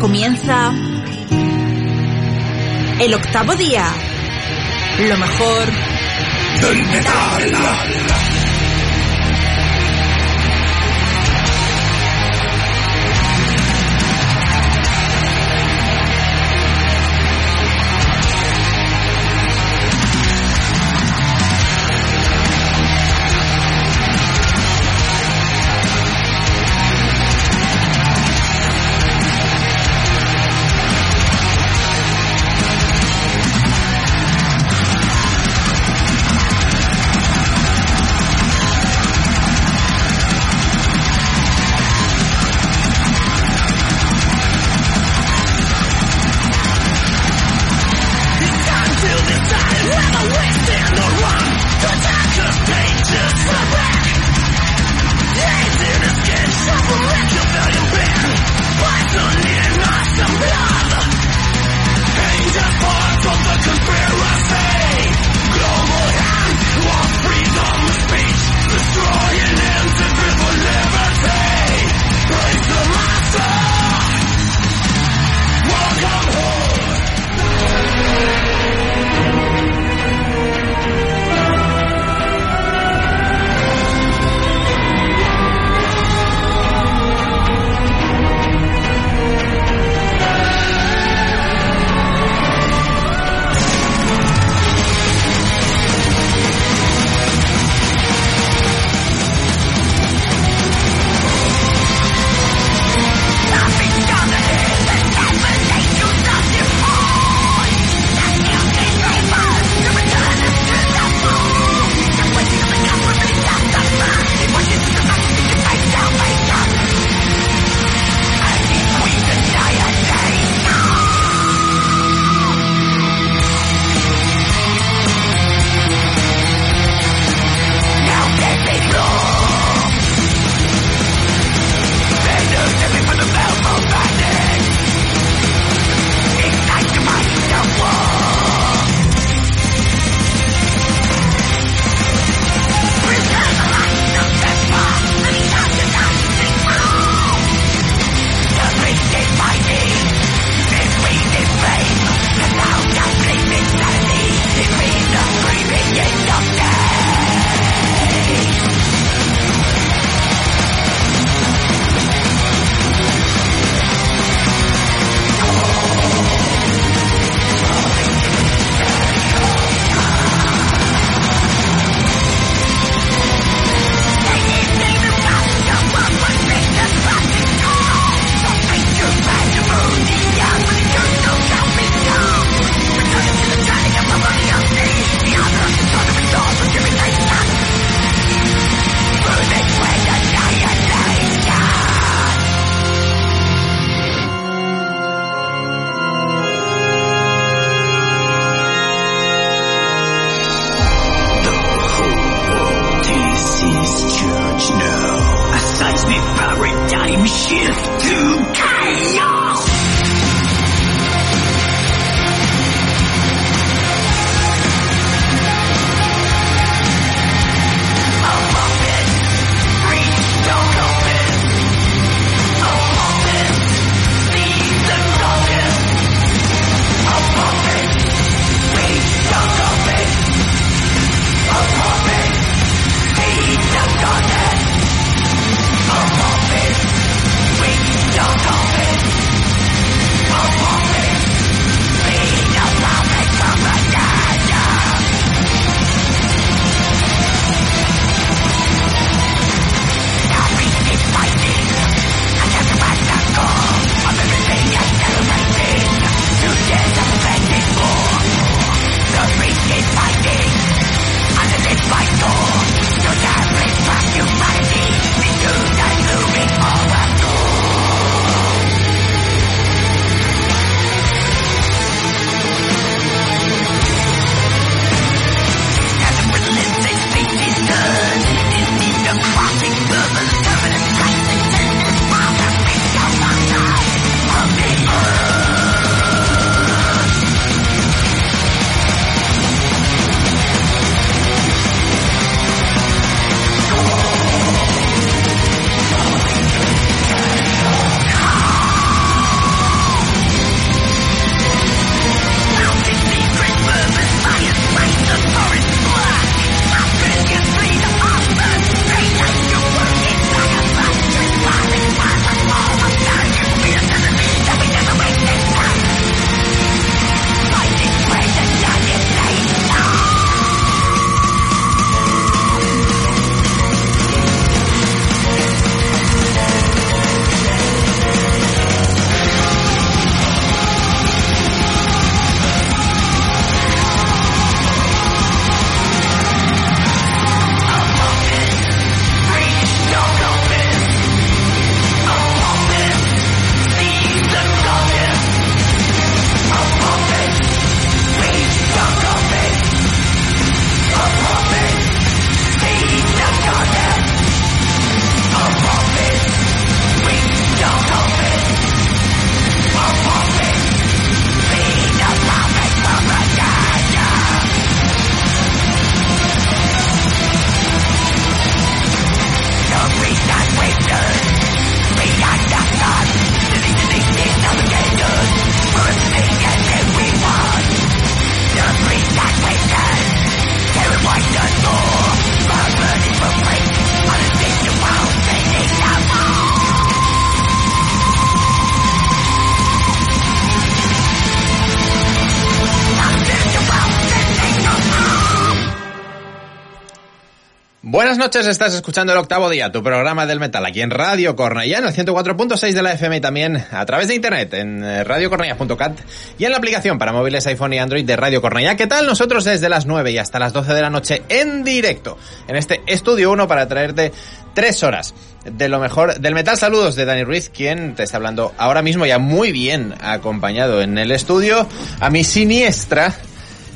comienza el octavo día. Lo mejor del metal. Noches, estás escuchando el octavo día, tu programa del metal, aquí en Radio Cornellá, en el 104.6 de la FM y también a través de internet en eh, radiocornellá.cat y en la aplicación para móviles iPhone y Android de Radio Cornellá. ¿Qué tal? Nosotros desde las 9 y hasta las 12 de la noche en directo en este Estudio 1 para traerte tres horas de lo mejor del metal. Saludos de Dani Ruiz, quien te está hablando ahora mismo ya muy bien acompañado en el estudio. A mi siniestra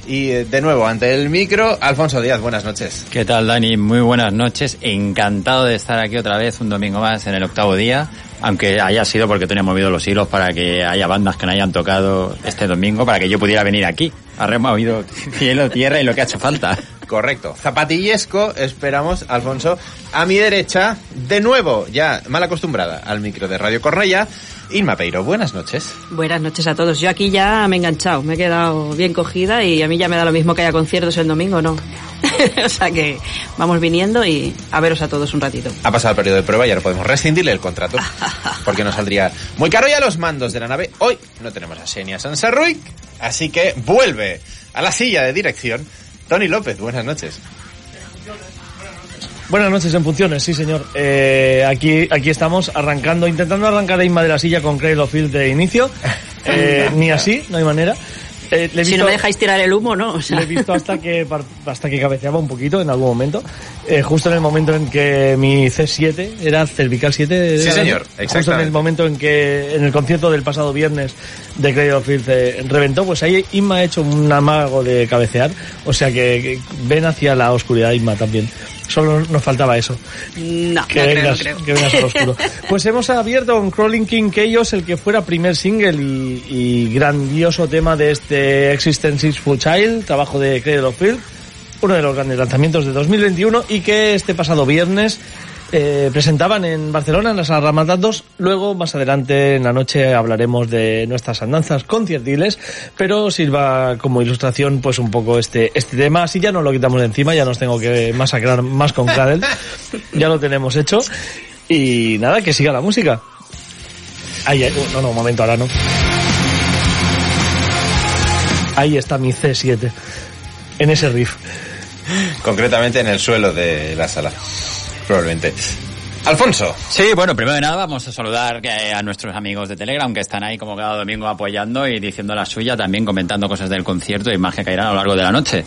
y eh, de nuevo ante el micro, Alfonso Díaz. Buenas noches. ¿Qué tal, Dani? Muy buenas noches. Encantado de estar aquí otra vez un domingo más en el octavo día. Aunque haya sido porque tenía movido los hilos para que haya bandas que no hayan tocado este domingo, para que yo pudiera venir aquí. Ha removido cielo, tierra y lo que ha hecho falta. Correcto. Zapatillesco, esperamos, Alfonso. A mi derecha, de nuevo, ya mal acostumbrada al micro de Radio Cornella, Inma Peiro. Buenas noches. Buenas noches a todos. Yo aquí ya me he enganchado, me he quedado bien cogida y a mí ya me da lo mismo que haya conciertos el domingo, ¿no? o sea que vamos viniendo y a veros a todos un ratito. Ha pasado el periodo de prueba y ahora podemos rescindirle el contrato porque nos saldría muy caro. Y a los mandos de la nave, hoy no tenemos a Xenia Sanserruic, así que vuelve a la silla de dirección Tony López. Buenas noches. Buenas noches en funciones, sí señor. Eh, aquí, aquí estamos arrancando, intentando arrancar a Inma de la silla con Cradle of Field de inicio. Eh, ni así, no hay manera. Eh, le he Si visto- no me dejáis tirar el humo, ¿no? O sea, le he visto hasta que hasta que cabeceaba un poquito en algún momento. Eh, justo en el momento en que mi C7 era cervical 7. Sí, era- señor, Justo en exactamente. el momento en que en el concierto del pasado viernes de Cradle of Filth eh, reventó, pues ahí Inma ha hecho un amago de cabecear. O sea que, que ven hacia la oscuridad Inma también. Solo nos faltaba eso. no, Que no creo, no creo. que vengas al oscuro. Pues hemos abierto con Crawling King Chaos, el que fuera primer single y, y grandioso tema de este Existence for Child, trabajo de Cradle of Filth, uno de los grandes lanzamientos de 2021 y que este pasado viernes eh, presentaban en Barcelona, en las Ramadas 2. Luego, más adelante en la noche, hablaremos de nuestras andanzas conciertiles, pero sirva como ilustración pues un poco este, este tema. Así ya no lo quitamos de encima, ya nos tengo que masacrar más con Cradle. ya lo tenemos hecho. Y nada, que siga la música. Ahí, ahí, no, no, un momento, ahora no. Ahí está mi C7. En ese riff. Concretamente en el suelo de la sala. Probablemente. Alfonso. Sí, bueno, primero de nada vamos a saludar eh, a nuestros amigos de Telegram que están ahí como cada domingo apoyando y diciendo la suya, también comentando cosas del concierto y más que caerán a lo largo de la noche.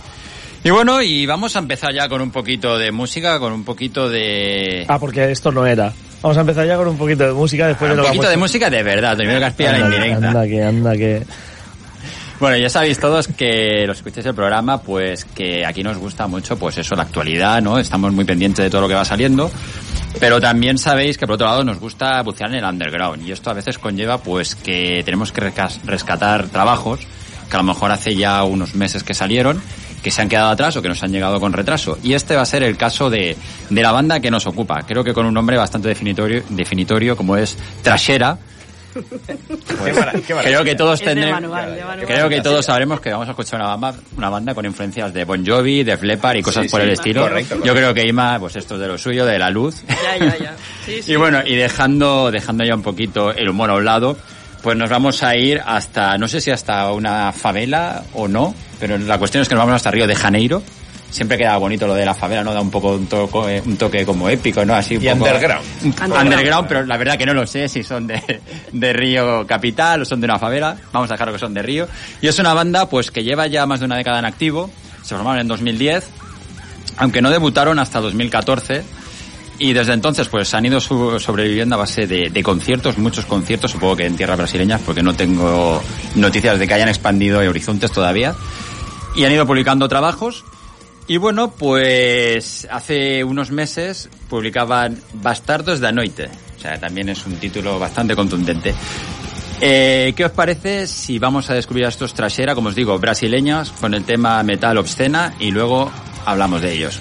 Y bueno, y vamos a empezar ya con un poquito de música, con un poquito de... Ah, porque esto no era. Vamos a empezar ya con un poquito de música después un de lo que ha poquito de música de verdad, primero que has pillado la indirecta. Anda, que, anda, que. Bueno, ya sabéis todos que los escucháis el programa, pues que aquí nos gusta mucho, pues eso, la actualidad, ¿no? Estamos muy pendientes de todo lo que va saliendo. Pero también sabéis que por otro lado nos gusta bucear en el underground. Y esto a veces conlleva, pues, que tenemos que rescatar trabajos que a lo mejor hace ya unos meses que salieron, que se han quedado atrás o que nos han llegado con retraso. Y este va a ser el caso de, de la banda que nos ocupa. Creo que con un nombre bastante definitorio, definitorio como es Trashera. Creo que todos tendremos, creo que todos sabremos que vamos a escuchar una banda, una banda con influencias de Bon Jovi, de Leppard y cosas Sí, por sí, el estilo. correcto, correcto. Yo creo que Ima, pues esto es de lo suyo, de la luz. Ya, ya, ya. Sí, sí. Y bueno, y dejando, dejando ya un poquito el humor a un lado, pues nos vamos a ir hasta, no sé si hasta una favela o no, pero la cuestión es que nos vamos hasta Río de Janeiro. Siempre queda bonito lo de la favela, ¿no? Da un poco un toque, un toque como épico, ¿no? Así un Y poco- underground. un- Underground. underground, pero la verdad que no lo sé si son de, de Río Capital o son de una favela. Vamos a dejarlo que son de Río. Y es una banda, pues, que lleva ya más de una década en activo. Se formaron en 2010, aunque no debutaron hasta 2014. Y desde entonces pues han ido su- sobreviviendo a base de, de conciertos, muchos conciertos, supongo que en tierras brasileñas, porque no tengo noticias de que hayan expandido horizontes todavía. Y han ido publicando trabajos. Y bueno, pues hace unos meses publicaban Bastardos da Noite. O sea, también es un título bastante contundente. Eh, ¿Qué os parece si vamos a descubrir a estos trasera, como os digo, brasileños, con el tema metal obscena y luego hablamos de ellos?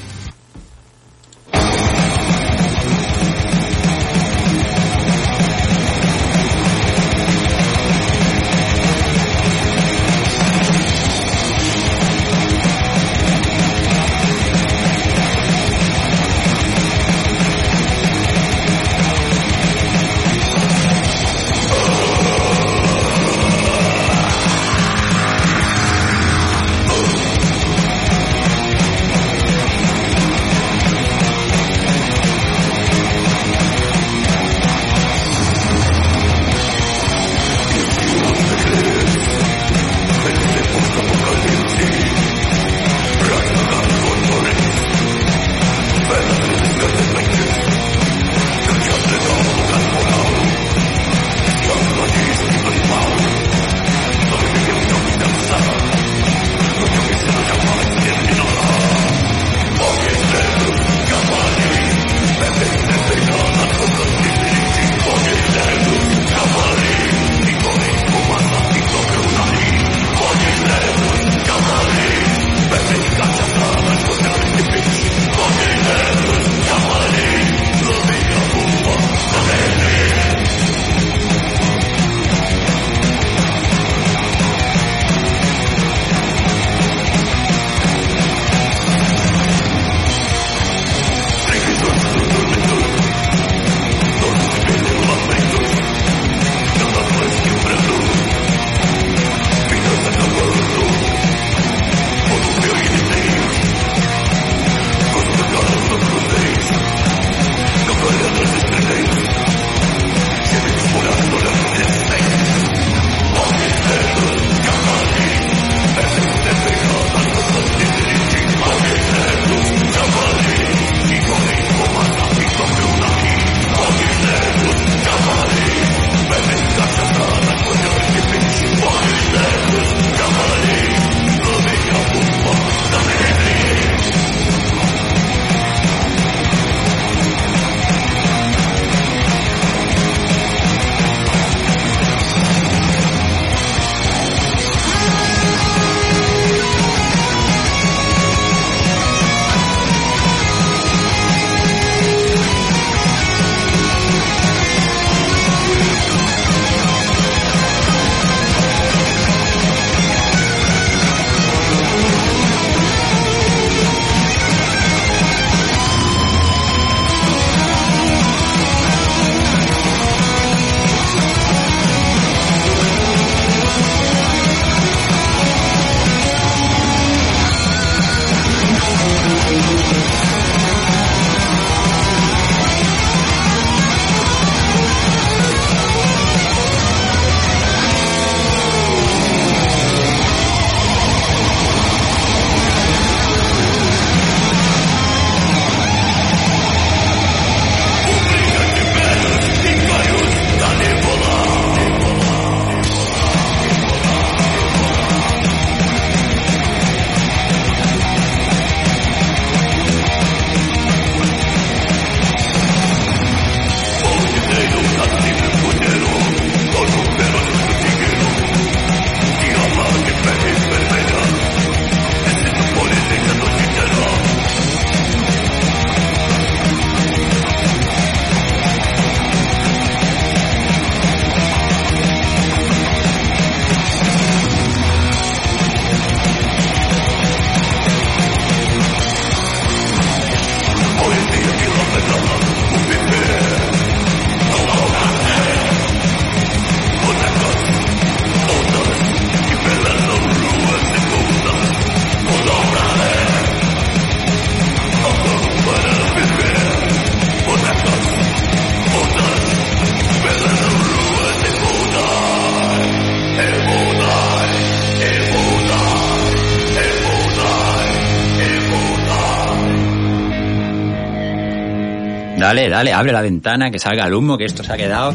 Dale, dale, abre la ventana, que salga el humo, que esto se ha quedado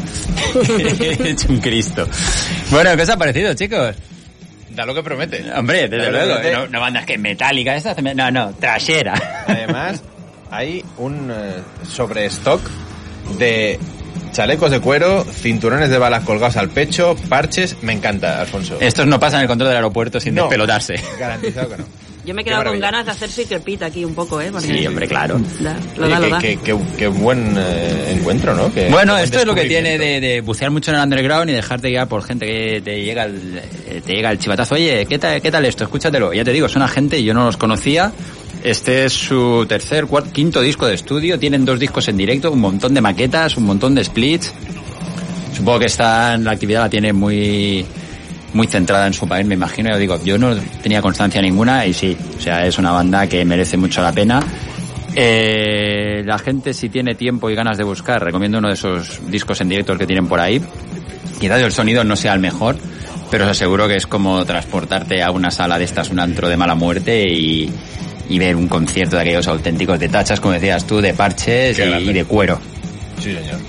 hecho un Cristo. Bueno, ¿qué os ha parecido, chicos? Da lo que promete. Hombre, desde luego, promete. no, no bandas que metálica esta, no, no, trashera. Además, hay un eh, sobrestock de chalecos de cuero, cinturones de balas colgados al pecho, parches. Me encanta, Alfonso. Estos no pasan el control del aeropuerto sin No. despelotarse. Garantizado que no. Yo me he quedado con ganas de hacer Secret Pit aquí un poco, ¿eh? Porque Sí, hombre, claro. da- lo Oye, da, lo qué, da. qué- qué- qué buen eh, encuentro, ¿no? Qué- Bueno, buen esto es lo que tiene de, de bucear mucho en el underground y dejarte guiar por gente que te llega el, eh, te llega el chivatazo. Oye, ¿qué tal, ¿qué tal esto? Escúchatelo. Ya te digo, son una gente y yo no los conocía. Este es su tercer, cuarto, quinto disco de estudio. Tienen dos discos en directo, un montón de maquetas, un montón de splits. Supongo que están, la actividad la tiene muy, muy centrada en su país, me imagino. Yo digo, yo no tenía constancia ninguna y sí, o sea, es una banda que merece mucho la pena. Eh, la gente si tiene tiempo y ganas de buscar, recomiendo uno de esos discos en directo que tienen por ahí. Quizás el sonido no sea el mejor, pero os aseguro que es como transportarte a una sala de estas, un antro de mala muerte y, y ver un concierto de aquellos auténticos de tachas, como decías tú, de parches y, y de cuero. Sí, señor.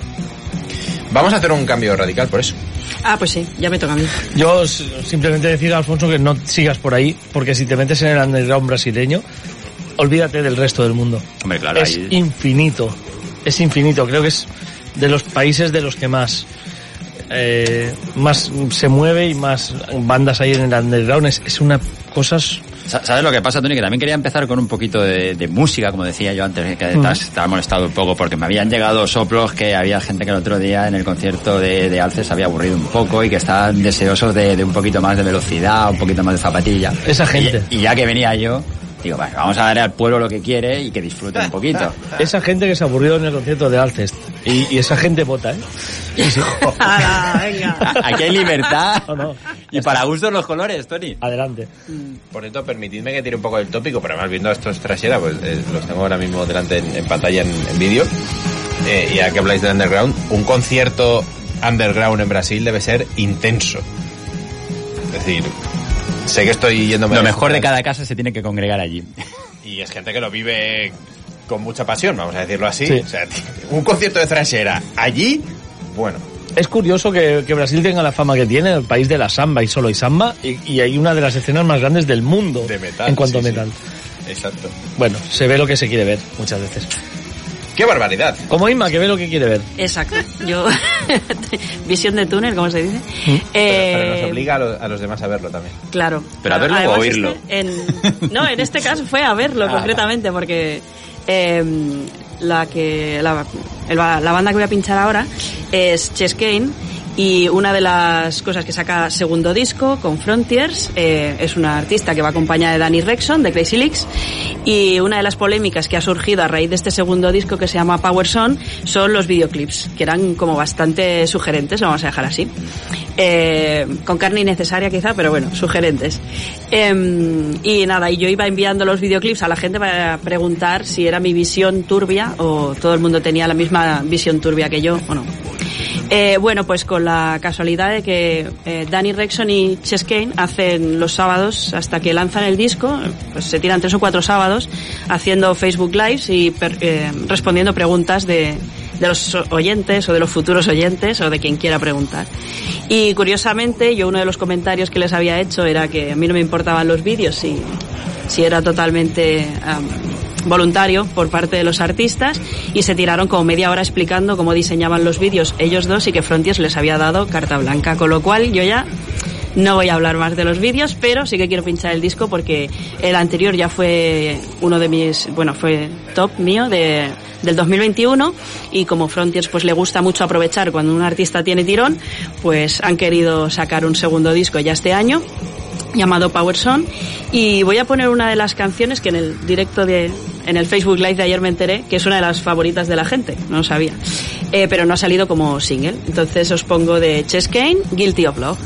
Vamos a hacer un cambio radical por eso. Ah, pues sí, ya me toca a mí. Yo simplemente decir, Alfonso, que no sigas por ahí, porque si te metes en el underground brasileño, olvídate del resto del mundo. Hombre, claro, es ahí- infinito. Es infinito. Creo que es de los países de los que más eh, más se mueve y más bandas hay en el underground. Es, es una cosa... ¿Sabes lo que pasa, Tony? Que también quería empezar con un poquito de, de música, como decía yo antes, que te has- estaba molestado un poco, porque me habían llegado soplos que había gente que el otro día en el concierto de, de Alce se había aburrido un poco y que estaban deseosos de, de un poquito más de velocidad, un poquito más de zapatilla. Esa gente. Y, y ya que venía yo, digo, "Vale, vamos a darle al pueblo lo que quiere y que disfrute un poquito. Esa gente que se aburrió en el concierto de Alcest. Y, y esa gente vota, ¿eh? Aquí hay libertad. No, no. Y para gustos los colores, Tony. Adelante. Por cierto, permitidme que tire un poco del tópico, pero además viendo a estos trasera, pues eh, los tengo ahora mismo delante en, en pantalla en, en vídeo. Eh, y ya que habláis de underground, un concierto underground en Brasil debe ser intenso. Es decir, sé que estoy yéndome... Lo mejor de cada casa se tiene que congregar allí. Y es gente que lo vive con mucha pasión, vamos a decirlo así. Sí. O sea, un concierto de thrashera allí, bueno, Es curioso que, que Brasil tenga la fama que tiene, el país de la samba y solo hay samba, y, y hay una de las escenas más grandes del mundo de metal. en cuanto sí, a sí. metal. Exacto. Bueno, se ve lo que se quiere ver muchas veces. ¡Qué barbaridad! Como Inma, que ve lo que quiere ver. Exacto. Yo... Visión de túnel, ¿cómo se dice? Pero, Eh, pero nos obliga a, lo- a los demás a verlo también. Claro. Pero a verlo o a oírlo. este, en- no, en este caso fue a verlo Ah. concretamente, porque eh, la que la, la banda que voy a pinchar ahora es Chess Kane y una de las cosas que saca segundo disco con Frontiers eh, es una artista que va acompañada de Danny Rexon de Crazy Leaks y una de las polémicas que ha surgido a raíz de este segundo disco que se llama Power Son son los videoclips que eran como bastante sugerentes, lo vamos a dejar así. Eh, con carne innecesaria quizá, pero bueno, sugerentes. Em, y nada, y yo iba enviando los videoclips a la gente para preguntar si era mi visión turbia o todo el mundo tenía la misma visión turbia que yo o no. Eh, bueno, pues con la casualidad de que eh, Danny Rexon y Chess Kane hacen los sábados hasta que lanzan el disco, pues se tiran tres o cuatro sábados haciendo Facebook Lives y per- eh, respondiendo preguntas de, de los oyentes o de los futuros oyentes o de quien quiera preguntar. Y curiosamente, yo uno de los comentarios que les había hecho era que a mí no me importaban los vídeos si, si era totalmente voluntario por parte de los artistas y se tiraron como media hora explicando cómo diseñaban los vídeos ellos dos y que Frontiers les había dado carta blanca, con lo cual yo ya no voy a hablar más de los vídeos, pero sí que quiero pinchar el disco porque el anterior ya fue uno de mis, bueno, fue top mío de, del 2021 y como Frontiers pues le gusta mucho aprovechar cuando un artista tiene tirón, pues han querido sacar un segundo disco ya este año llamado Power Song y voy a poner una de las canciones que en el directo de en el Facebook Live de ayer me enteré que es una de las favoritas de la gente, no lo sabía, Eh, pero no ha salido como single. Entonces os pongo de Chess Kane, Guilty of Love.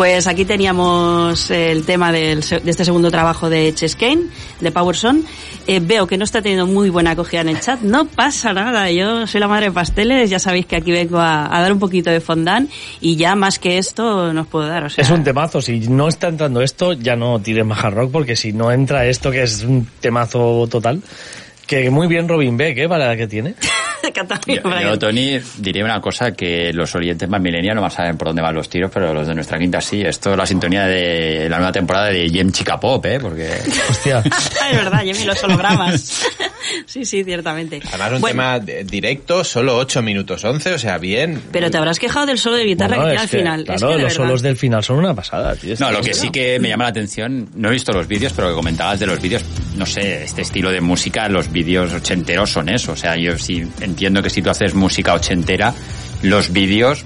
Pues aquí teníamos el tema del de este segundo trabajo de Cheskane, de Power Son. Eh, veo que no está teniendo muy buena acogida en el chat. No pasa nada, yo soy la madre de pasteles, ya sabéis que aquí vengo a, dar un poquito de fondant y ya más que esto no os puedo dar. O sea, Es un temazo, si no está entrando esto, ya no tires más rock, porque si no entra esto, que es un temazo total, que muy bien Robin Beck, ¿eh? Para la que tiene. Yo, yo, Tony, diría una cosa que los oyentes más milenios no más saben por dónde van los tiros, pero los de nuestra quinta sí. Esto es la sintonía de la nueva temporada de Jem Chica Pop, ¿eh? Porque... Hostia. es verdad, Jimmy, los hologramas. sí, sí, ciertamente. Además, un Bueno, tema directo, solo 8 minutos 11, o sea, bien. Pero te habrás quejado del solo de guitarra Bueno, que al que, final. Claro, es que los verdad. solos del final son una pasada, tío. No, lo que sí que me llama la atención, no he visto los vídeos, pero que comentabas de los vídeos, no sé, este estilo de música, los vídeos ochenteros son eso. O sea, yo sí entiendo que si tú haces música ochentera, los vídeos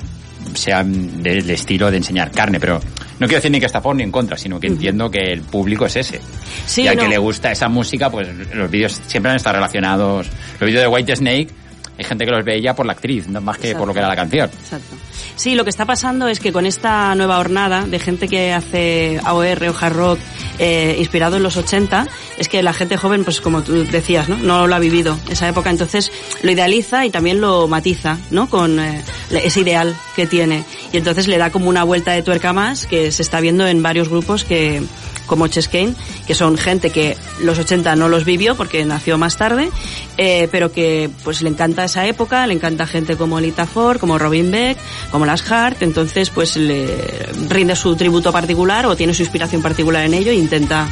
sean del estilo de enseñar carne, pero no quiero decir ni que está a favor ni en contra, sino que entiendo que el público es ese. Sí, y al que le gusta esa música, pues los vídeos siempre han estado relacionados. Los vídeos de White Snake, hay gente que los ve ya por la actriz, no más que por lo que era la canción. Exacto. Sí, lo que está pasando es que con esta nueva hornada de gente que hace AOR o hard rock eh, inspirado en los 80, es que la gente joven, pues como tú decías, ¿no? No lo ha vivido esa época, entonces lo idealiza y también lo matiza, ¿no? Con eh, ese ideal que tiene. Y entonces le da como una vuelta de tuerca más que se está viendo en varios grupos que como Cheskane, que son gente que los 80 no los vivió porque nació más tarde, eh, pero que pues le encanta esa época, le encanta gente como Lita Ford, como Robin Beck, como Las Hart, entonces pues le rinde su tributo particular o tiene su inspiración particular en ello e intenta,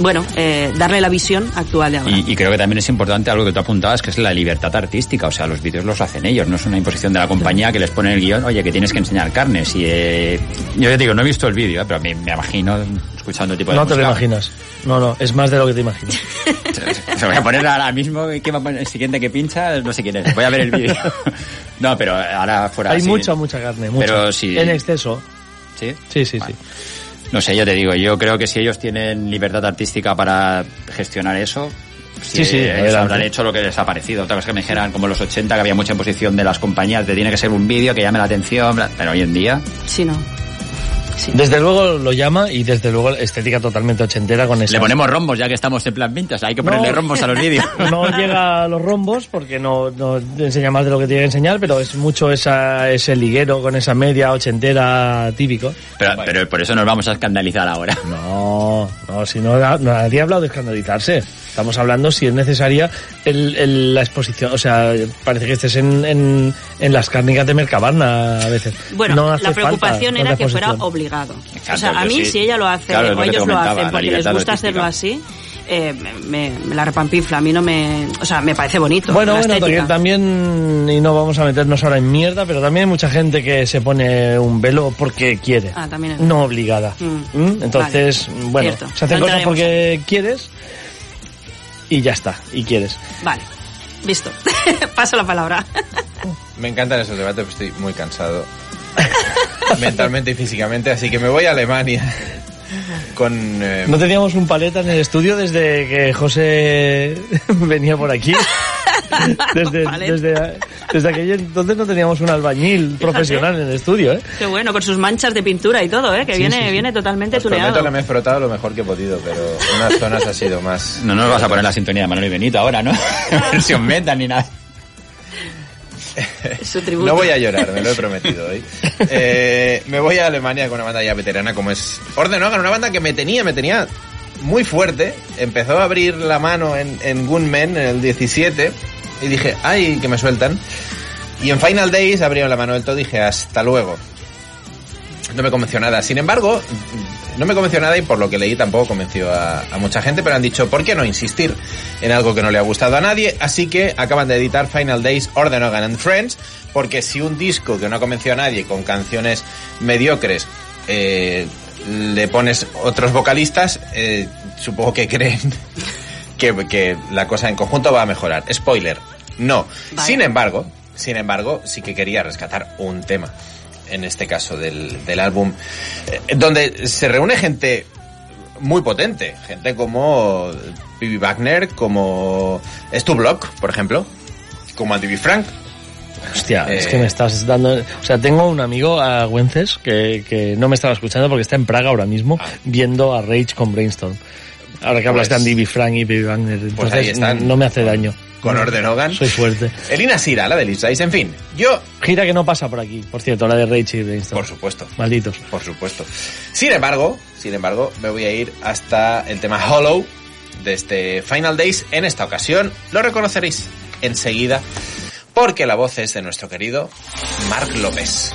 bueno, eh, darle la visión actual de ahora. Y, y creo que también es importante algo que tú apuntabas, que es la libertad artística. O sea, los vídeos los hacen ellos, no es una imposición de la compañía que les pone el guion, oye, que tienes que enseñar carnes. Y eh, yo te digo, no he visto el vídeo, eh, pero me, me imagino escuchando el tipo de No te lo imaginas. No, no, es más de lo que te imaginas. Se voy a poner ahora mismo, ¿qué va a poner? el siguiente que pincha? No sé quién es, voy a ver el vídeo. No, pero ahora fuera Hay así- mucha, mucha carne, mucha. Pero sí. En exceso. ¿Sí? Sí, sí, Vale. sí. No sé, yo te digo, yo creo que si ellos tienen libertad artística para gestionar eso, Sí, sí, ellos adelante. habrán hecho lo que les ha parecido. Otra cosa que me dijeran, como en los 80, que había mucha imposición de las compañías, de tiene que ser un vídeo que llame la atención, pero hoy en día, Sí, no. Sí. Desde luego lo llama y desde luego estética totalmente ochentera con esa. le ponemos rombos ya que estamos en plan vintage, hay que ponerle No. rombos a los vídeos. No llega a los rombos porque no, no enseña más de lo que tiene que enseñar, pero es mucho esa, ese liguero con esa media ochentera típico. pero, pero por eso nos vamos a escandalizar ahora. No, no, si no nadie ha hablado de escandalizarse. Estamos hablando si es necesaria el, el- la exposición. O sea, parece que estés en, en, en las cárnicas de Mercabarna a veces. Bueno, No hace la preocupación falta era que fuera obligado. Exacto, o sea, a mí sí. si ella lo hace Claro, es lo o ellos lo hacen porque les gusta hacerlo así, eh, me, me la repampinfla. A mí no me... O sea, me parece bonito. Bueno, la bueno, estética. también, y no vamos a meternos ahora en mierda, pero también hay mucha gente que se pone un velo porque quiere, Ah, también es no obligada. Mm. ¿Mm? Entonces, bueno, Cierto. se hacen No cosas porque quieres y ya está, y quieres. Vale, visto. Paso la palabra. Me encantan esos debates, pero estoy muy cansado. mentalmente y físicamente, así que me voy a Alemania con... eh, No teníamos un paleta en el estudio desde que José venía por aquí. Desde, Paleta. desde, desde aquel entonces no teníamos un albañil profesional en el estudio, ¿eh? Qué bueno, con sus manchas de pintura y todo, ¿eh? Que Sí, viene, sí, sí. viene totalmente os prometo tuneado. que me he frotado lo mejor que he podido, pero unas zonas ha sido más... No nos vas a poner la sintonía de Manuel y Benito ahora, ¿no? Versión meta ni nada. No voy a llorar, me lo he prometido hoy. Eh, me voy a Alemania con una banda ya veterana como es Orden Hogan, una banda que me tenía, me tenía muy fuerte. Empezó a abrir la mano en, en Gunmen en el 17 y dije, ay, que me sueltan. Y en Final Days abrieron la mano del todo y dije, hasta luego. No me convenció nada. Sin embargo, no me convenció nada y por lo que leí tampoco convenció a, mucha gente, pero han dicho, ¿por qué no insistir en algo que no le ha gustado a nadie? Así que acaban de editar Final Days, Orden Hogan and Friends, porque si un disco que no convenció a nadie con canciones mediocres eh, le pones otros vocalistas, eh, supongo que creen que, que la cosa en conjunto va a mejorar. Spoiler, no. Sin embargo, sin embargo, sí que quería rescatar un tema, en este caso del, del álbum, eh, donde se reúne gente muy potente, gente como Bibi Wagner, como Stu Block, por ejemplo, como Andy B. Frank, Hostia, es Eh, que me estás dando... O sea, tengo un amigo, a Güences, que, que no me estaba escuchando porque está en Praga ahora mismo Ah. viendo a Rage con Brainstorm. Ahora que hablas Pues- de Andy B. Frank y Baby Wagner. Entonces, ahí están. no me hace daño. Con No, Orden Hogan. Soy fuerte. Elina Sira, la de Liz en fin. Yo, Gira que no pasa por aquí, por cierto, la de Rage y Brainstorm. por supuesto, Malditos. por supuesto. Sin embargo, sin embargo, me voy a ir hasta el tema Hollow de este Final Days. En esta ocasión lo reconoceréis enseguida porque la voz es de nuestro querido Mark López.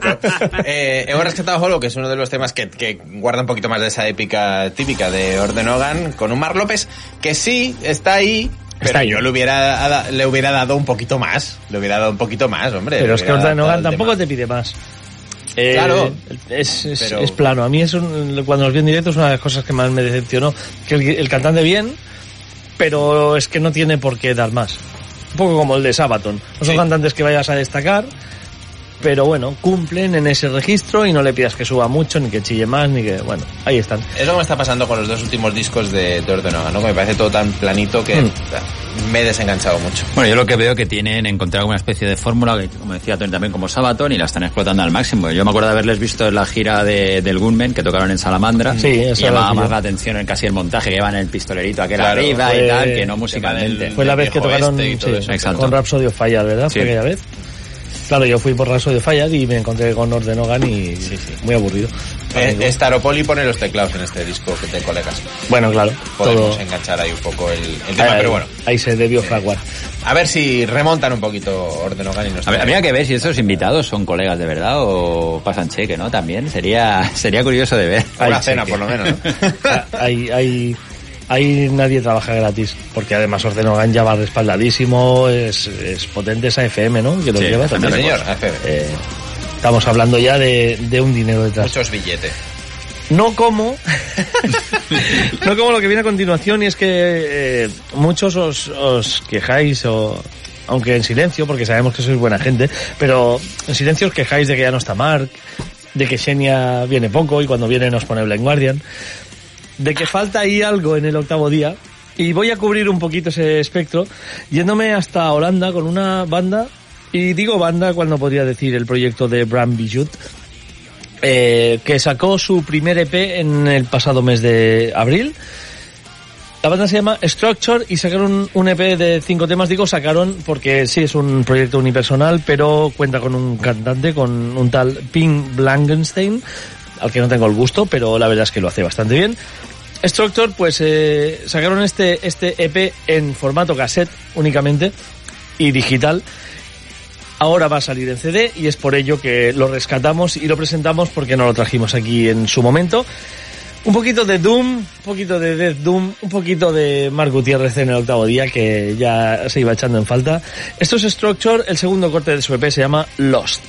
Eh, hemos rescatado Hollow, que es uno de los temas que, que guarda un poquito más de esa épica típica de Orden Hogan, con un Mar López que sí está ahí. Pero yo le hubiera, le hubiera dado un poquito más. Le hubiera dado un poquito más, hombre. Pero es que hubiera Orden dado Hogan el tampoco tema. te pide más. Eh, Claro. Es, es, Pero- es plano. A mí es un- cuando los vi en directo es una de las cosas que más me decepcionó. Que el, el cantante bien, pero es que no tiene por qué dar más. Un poco como el de Sabaton. No son Sí. cantantes que vayas a destacar, pero bueno, cumplen en ese registro y no le pidas que suba mucho, ni que chille más, ni que... Bueno, ahí están. Es lo que me está pasando con los dos últimos discos de, de Orden Hogan, ¿no? Que me parece todo tan planito que Mm. me he desenganchado mucho. Bueno, yo lo que veo que tienen encontrado una especie de fórmula, que, como decía Tony también como Sabaton, y la están explotando al máximo. Yo me acuerdo de haberles visto en la gira de, del Gunmen, que tocaron en Salamandra. Sí, y eso llamaba lo vi más la atención en casi el montaje, que llevan el pistolerito aquel Claro, arriba y tal, que no musicalmente. Fue la vez que tocaron y sí, con Rhapsody of Fire, ¿verdad? Sí. Fue aquella vez. Claro, yo fui por Rhapsody of Fire y me encontré con Orden Hogan y muy aburrido. Eh, Staropoli pone los teclados en este disco que te colegas. Bueno, claro, Podemos todo... enganchar ahí un poco el, el tema, ahí, pero bueno. ahí se debió fraguar. A ver si remontan un poquito Orden Hogan y nos A ver, habría que ver si estos invitados son colegas de verdad o pasan cheque, ¿no? También sería sería curioso de ver. Una Ay, cena, sí, por lo menos, ¿no? ahí, ahí, ahí nadie trabaja gratis, porque además Orden Hogan ya va respaldadísimo, es, es potente esa FM, ¿no? Que lo Sí, lleva también. señor, FM. Eh, estamos hablando ya de, de un dinero detrás. Muchos billetes. No como, no como lo que viene a continuación y es que eh, muchos os, os quejáis o aunque en silencio porque sabemos que sois buena gente, pero en silencio os quejáis de que ya no está Mark, de que Xenia viene poco y cuando viene nos pone Blind Guardian, de que falta ahí algo en el octavo día y voy a cubrir un poquito ese espectro yéndome hasta Holanda con una banda y digo banda cuando podría decir el proyecto de Bram Bijut eh, que sacó su primer EP en el pasado mes de abril. La banda se llama Structure y sacaron un EP de cinco temas. Digo sacaron porque sí es un proyecto unipersonal, pero cuenta con un cantante, con un tal Pink Blankenstein, al que no tengo el gusto, pero la verdad es que lo hace bastante bien. Structure, pues eh, sacaron este, este EP en formato cassette únicamente y digital. Ahora va a salir en CD y es por ello que lo rescatamos y lo presentamos porque no lo trajimos aquí en su momento. Un poquito de Doom, un poquito de Death Doom, un poquito de Mark Gutiérrez en el octavo día que ya se iba echando en falta. Esto es Structure, el segundo corte de su EP se llama Lost.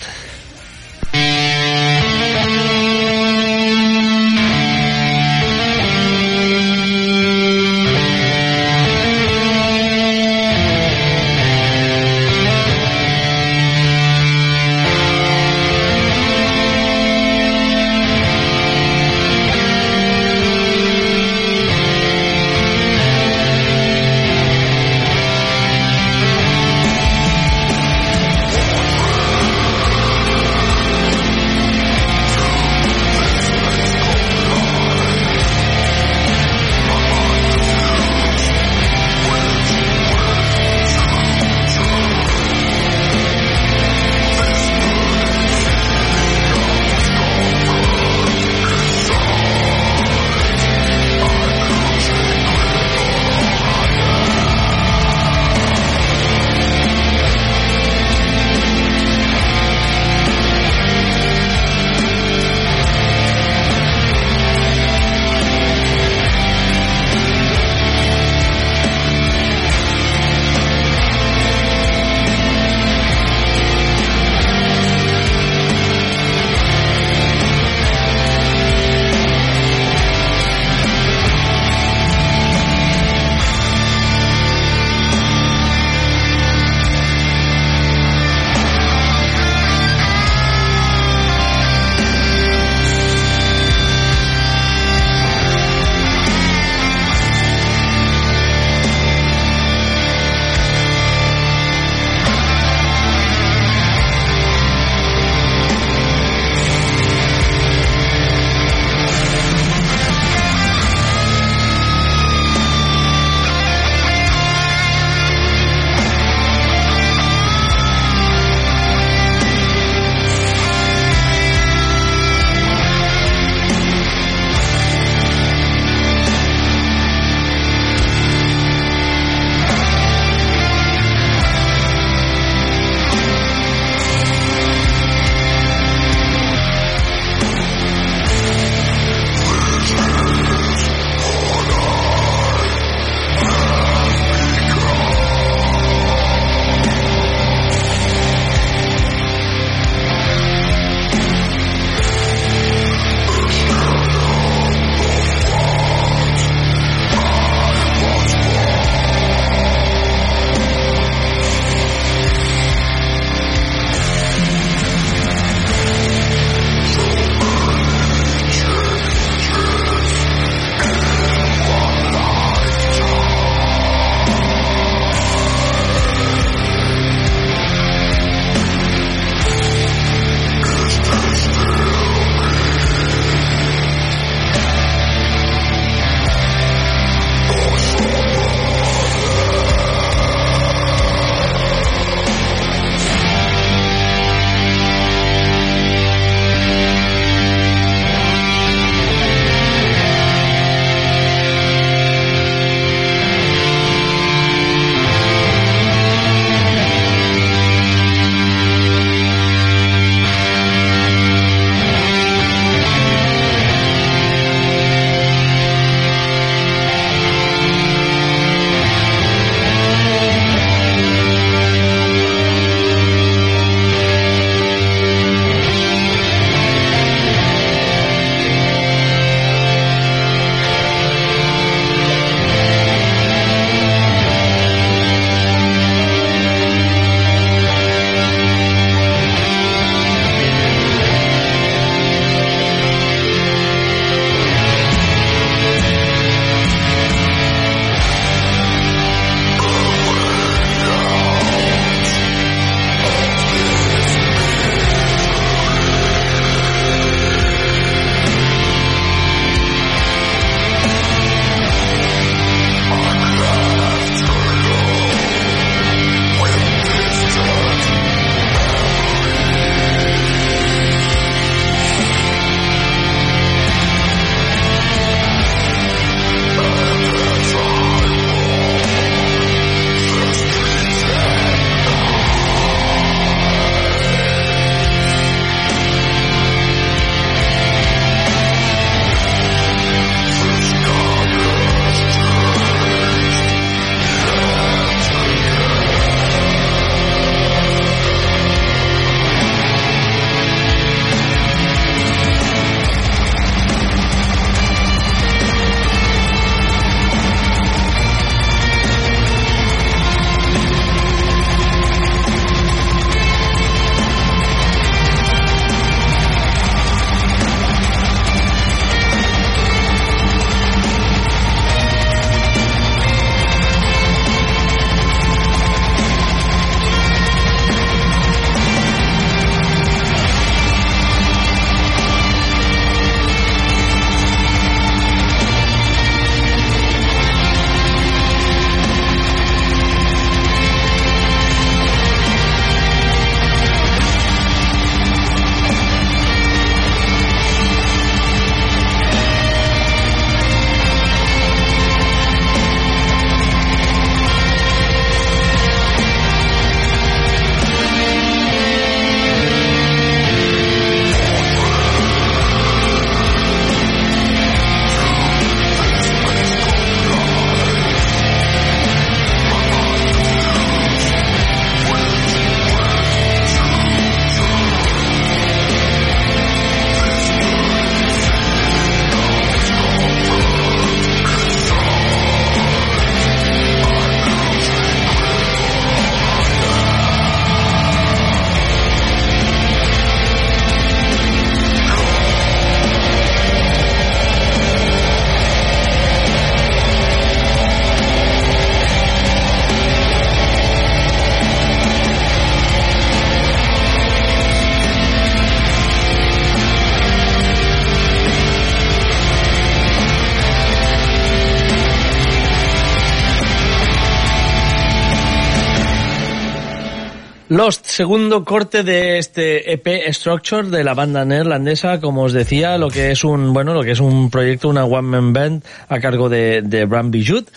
Segundo corte de este EP Structure de la banda neerlandesa, como os decía, lo que es un, bueno, lo que es un proyecto, una one man band a cargo de, de Bram Bijut.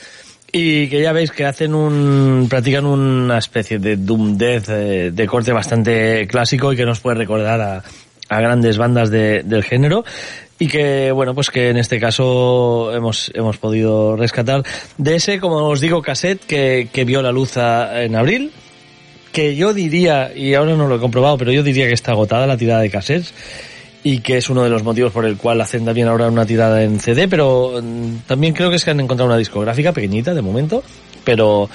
Y que ya veis que hacen un, practican una especie de Doom Death eh, de corte bastante clásico y que nos puede recordar a, a grandes bandas de- del género y que bueno pues que en este caso hemos hemos podido rescatar de ese como os digo cassette que, que vio la luz a- en abril que yo diría y ahora no lo he comprobado pero yo diría que está agotada la tirada de cassettes y que es uno de los motivos por el cual hacen también ahora una tirada en CD pero mm, también creo que es que han encontrado una discográfica pequeñita de momento pero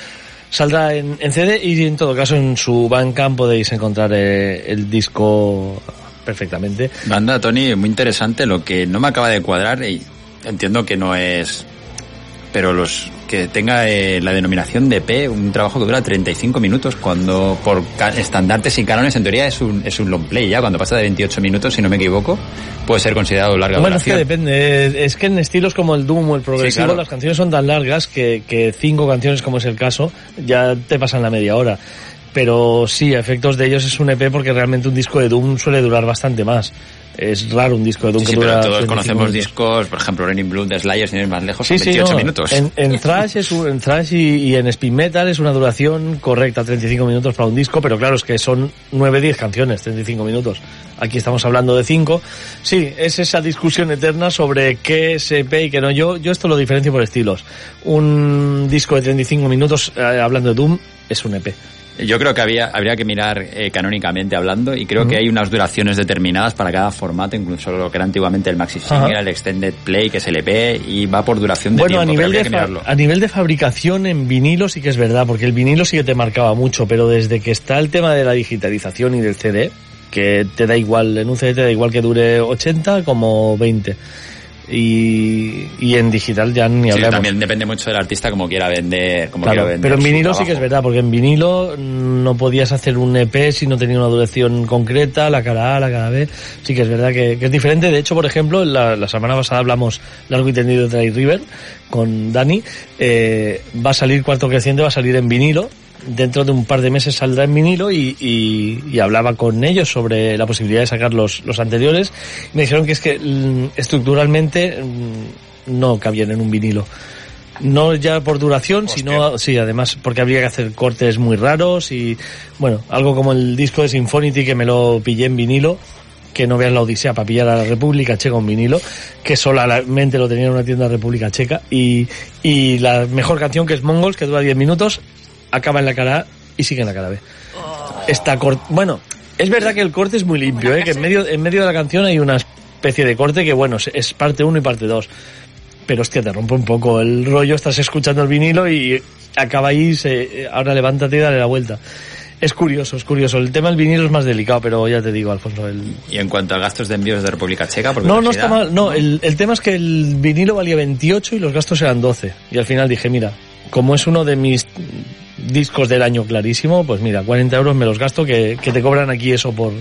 saldrá en, CD y en todo caso en su Bandcamp podéis encontrar eh, el disco perfectamente Banda, Tony, muy interesante. Lo que no me acaba de cuadrar, y entiendo que no es. Pero los que tenga eh, la denominación de P, un trabajo que dura 35 minutos, cuando por estandartes y cánones en teoría es un, es un long play ya, cuando pasa de 28 minutos, si no me equivoco, puede ser considerado larga Bueno, es que depende. Es que en estilos como el Doom o el progresivo claro. las canciones son tan largas que, que cinco canciones, como es el caso, ya te pasan la media hora. Pero sí, a efectos de ellos es un EP porque realmente un disco de Doom suele durar bastante más. Es raro un disco de Doom Sí, que sí, dura pero todos 35 conocemos minutos. discos, por ejemplo, Raining Blood de Slayer, sin ir más lejos, Sí, son sí, 28 no. minutos. En, en thrash, es un- en thrash y, y en speed metal es una duración correcta, 35 minutos para un disco, pero claro, es que son 9-10 canciones, 35 minutos. Aquí estamos hablando de 5. Sí, es esa discusión eterna sobre qué es EP y qué no. Yo, yo esto lo diferencio por estilos. Un disco de 35 minutos, eh, hablando de Doom, es un EP. Yo creo que había, habría que mirar eh, canónicamente hablando y creo que hay unas duraciones determinadas para cada formato, incluso lo que era antiguamente el Maxi Single, Ajá. el Extended Play, que es el EP, y va por duración de Bueno, a tiempo, pero nivel, de que a nivel de fabricación en vinilo sí que es verdad, porque el vinilo sí que te marcaba mucho, pero desde que está el tema de la digitalización y del CD, que te da igual, en un CD te da igual que dure 80 como 20. Y, y en digital ya ni Sí, hablamos. también depende mucho del artista como quiera vender, como Claro, quiera vender pero en vinilo sí que es verdad, porque en vinilo mm, no podías hacer un EP si no tenía una duración concreta, la cara A, la cara B. Sí que es verdad que, que es diferente. De hecho, por ejemplo, la, la semana pasada hablamos largo y tendido de Dry River con Dani. Eh, va a salir Cuarto Creciente, va a salir en vinilo. Dentro de un par de meses saldrá en vinilo y, y- y hablaba con ellos sobre la posibilidad de sacar los, los anteriores. Me dijeron que es que mm, estructuralmente mm, no cabían en un vinilo. No ya por duración, sino, sí, además, porque habría que hacer cortes muy raros y, bueno, algo como el disco de Symphonity que me lo pillé en vinilo, que no veas la odisea para pillar a la República Checa un vinilo, que solamente lo tenía en una tienda de República Checa y, y la mejor canción que es Mongols, que dura 10 minutos, acaba en la cara A y sigue en la cara B. Está cort bueno, es verdad que el corte es muy limpio, ¿eh? que en medio, en medio de la canción hay una especie de corte que, bueno, es- parte 1 y parte 2 pero hostia, te rompe un poco el rollo, estás escuchando el vinilo y acaba ahí, se, ahora levántate y dale la vuelta. Es curioso, es curioso. El tema del vinilo es más delicado, pero ya te digo, Alfonso, el... Y en cuanto a gastos de envíos de República Checa, porque No, no está mal. No, el, el tema es que el vinilo valía 28 y los gastos eran 12. Y al final dije, mira, como es uno de mis discos del año clarísimo, pues mira, 40 euros me los gasto, que, que te cobran aquí eso por,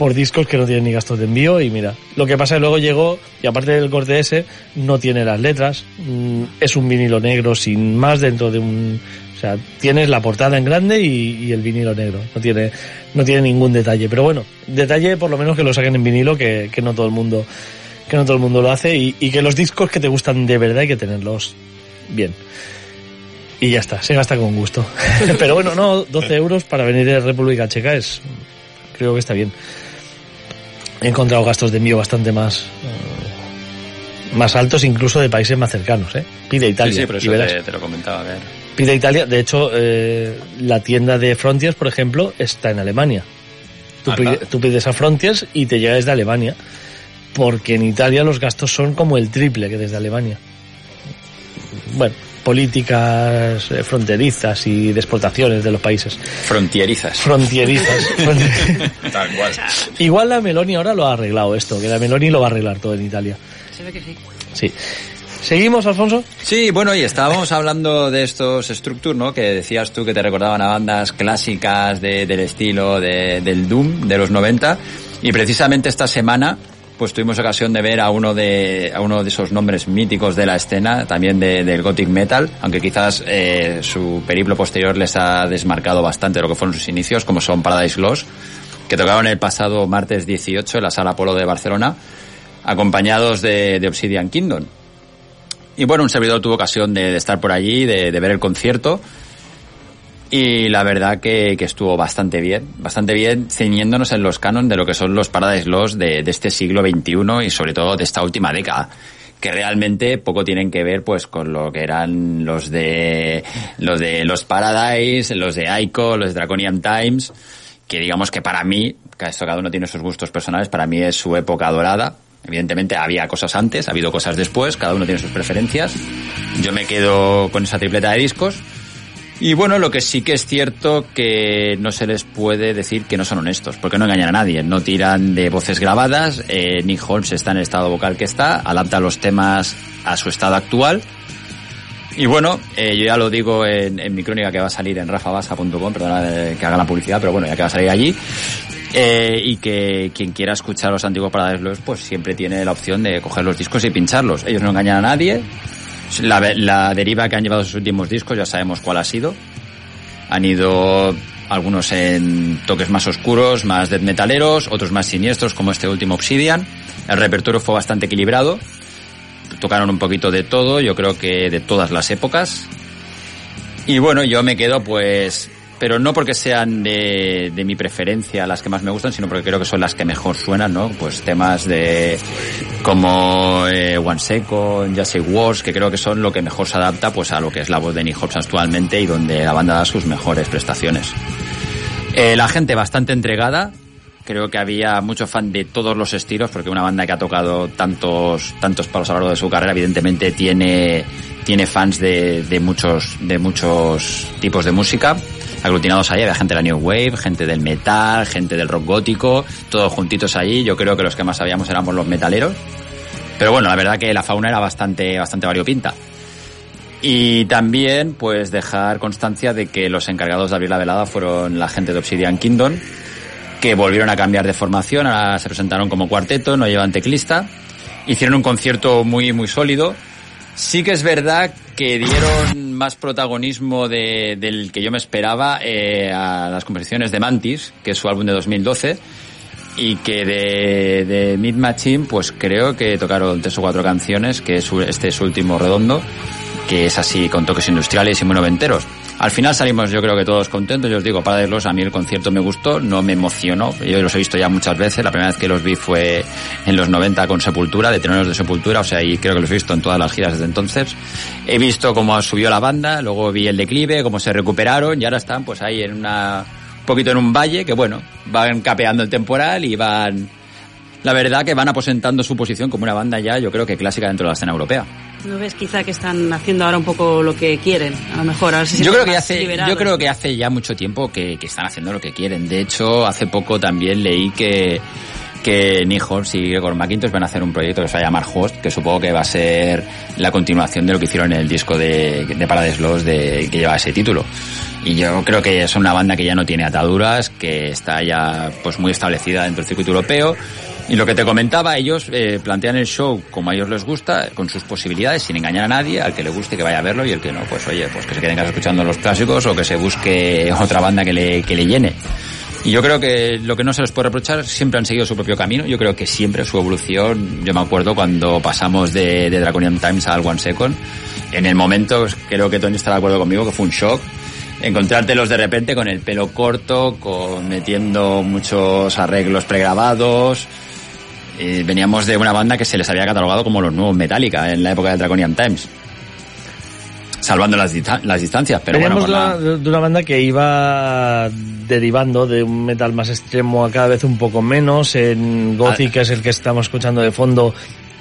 por discos que no tienen ni gastos de envío. Y mira, lo que pasa es que luego llegó, y aparte del corte ese, no tiene las letras, mm, es un vinilo negro sin más dentro de un... O sea, tienes la portada en grande y, y el vinilo negro. No tiene, no tiene ningún detalle. Pero bueno, detalle por lo menos que lo saquen en vinilo, que, que no todo el mundo, que no todo el mundo lo hace, y, y que los discos que te gustan de verdad hay que tenerlos bien. Y ya está, se gasta con gusto. Pero bueno, no, 12 euros para venir de República Checa es, creo que está bien. He encontrado gastos de envío bastante más, eh, más altos, incluso de países más cercanos, ¿eh? Pide Italia. sí, pero eso te, te lo comentaba, a ver. Pide Italia, de hecho, eh, la tienda de Frontiers, por ejemplo, está en Alemania. Tú, pide- tú pides a Frontiers y te llega desde Alemania. Porque en Italia los gastos son como el triple que desde Alemania. Bueno, políticas eh, fronterizas y de exportaciones de los países. Frontierizas. Frontierizas. Tal cual. Igual la Meloni ahora lo ha arreglado esto, que la Meloni lo va a arreglar todo en Italia. Se ve que sí. Sí. ¿Seguimos, Alfonso? Sí, bueno, y estábamos hablando de estos Structure, ¿no? Que decías tú que te recordaban a bandas clásicas de- del estilo de- del Doom de los 90. Y precisamente esta semana pues tuvimos ocasión de ver a uno de, a uno de esos nombres míticos de la escena, también de- del Gothic Metal, aunque quizás eh, su periplo posterior les ha desmarcado bastante lo que fueron sus inicios, como son Paradise Lost, que tocaron el pasado martes 18 en la Sala Polo de Barcelona, acompañados de, Obsidian Kingdom. Y bueno, un servidor tuvo ocasión de, estar por allí, de ver el concierto. Y la verdad que, que estuvo bastante bien, bastante bien ceñiéndonos en los canon de lo que son los Paradise Lost de, de este siglo XXI y sobre todo de esta última década que realmente poco tienen que ver pues con lo que eran los de los de los Paradise, los de Ico, los de Draconian Times, que digamos que para mí, esto cada uno tiene sus gustos personales, para mí es su época dorada. Evidentemente había cosas antes, ha habido cosas después, cada uno tiene sus preferencias. Yo me quedo con esa tripleta de discos. Y bueno, lo que sí que es cierto que no se les puede decir que no son honestos, porque no engañan a nadie, no tiran de voces grabadas, eh, Nick Holmes está en el estado vocal que está, adapta los temas a su estado actual. Y bueno, eh, yo ya lo digo en, en mi crónica que va a salir en rafabasa.com, perdona eh, que haga la publicidad, pero bueno, ya que va a salir allí. Eh, y que quien quiera escuchar los antiguos Paradise Lost, pues siempre tiene la opción de coger los discos y pincharlos. Ellos no engañan a nadie, la, deriva que han llevado sus últimos discos ya sabemos cuál ha sido. Han ido algunos en toques más oscuros, más death metaleros, otros más siniestros, como este último Obsidian. El repertorio fue bastante equilibrado. Tocaron un poquito de todo, yo creo que de todas las épocas. Y bueno, yo me quedo pues pero no porque sean de, de mi preferencia las que más me gustan, sino porque creo que son las que mejor suenan, ¿no? Pues temas de como eh, One Second, Just Say Wars, que creo que son lo que mejor se adapta pues a lo que es la voz de Nick Hobbs actualmente y donde la banda da sus mejores prestaciones. Eh, la gente bastante entregada, creo que había mucho fan de todos los estilos, porque una banda que ha tocado tantos, tantos palos a lo largo de su carrera, evidentemente tiene, tiene fans de, de muchos, de muchos tipos de música aglutinados ahí, había gente de la New Wave, gente del metal, gente del rock gótico, todos juntitos allí. Yo creo que los que más sabíamos éramos los metaleros. Pero bueno, la verdad que la fauna era bastante, bastante variopinta. Y también, pues, dejar constancia de que los encargados de abrir la velada fueron la gente de Obsidian Kingdom, que volvieron a cambiar de formación, ahora se presentaron como cuarteto, no llevan teclista. Hicieron un concierto muy, muy sólido. Sí que es verdad que dieron más protagonismo de, del que yo me esperaba eh, a las composiciones de Mantis, que es su álbum de 2012, y que de, de Mid Machine, pues creo que tocaron tres o cuatro canciones, que es este es su último redondo, que es así con toques industriales y muy noventeros. Al final salimos yo creo que todos contentos, yo os digo, para los a mí el concierto me gustó, no me emocionó, yo los he visto ya muchas veces, la primera vez que los vi fue en los 90 con Sepultura, de Teneros de Sepultura, o sea, y creo que los he visto en todas las giras desde entonces. He visto cómo subió la banda, luego vi el declive, cómo se recuperaron y ahora están pues ahí en una, un poquito en un valle que bueno, van capeando el temporal y van, la verdad que van aposentando su posición como una banda ya, yo creo que clásica dentro de la escena europea. ¿No ves quizá que están haciendo ahora un poco lo que quieren? A lo mejor ahora se Yo creo que hace, liberados. yo creo que hace ya mucho tiempo que, que están haciendo lo que quieren. De hecho, hace poco también leí que que Nick y Gregor McIntosh van a hacer un proyecto que se va a llamar Host, que supongo que va a ser la continuación de lo que hicieron en el disco de, de Paradise Lost de, que lleva ese título. Y yo creo que es una banda que ya no tiene ataduras, que está ya pues muy establecida dentro del circuito europeo. Y lo que te comentaba, ellos eh, plantean el show como a ellos les gusta, con sus posibilidades, sin engañar a nadie, al que le guste que vaya a verlo y el que no, pues oye, pues que se queden en casa escuchando los clásicos o que se busque otra banda que le, que le llene. Y yo creo que lo que no se les puede reprochar, siempre han seguido su propio camino. Yo creo que siempre su evolución, yo me acuerdo cuando pasamos de, de Draconian Times al One Second, en el momento, pues, creo que Tony estará de acuerdo conmigo, que fue un shock. Encontrártelos de repente con el pelo corto, con metiendo muchos arreglos pregrabados. Eh, veníamos de una banda que se les había catalogado como los nuevos Metallica en la época de Draconian Times. Salvando las, las distancias, pero Veníamos bueno, de, la- una, de una banda que iba derivando de un metal más extremo a cada vez un poco menos. En Gothic, Ah. que es el que estamos escuchando de fondo,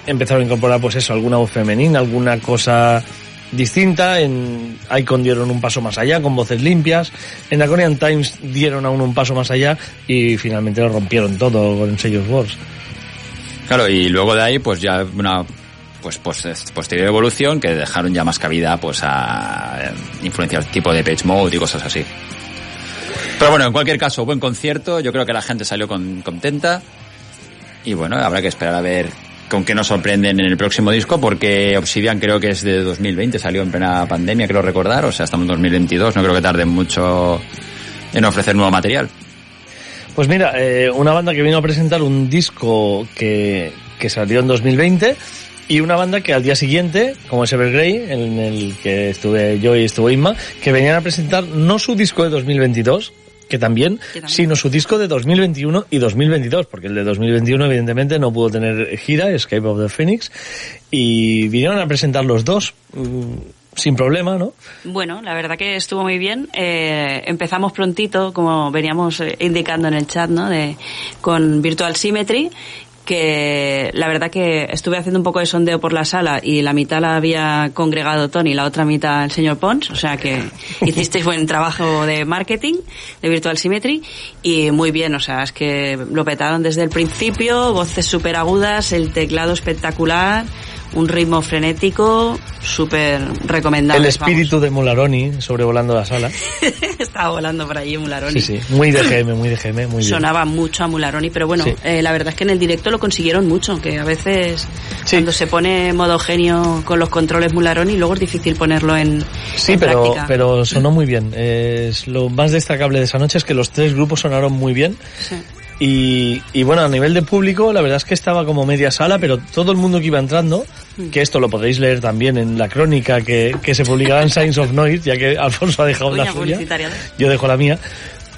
empezaron a incorporar pues eso, alguna voz femenina, alguna cosa distinta. En Icon dieron un paso más allá con voces limpias. En Draconian Times dieron aún un paso más allá y finalmente lo rompieron todo con sellos Wars. Claro, y luego de ahí, pues ya una pues, pues posterior evolución que dejaron ya más cabida pues a eh, influencias tipo de Page Mode y cosas así. Pero bueno, en cualquier caso, buen concierto, yo creo que la gente salió con- contenta. Y bueno, habrá que esperar a ver con qué nos sorprenden en el próximo disco, porque Obsidian creo que es de 2020, salió en plena pandemia, creo recordar, o sea, estamos en 2022, no creo que tarden mucho en ofrecer nuevo material. Pues mira, eh, una banda que vino a presentar un disco que, que salió en 2020 y una banda que al día siguiente, como es Evergrey, en el que estuve yo y estuvo Inma, que venían a presentar no su disco de 2022, que también, Que también. sino su disco de 2021 y 2022, porque el de 2021 evidentemente no pudo tener gira, Escape of the Phoenix, y vinieron a presentar los dos sin problema, ¿no? Bueno, la verdad que estuvo muy bien. Eh, empezamos prontito, como veníamos eh, indicando en el chat, ¿no? De, con Virtual Symmetry, que la verdad que estuve haciendo un poco de sondeo por la sala y la mitad la había congregado Tony y la otra mitad el señor Pons, o sea que hicisteis buen trabajo de marketing de Virtual Symmetry y muy bien, o sea, es que lo petaron desde el principio, voces súper agudas, el teclado espectacular, un ritmo frenético, súper recomendable. El espíritu de Mularoni sobrevolando la sala. Estaba volando por allí Mularoni. Sí, sí, muy de GM, muy de GM, muy bien. Sonaba mucho a Mularoni, pero bueno, Sí. eh, la verdad es que en el directo lo consiguieron mucho, que a veces Sí. cuando se pone modo genio con los controles Mularoni, luego es difícil ponerlo en, Sí, en pero, práctica. pero sonó muy bien. Es lo más destacable de esa noche es que los tres grupos sonaron muy bien. Sí. Y, y bueno, a nivel de público, la verdad es que estaba como media sala, pero todo el mundo que iba entrando, que esto lo podéis leer también en la crónica que, que se publicará en Science of Noise, ya que Alfonso ha dejado la suya. Yo dejo la mía.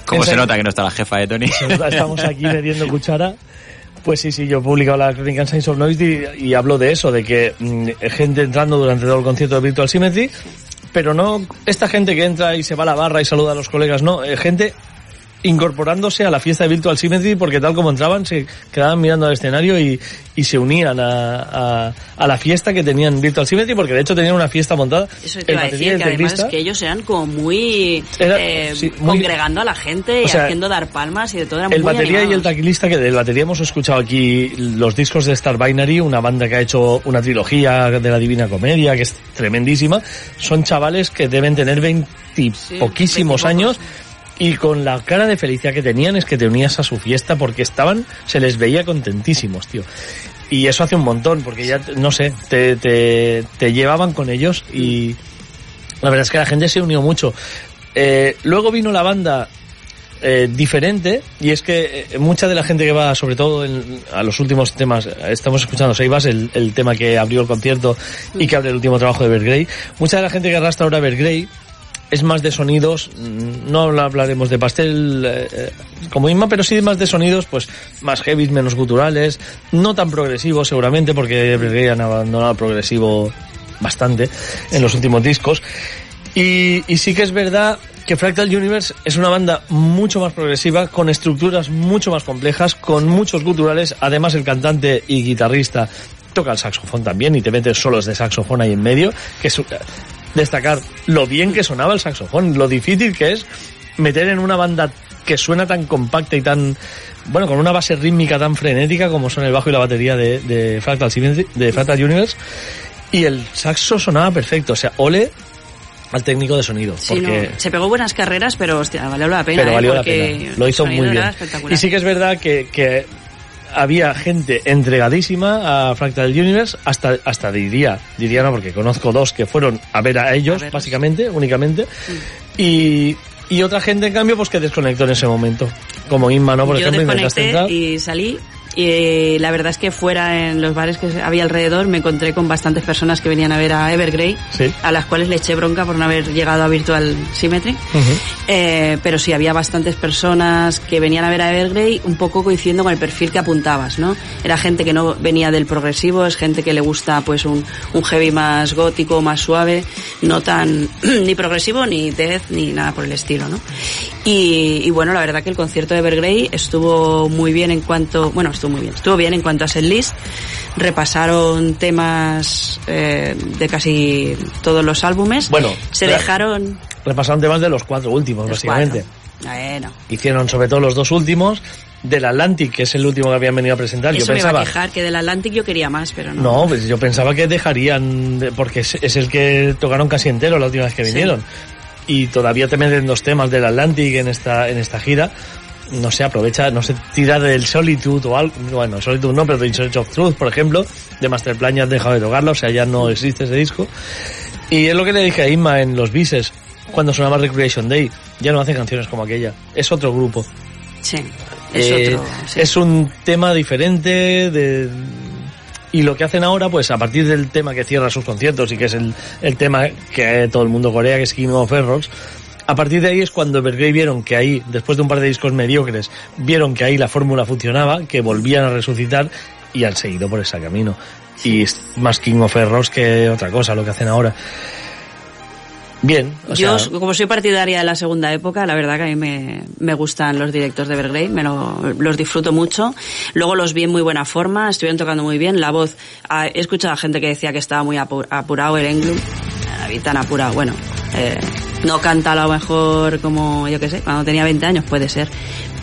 Como se nota que no está la jefa de Tony. estamos aquí metiendo cuchara. Pues sí, sí, yo he publicado la crónica en Science of Noise y, y hablo de eso, de que mm, gente entrando durante todo el concierto de Virtual Symmetry, pero no esta gente que entra y se va a la barra y saluda a los colegas, no, eh, gente incorporándose a la fiesta de Virtual Symmetry porque tal como entraban se quedaban mirando al escenario y, y se unían a, a, a la fiesta que tenían Virtual Symmetry porque de hecho tenían una fiesta montada. Eso te iba a decir, que además es que ellos eran como muy, Era- eh, sí, muy- congregando a la gente y sea, haciendo dar palmas y de todo. Eran El muy batería y el teclista, que del batería hemos escuchado aquí los discos de Star Binary, una banda que ha hecho una trilogía de la Divina Comedia, que es tremendísima. Son chavales que deben tener veintipoquísimos 20 años y con la cara de felicidad que tenían es que te unías a su fiesta porque estaban, se les veía contentísimos, tío. Y eso hace un montón, porque ya, no sé, te, te, llevaban con ellos y la verdad es que la gente se unió mucho. Eh, luego vino la banda eh, diferente y es que eh, mucha de la gente que va sobre todo a los últimos temas estamos escuchando Seibas el, el tema que abrió el concierto y que abre el último trabajo de Evergrey mucha de la gente que arrastra ahora Evergrey es más de sonidos no habla- hablaremos de pastel eh, eh, como Inma pero sí más de sonidos pues más heavy menos guturales no tan progresivos seguramente porque Evergrey han abandonado progresivo bastante en los últimos discos y, sí que es verdad que Fractal Universe es una banda mucho más progresiva, con estructuras mucho más complejas, con muchos guturales. Además, el cantante y guitarrista toca el saxofón también y te metes solos de saxofón ahí en medio, que es destacar lo bien que sonaba el saxofón, lo difícil que es meter en una banda que suena tan compacta y tan bueno, con una base rítmica tan frenética como son el bajo y la batería de, de Fractal de Fractal Universe y el saxo sonaba perfecto, o sea, ole al técnico de sonido, Sí, porque no, se pegó buenas carreras, pero hostia, valió la pena. pero ¿eh? valió la pena. Lo hizo muy bien. Y sí que es verdad que, que había gente entregadísima a Fractal Universe, hasta, hasta diría, diría no, porque conozco dos que fueron a ver a ellos, A básicamente, únicamente, Mm. y, y otra gente, en cambio, pues que desconectó en ese momento. Como Inma, ¿no? Por Yo ejemplo, desconecté y salí. Y la verdad es que fuera en los bares que había alrededor me encontré con bastantes personas que venían a ver a Evergrey, Sí. a las cuales le eché bronca por no haber llegado a Virtual Symmetry. Eh, pero sí, había bastantes personas que venían a ver a Evergrey un poco coincidiendo con el perfil que apuntabas, ¿no? Era gente que no venía del progresivo, es gente que le gusta pues un, un heavy más gótico, más suave, no tan ni progresivo, ni death, ni nada por el estilo, ¿no? Y, y bueno, la verdad que el concierto de Evergrey estuvo muy bien en cuanto, bueno, estuvo muy bien, estuvo bien en cuanto a setlist. Repasaron temas eh, de casi todos los álbumes. Bueno, se re- dejaron Repasaron temas de los cuatro últimos, los básicamente. cuatro. Bueno. Hicieron sobre todo los dos últimos, del Atlantic, que es el último que habían venido a presentar. Eso Yo me iba a pensaba, quejar, que del Atlantic yo quería más, pero no. No, pues yo pensaba que dejarían, de- porque es, es el que tocaron casi entero la última vez que Sí. Y todavía te meten dos temas del Atlantic en esta, en esta gira. no se aprovecha, no se tira del Solitude o algo, bueno, Solitude no, pero de In Search of Truth, por ejemplo, de Masterplan ya han dejado de tocarlo, o sea, ya no existe ese disco. Y es lo que le dije a Inma en los bises, cuando sonaba Recreation Day, ya no hacen canciones como aquella, es otro grupo. Sí, es Eh, otro. sí. es un tema diferente de y lo que hacen ahora pues a partir del tema que cierra sus conciertos y que es el, el tema que todo el mundo corea que es King of Errors a partir de ahí es cuando Evergrey vieron que ahí después de un par de discos mediocres vieron que ahí la fórmula funcionaba que volvían a resucitar y han seguido por ese camino. Y es más King of Errors que otra cosa lo que hacen ahora bien o Yo, sea, como soy partidaria de la segunda época, la verdad que a mí me, me gustan los directos de Evergrey, me lo- los disfruto mucho. Luego los vi en muy buena forma, estuvieron tocando muy bien. La voz, ah, he escuchado a gente que decía que estaba muy apu- apurado el Englund. Tan apurado, bueno, eh, no canta a lo mejor como, yo qué sé, cuando tenía 20 años puede ser,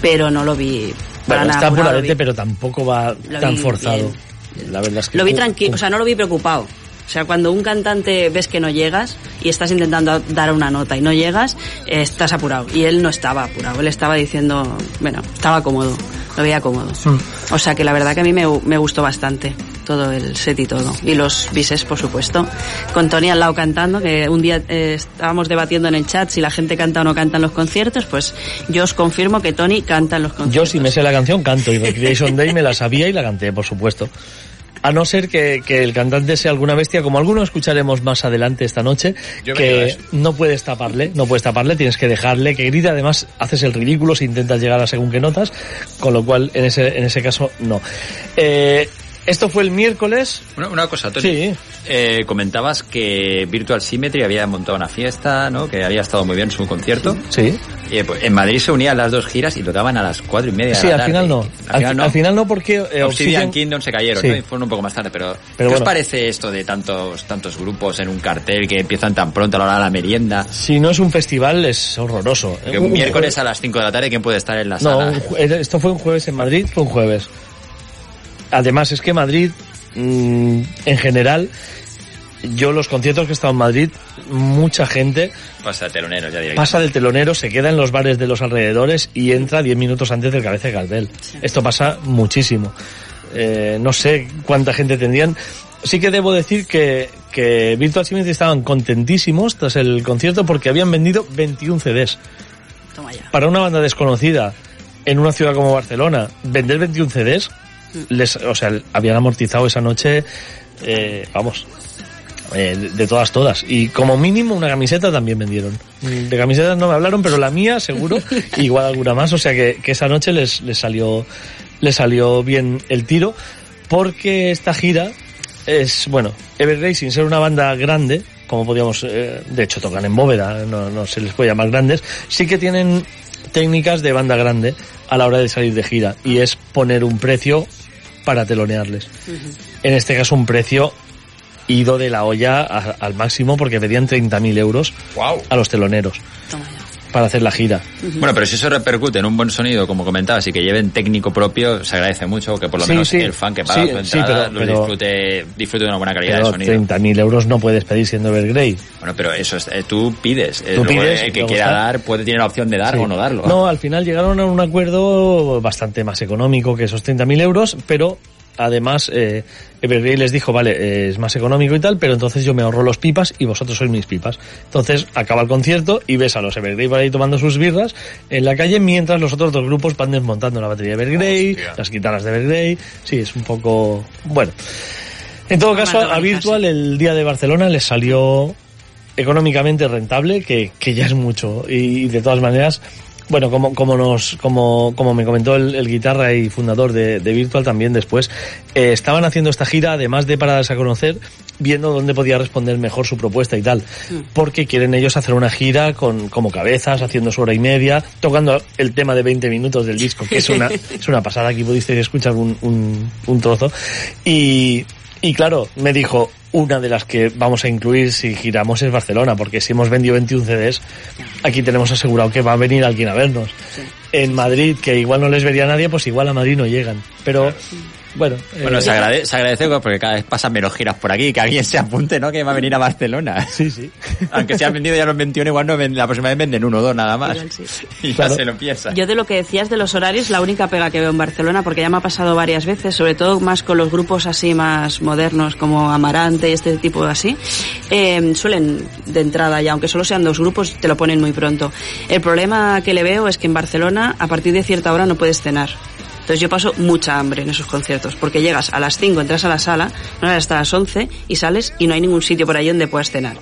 pero no lo vi para bueno, nada está apuradete pero tampoco va Lo tan forzado bien. la verdad es que Lo vi tranquilo, o sea, no lo vi preocupado. O sea, cuando un cantante ves que no llegas y estás intentando dar una nota y no llegas, eh, estás apurado. Y él no estaba apurado, él estaba diciendo, bueno, estaba cómodo, lo veía cómodo. Mm. O sea, que la verdad que a mí me, me gustó bastante todo el set y todo. Y los bises, por supuesto. Con Tony al lado cantando, que un día eh, estábamos debatiendo en el chat si la gente canta o no canta en los conciertos, pues yo os confirmo que Tony canta en los conciertos. Yo si me sé la canción canto y Recreation Day me la sabía y la canté, por supuesto. A no ser que, que el cantante sea alguna bestia, como alguno escucharemos más adelante esta noche, Yo que no puedes taparle, no puedes taparle, tienes que dejarle que grite, además haces el ridículo si intentas llegar a según qué notas, con lo cual en ese, en ese caso no. Eh, esto fue el miércoles, Una, una cosa, Tony. Sí. Eh, comentabas que Virtual Symmetry había montado una fiesta, ¿no? Que había estado muy bien su concierto. sí, Y, eh, pues, en Madrid se unían las dos giras y tocaban a las cuatro y media de sí, la al tarde. final no, Al final no. al final no porque eh, Obsidian Obsidian- Kingdom se cayeron, Sí. ¿no? Y fueron un poco más tarde, pero, Pero ¿qué os parece esto de tantos tantos grupos en un cartel que empiezan tan pronto a la hora de la merienda? si no es un festival es horroroso. Que Un- miércoles a las 5 de la tarde, ¿quién puede estar en la No, sala? era- esto fue un jueves en Madrid, fue un jueves. Además es que Madrid, mm, en general, yo los conciertos que he estado en Madrid, mucha gente Pasa de teloneros ya pasa del telonero, se queda en los bares de los alrededores y entra 10 minutos antes del cabeza de cartel. Esto pasa muchísimo. Eh, no sé cuánta gente tendrían. Sí que debo decir que, que Virtual Symmetry estaban contentísimos tras el concierto porque habían vendido 21 CDs Toma ya. para una banda desconocida en una ciudad como Barcelona, vender 21 CDs, les, o sea, habían amortizado esa noche, eh, vamos, eh, de, de todas, todas. Y como mínimo una camiseta también vendieron. De camisetas no me hablaron, pero la mía seguro, igual alguna más, o sea que, que esa noche les, les salió, les salió bien el tiro, porque esta gira es, bueno, Evergrey sin ser una banda grande, como podíamos, eh, de hecho tocan en bóveda, no, no se les puede llamar grandes, sí que tienen técnicas de banda grande a la hora de salir de gira y es poner un precio para telonearles. En este caso un precio ido de la olla a- al máximo porque pedían 30.000 euros Wow. a los teloneros Toma ya. Para hacer la gira. Bueno, pero si eso repercute en un buen sonido, como comentabas, y que lleven técnico propio, se agradece mucho que por lo Sí, menos sí. el fan que paga Sí, su sí, entrada pero- lo pero- disfrute, disfrute de una buena calidad Pero de sonido. 30.000 euros no puedes pedir siendo Evergrey. Bueno, pero eso es, eh, tú pides. Eh, Tú luego pides, el que quiera está. dar puede tener la opción de dar Sí. o no darlo. No, al final llegaron a un acuerdo bastante más económico que esos 30.000 euros, pero además eh, Evergrey les dijo, vale, eh, es más económico y tal, pero entonces yo me ahorro los pipas y vosotros sois mis pipas. Entonces acaba el concierto y ves a los Evergrey por ahí tomando sus birras en la calle mientras los otros dos grupos van desmontando la batería de Evergrey, Hostia. las guitarras de Evergrey. Sí, es un poco... Bueno. En todo caso, a. Virtual el día de Barcelona les salió económicamente rentable, que, que ya es mucho. Y, de todas maneras, bueno, como, como nos, como, como me comentó el, el guitarra y fundador de, de Virtual también después, eh, estaban haciendo esta gira, además de para darse a conocer, viendo dónde podía responder mejor su propuesta y tal. Porque quieren ellos hacer una gira con, como cabezas, haciendo su hora y media, tocando el tema de 20 minutos del disco, que es una, es una pasada, aquí pudisteis escuchar un, un, un trozo. Y, y claro, me dijo, una de las que vamos a incluir si giramos es Barcelona, porque si hemos vendido 21 CDs, aquí tenemos asegurado que va a venir alguien a vernos. En Madrid, que igual no les vería nadie, pues igual a Madrid no llegan. Pero Bueno, Bueno, eh, se, agrade- se agradece porque cada vez pasan menos giras por aquí, que alguien se apunte, ¿no? Que va a venir a Barcelona. sí, sí. Aunque se han vendido ya los 21, igual no ven- la próxima vez venden uno o dos nada más. Igual sí. Y Claro. ya se lo piensa. Yo de lo que decías de los horarios, la única pega que veo en Barcelona, porque ya me ha pasado varias veces, sobre todo más con los grupos así más modernos como Amarante y este tipo de así, eh, suelen de entrada ya, aunque solo sean dos grupos, te lo ponen muy pronto. El problema que le veo es que en Barcelona a partir de cierta hora no puedes cenar. Entonces yo paso mucha hambre en esos conciertos, porque llegas a las 5, entras a la sala, no hasta las 11 y sales y no hay ningún sitio por ahí donde puedas cenar.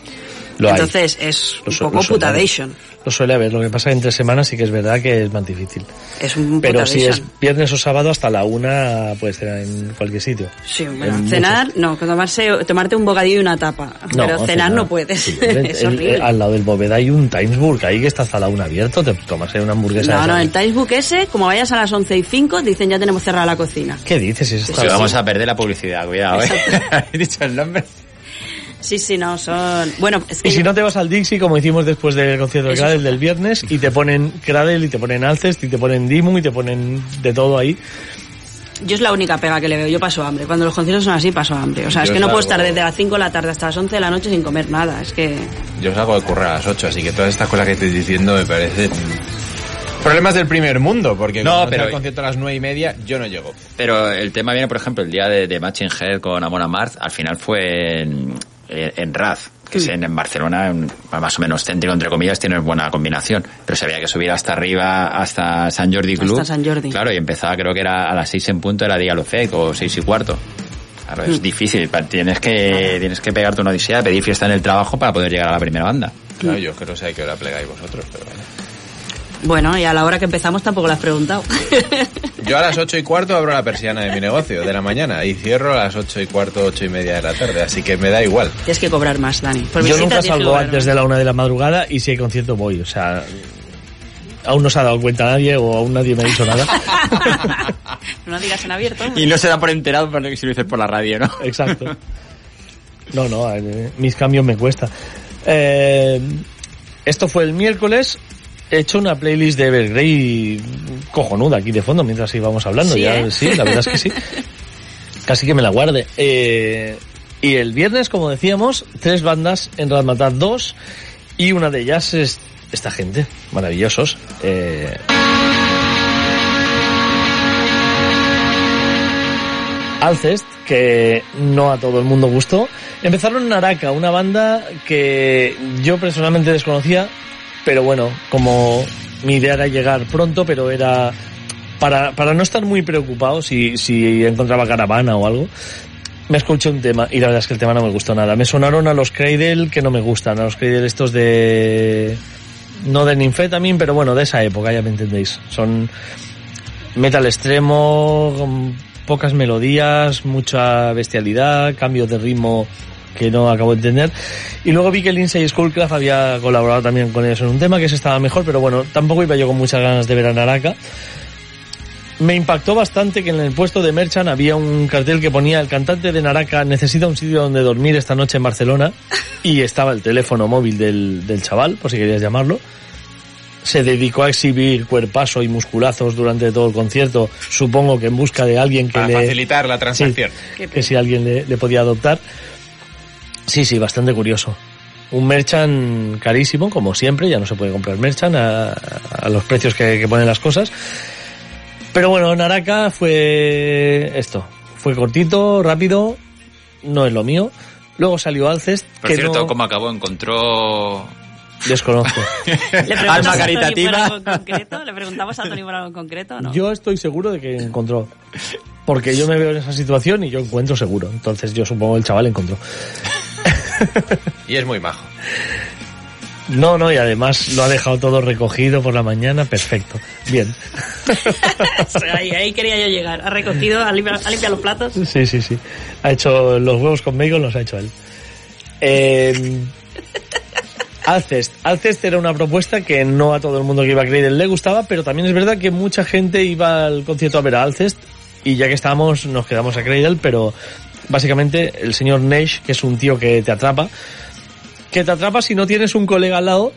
Lo hay. Entonces es un poco putadation. Lo suele haber, lo que pasa entre semanas sí que es verdad que es más difícil. Es un Pero si es viernes o sábado hasta la una puedes cenar en cualquier sitio. Sí, bueno, En cenar, no, tomarse, tomarte un bocadillo y una tapa. pero cenar, no puedes. Sí, el- es el- horrible. al lado del Bóveda hay un Timesburg ahí que está hasta la una abierto, te tomas una hamburguesa. no, de no, el Timesbook ese, como vayas a las 11 y 5, dicen ya tenemos cerrada la cocina. ¿Qué dices? Si vamos a perder la publicidad, cuidado, ¿eh? He dicho el nombre. Sí, sí, no, son... Bueno, es que Y si no te vas al Dixie, como hicimos después del concierto de Eso Cradle del viernes, y te ponen Cradle, y te ponen Alcest, y te ponen Dimu, y te ponen de todo ahí. yo es la única pega que le veo, yo paso hambre. Cuando los conciertos son así, paso hambre. O sea, es que no puedo estar desde las 5 de la tarde hasta las 11 de la noche sin comer nada. Es que... Yo salgo de currar a las 8, así que todas estas cosas que estoy diciendo me parecen problemas del primer mundo, porque No, cuando pero- el concierto a las 9 y media, yo no llego. Pero el tema viene, por ejemplo, el día de, de Matching Head con Amon Amarth, al final fue en, en, en Raz, que es en, en Barcelona, en- más o menos céntrico, entre comillas, tiene buena combinación. Pero se había que subir hasta arriba, hasta San Jordi Hasta Club. Sant Jordi. Claro, y empezaba, creo que era a las seis en punto, era Dial Fake, o seis y cuarto. Claro, es difícil, pa- tienes que, tienes que pegarte una odisea, pedir fiesta en el trabajo para poder llegar a la primera banda. Claro, yo es que no sé a qué hora plegáis vosotros, pero bueno. Bueno, y a la hora que empezamos tampoco lo has preguntado. Yo a las 8 y cuarto abro la persiana de mi negocio de la mañana y cierro a las 8 y cuarto, 8 y media de la tarde, así que me da igual. tienes que cobrar más, Dani. Por Yo nunca salgo antes de la una de la madrugada, y si hay concierto voy, o sea... Aún no se ha dado cuenta nadie, o aún nadie me ha dicho nada. no digas en abierto. Y no se da por enterado porque si lo dices por la radio, ¿no? Exacto. No, no, eh, mis cambios me cuesta. Eh, esto fue el miércoles. He hecho una playlist de Evergrey cojonuda aquí de fondo mientras íbamos hablando. Sí, ya, ¿eh? sí, la verdad es que sí. Casi que me la guarde. Eh, y el viernes, como decíamos, tres bandas en Radmatar 2 y una de ellas es esta gente, maravillosos. Eh, Alcest, que no a todo el mundo gustó. Empezaron en Araka, una banda que yo personalmente desconocía, pero bueno, como mi idea era llegar pronto, pero era para, para no estar muy preocupado si, si encontraba caravana o algo. Me escuché un tema y la verdad es que el tema no me gustó nada. Me sonaron a los Cradle que no me gustan, a los Cradle estos de... No de Ninfetamin, pero bueno, de esa época, ya me entendéis. Son metal extremo, pocas melodías, mucha bestialidad, cambios de ritmo que no acabo de entender. Y luego vi que Lindsay Skullcraft había colaborado también con ellos en un tema que se estaba mejor, pero bueno, tampoco iba yo con muchas ganas de ver a Naraka. Me impactó bastante que en el puesto de Merchant había un cartel que ponía el cantante de Naraka necesita un sitio donde dormir esta noche en Barcelona y estaba el teléfono móvil del, del chaval, por si querías llamarlo. Se dedicó a exhibir cuerpazo y musculazos durante todo el concierto, supongo que en busca de alguien que Para le... facilitar la transacción. Qué que si alguien le, le podía adoptar. Sí, sí, bastante curioso. Un merchant carísimo, como siempre, ya no se puede comprar merchant a, a los precios que, que ponen las cosas. Pero bueno, Naraka fue esto. Fue cortito, rápido, no es lo mío. Luego salió Alcest, Por que cierto, no ¿cómo acabó? Encontró... desconozco. ¿Le preguntamos Alma a Tony caritativa. algo concreto? ¿Le preguntamos a Tony por algo en concreto o no? Yo estoy seguro de que encontró. Porque yo me veo en esa situación y yo encuentro seguro. Entonces yo supongo que el chaval encontró. Y es muy majo. No, no, y además lo ha dejado todo recogido por la mañana, perfecto. Bien. Ahí, ahí quería yo llegar. Ha recogido, ha limpiado, ha limpiado los platos. Sí, sí, sí. Ha hecho los huevos con bacon, los ha hecho él. Eh, Alcest. Alcest era una propuesta que no a todo el mundo que iba a creer le gustaba, pero también es verdad que mucha gente iba al concierto a ver a Alcest y ya que estábamos nos quedamos a Cradle, pero básicamente el señor Nesh, que es un tío que te atrapa, que te atrapa si no tienes un colega al lado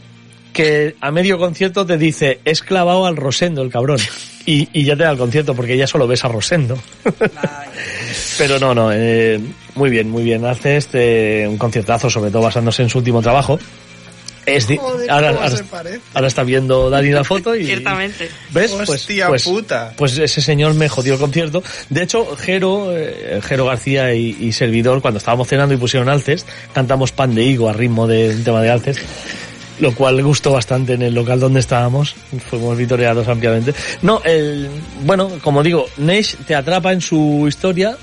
que a medio concierto te dice, es clavado al Rosendo el cabrón. y, y ya te da el concierto porque ya solo ves a Rosendo. Pero no, no, eh, muy bien, muy bien. Hace este un conciertazo, sobre todo basándose en su último trabajo. Es Joder, ahora, está viendo Dani la foto y Ciertamente. ¿Ves? Pues, Hostia pues, puta. pues ese señor me jodió el concierto. De hecho, Jero, eh, Jero García y, y servidor, cuando estábamos cenando y pusieron alces, cantamos pan de higo a ritmo de un tema de alces. Lo cual gustó bastante en el local donde estábamos. Fuimos vitoreados ampliamente. No, el, bueno, como digo, Nesh te atrapa en su historia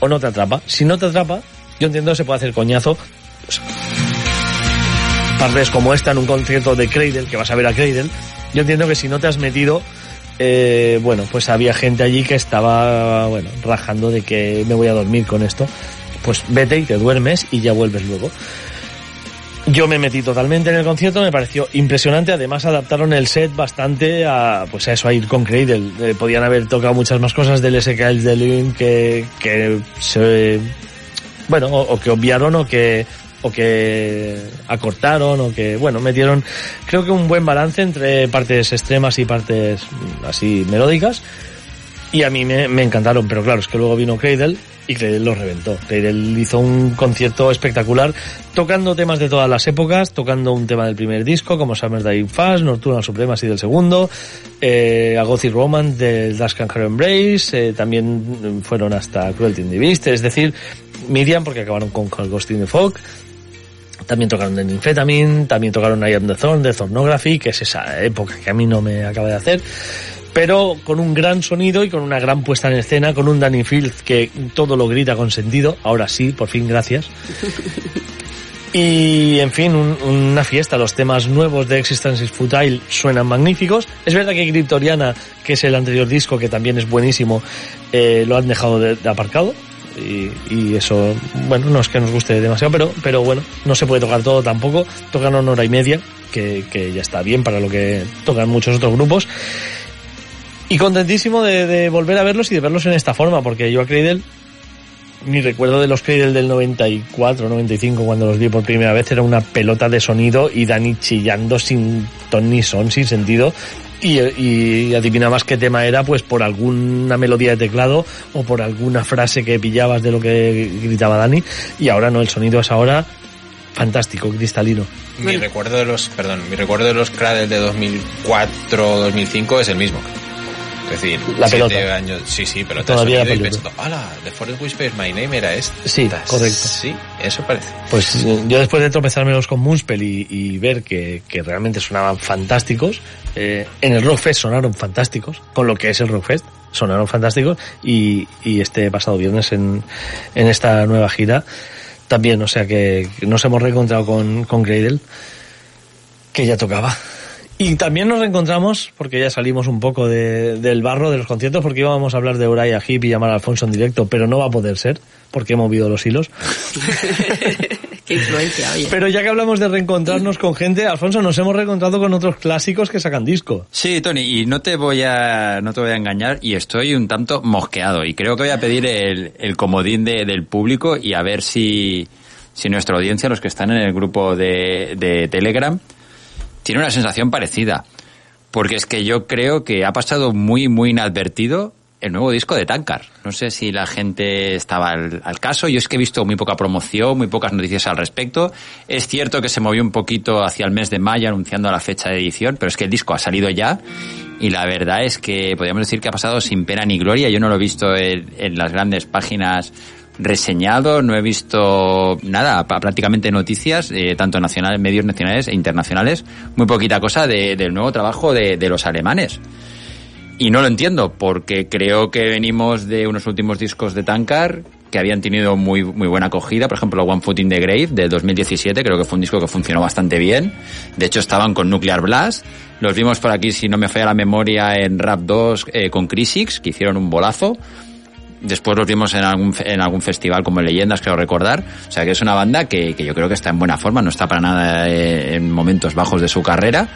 o no te atrapa. Si no te atrapa, yo entiendo que se puede hacer coñazo. pues, partes como esta en un concierto de Cradle, que vas a ver a Cradle, yo entiendo que si no te has metido, eh, bueno, pues había gente allí que estaba, bueno, rajando de que me voy a dormir con esto. Pues vete y te duermes y ya vuelves luego. Yo me metí totalmente en el concierto, me pareció impresionante. Además adaptaron el set bastante a, pues a eso, a ir con Cradle. Eh, podían haber tocado muchas más cosas del SKL de Lewin que, que se, bueno, o que obviaron o que, o que acortaron o que, bueno, metieron, creo que un buen balance entre partes extremas y partes así melódicas. Y a mí me, encantaron, pero claro, es que luego vino Cradle y Cradle lo reventó. Cradle hizo un concierto espectacular, tocando temas de todas las épocas, tocando un tema del primer disco, como Summer's Dying Fast, Nocturnal Supremacy del segundo, eh, A Gothic Roman del Dash Can Embrace, eh, también fueron hasta Cruelty in the Beast, es decir, Miriam, porque acabaron con Ghost in the Fog, también tocaron de Ninfetamin, también tocaron I Am the Thorn de Thornography, que es esa época que a mí no me acaba de hacer. Pero con un gran sonido y con una gran puesta en escena, con un Danny Field que todo lo grita con sentido. Ahora sí, por fin, gracias. Y, en fin, un- una fiesta. Los temas nuevos de Existence is Futile suenan magníficos. Es verdad que Cryptoriana, que es el anterior disco, que también es buenísimo, eh, lo han dejado de, de aparcado. Y, eso, bueno, no es que nos guste demasiado, pero, pero bueno, no se puede tocar todo tampoco. Tocan una hora y media, que, que ya está bien para lo que tocan muchos otros grupos. Y contentísimo de, volver a verlos y de verlos en esta forma, porque yo a Cradle mi recuerdo de los Cradle del 94, 95, cuando los vi por primera vez, era una pelota de sonido y Dani chillando sin ton ni son, sin sentido. Y, y adivinabas qué tema era, pues por alguna melodía de teclado o por alguna frase que pillabas de lo que gritaba Dani. Y ahora no, el sonido es ahora fantástico, cristalino. Mi recuerdo de los, perdón, mi recuerdo de los Cradle de 2004-2005 es el mismo. Es decir, La siete pelota. años, sí, sí, pero Todavía la pelota. ¡hala! The Forest Whispers My Name era este. Sí, correcto. Sí, eso parece. Pues eh, yo después de tropezármelos con Moonspell y, y ver que, que realmente sonaban fantásticos, eh, en el Rockfest sonaron fantásticos, con lo que es el Rockfest, sonaron fantásticos, y, y este pasado viernes en, en esta nueva gira también, o sea que nos hemos reencontrado con, con Cradle, que ya tocaba. Y también nos reencontramos, porque ya salimos un poco de- del barro de los conciertos, porque íbamos a hablar de Uriah Heep y llamar a Alfonso en directo, pero no va a poder ser, porque he movido los hilos. Qué influencia, oye. Pero ya que hablamos de reencontrarnos con gente, Alfonso, nos hemos reencontrado con otros clásicos que sacan disco. Sí, Tony, y no te voy a, no te voy a engañar, y estoy un tanto mosqueado, y creo que voy a pedir el, el comodín de- del público y a ver si, si nuestra audiencia, los que están en el grupo de, de Telegram, tiene una sensación parecida. Porque es que yo creo que ha pasado muy, muy inadvertido el nuevo disco de Tankar. No sé si la gente estaba al, al caso. Yo es que he visto muy poca promoción, muy pocas noticias al respecto. Es cierto que se movió un poquito hacia el mes de mayo anunciando la fecha de edición, pero es que el disco ha salido ya. Y la verdad es que podríamos decir que ha pasado sin pena ni gloria. Yo no lo he visto en, en las grandes páginas reseñado, no he visto nada, prácticamente noticias, eh, tanto nacionales, medios nacionales e internacionales, muy poquita cosa de- del nuevo trabajo de, de los alemanes. Y no lo entiendo, porque creo que venimos de unos últimos discos de Tankar que habían tenido muy, muy buena acogida. Por ejemplo, One Foot in the Grave del 2017, creo que fue un disco que funcionó bastante bien. De hecho, estaban con Nuclear Blast. Los vimos por aquí, si no me falla la memoria, en Rap 2 eh, con Crisix, que hicieron un bolazo. Después los vimos en algún, en algún festival como Leyendas, creo recordar. O sea que es una banda que, que yo creo que está en buena forma, no está para nada eh, en momentos bajos de su carrera.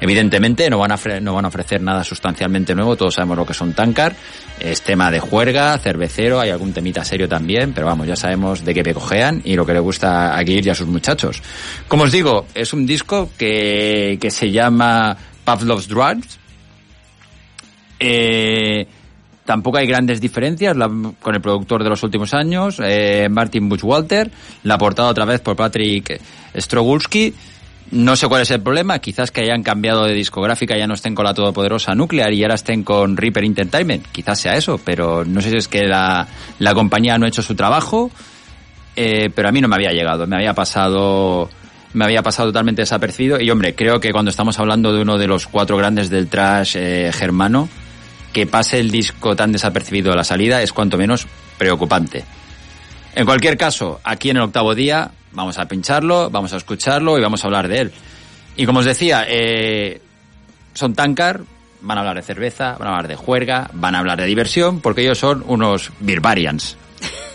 Evidentemente no van, a no van a ofrecer nada sustancialmente nuevo, todos sabemos lo que son Tankar. Es tema de juerga, cervecero, hay algún temita serio también, pero vamos, ya sabemos de qué pecojean y lo que le gusta a Gear y a sus muchachos. Como os digo, es un disco que, que se llama Pavlov's Drugs, Eh, tampoco hay grandes diferencias con el productor de los últimos años, eh, Martin Buchwalter, la portada otra vez por Patrick Strogulski. No sé cuál es el problema, quizás que hayan cambiado de discográfica, ya no estén con la todopoderosa Nuclear y ahora estén con Reaper Entertainment. Quizás sea eso, pero no sé si es que la, la compañía no ha hecho su trabajo, eh, pero a mí no me había llegado, me había pasado me había pasado totalmente desapercibido y hombre, creo que cuando estamos hablando de uno de los cuatro grandes del trash eh, germano, que pase el disco tan desapercibido a la salida es cuanto menos preocupante. En cualquier caso, aquí en el octavo día vamos a pincharlo, vamos a escucharlo y vamos a hablar de él. Y como os decía, eh, son Tankar, van a hablar de cerveza, van a hablar de juerga, van a hablar de diversión, porque ellos son unos Birbarians.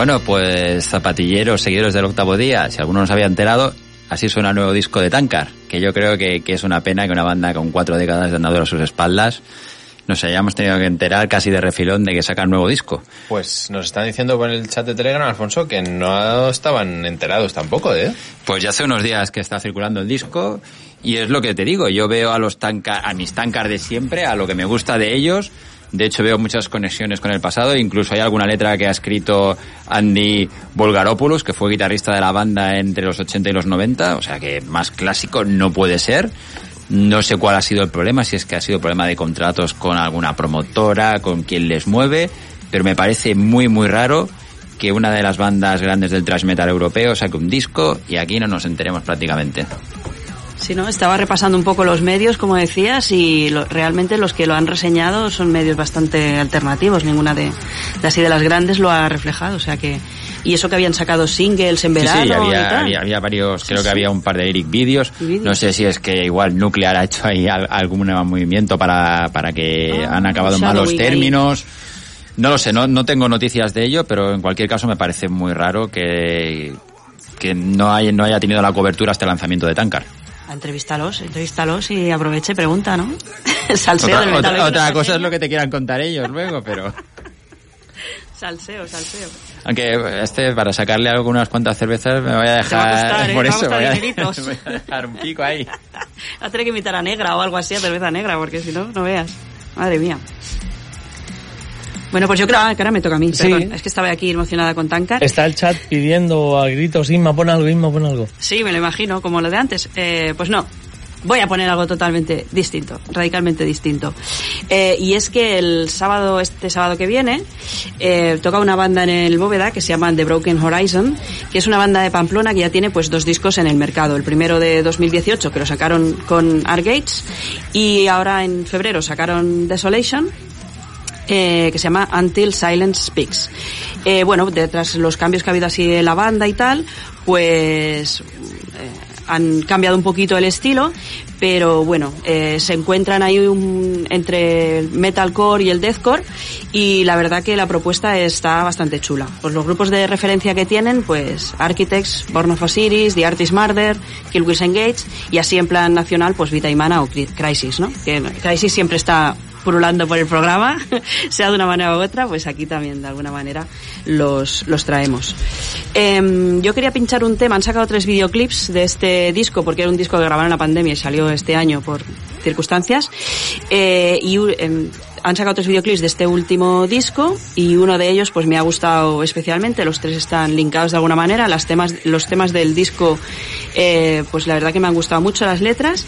Bueno, pues zapatilleros, seguidores del octavo día, si alguno no se había enterado, así suena el nuevo disco de Tankar, que yo creo que, que es una pena que una banda con cuatro décadas de andadura a sus espaldas, no sé, ya hemos tenido que enterar casi de refilón de que saca un nuevo disco. Pues nos están diciendo por el chat de Telegram, Alfonso, que no estaban enterados tampoco, ¿eh? Pues ya hace unos días que está circulando el disco y es lo que te digo, yo veo a los Tankar, a mis Tankar de siempre, a lo que me gusta de ellos, de hecho, veo muchas conexiones con el pasado. Incluso hay alguna letra que ha escrito Andy Volgaropoulos, que fue guitarrista de la banda entre los 80 y los 90. O sea que más clásico no puede ser. No sé cuál ha sido el problema, si es que ha sido problema de contratos con alguna promotora, con quien les mueve, pero me parece muy, muy raro que una de las bandas grandes del thrash metal europeo saque un disco y aquí no nos enteremos prácticamente. Sí, ¿no? Estaba repasando un poco los medios, como decías, y lo- realmente los que lo han reseñado son medios bastante alternativos. Ninguna de, de así de las grandes lo ha reflejado, o sea que... Y eso que habían sacado singles en verano sí, y había, tal. había, había varios, Sí, creo que había un par de Eric vídeos. Y vídeos. No sé si es que igual Nuclear ha hecho ahí al- algún movimiento para, para que Ah, han acabado en malos ahí. términos. No lo sé, no, no tengo noticias de ello, pero en cualquier caso me parece muy raro que, que no, haya, no haya tenido la cobertura hasta el lanzamiento de Tankar. Entrevístalos, entrevístalos y aproveche y pregunta, ¿no? Salseo Otra, del metal. otra- otra cosa es lo que te quieran contar ellos luego, pero... Salseo, salseo. Aunque este, para sacarle algunas cuantas cervezas me voy a Te va a dejar... costar, ¿eh? Por eso voy a, voy a dejar un pico ahí. Va a tener que invitar a negra o algo así, a cerveza negra, porque si no, no veas. Madre mía. Bueno, pues yo creo ah, que ahora me toca a mí. Sí. Perdón, es que estaba aquí emocionada con Tankar. Está el chat pidiendo a gritos, Inma, pon algo, Inma, pon algo. Sí, me lo imagino, como lo de antes. Eh, pues no. Voy a poner algo totalmente distinto, radicalmente distinto. Eh, y es que el sábado, este sábado que viene, eh, toca una banda en el Bóveda que se llama The Broken Horizon, que es una banda de Pamplona que ya tiene pues dos discos en el mercado. El primero de 2018 que lo sacaron con Argates y ahora en febrero sacaron Desolation eh, que se llama Until Silence Speaks. Eh, bueno, detrás los cambios que ha habido así en la banda y tal, pues eh, han cambiado un poquito el estilo, pero bueno, eh, se encuentran ahí un- entre el metalcore y el deathcore y la verdad que la propuesta está bastante chula. Pues los grupos de referencia que tienen, pues Architects, Born of Osiris, The Artist Murder, Kill Wills Engage y así en plan nacional, pues Vita Imana o Cri- Crisis, ¿no? Que Crisis siempre está purulando por el programa, sea de una manera u otra, pues aquí también de alguna manera los, los traemos. Em, yo quería pinchar un tema, han sacado tres videoclips de este disco, porque era un disco que grabaron en la pandemia y salió este año por circunstancias, Eh, y em, han sacado tres videoclips de este último disco y uno de ellos pues me ha gustado especialmente, los tres están linkados de alguna manera, las temas, los temas del disco eh, pues la verdad que me han gustado mucho las letras.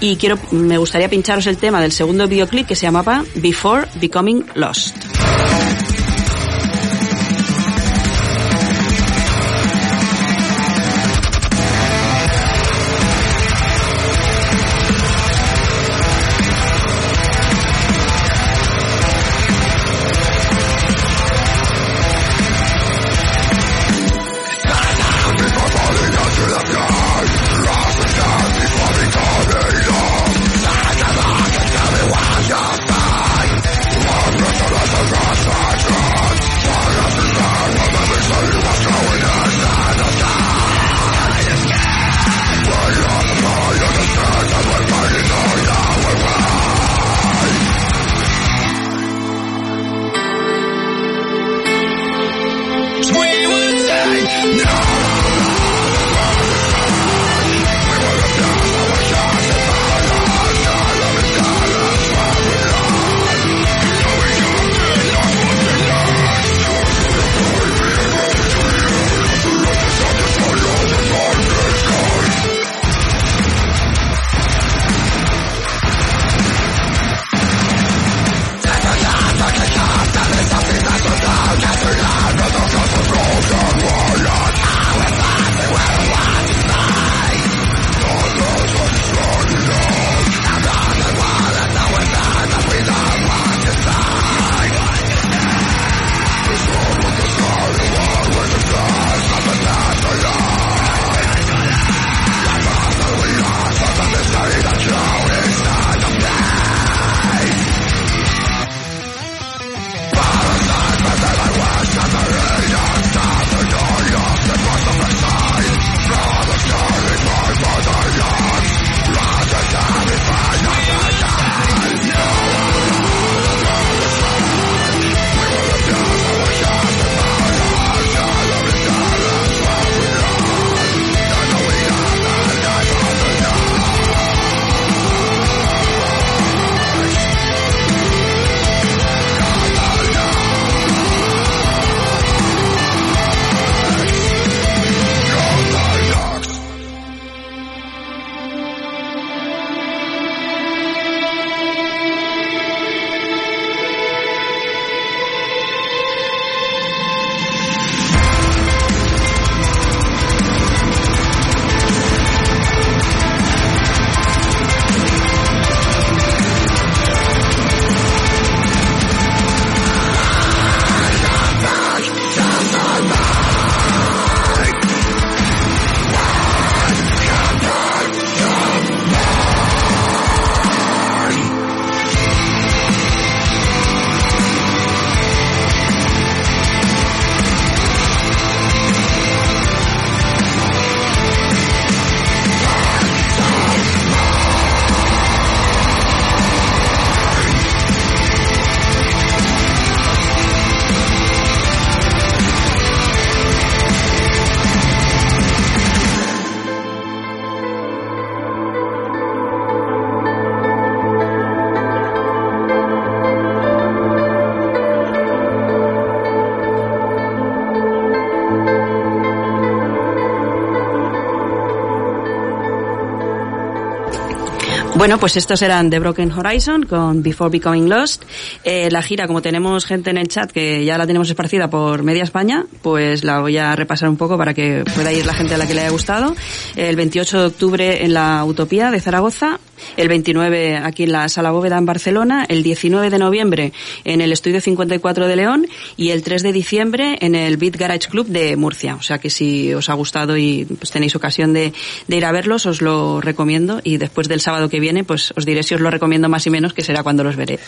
Y quiero, me gustaría pincharos el tema del segundo videoclip que se llamaba Before Becoming Lost. Bueno, pues estos eran The Broken Horizon con Before Becoming Lost. Eh, la gira, como tenemos gente en el chat que ya la tenemos esparcida por media España, pues la voy a repasar un poco para que pueda ir la gente a la que le haya gustado. El 28 de octubre en la Utopía de Zaragoza, el 29 aquí en la Sala Bóveda en Barcelona, el 19 de noviembre en el Estudio 54 de León y el 3 de diciembre en el Beat Garage Club de Murcia. O sea que si os ha gustado y pues, tenéis ocasión de, de ir a verlos, os lo recomiendo y después del sábado que viene, pues os diré si os lo recomiendo más y menos, que será cuando los veré.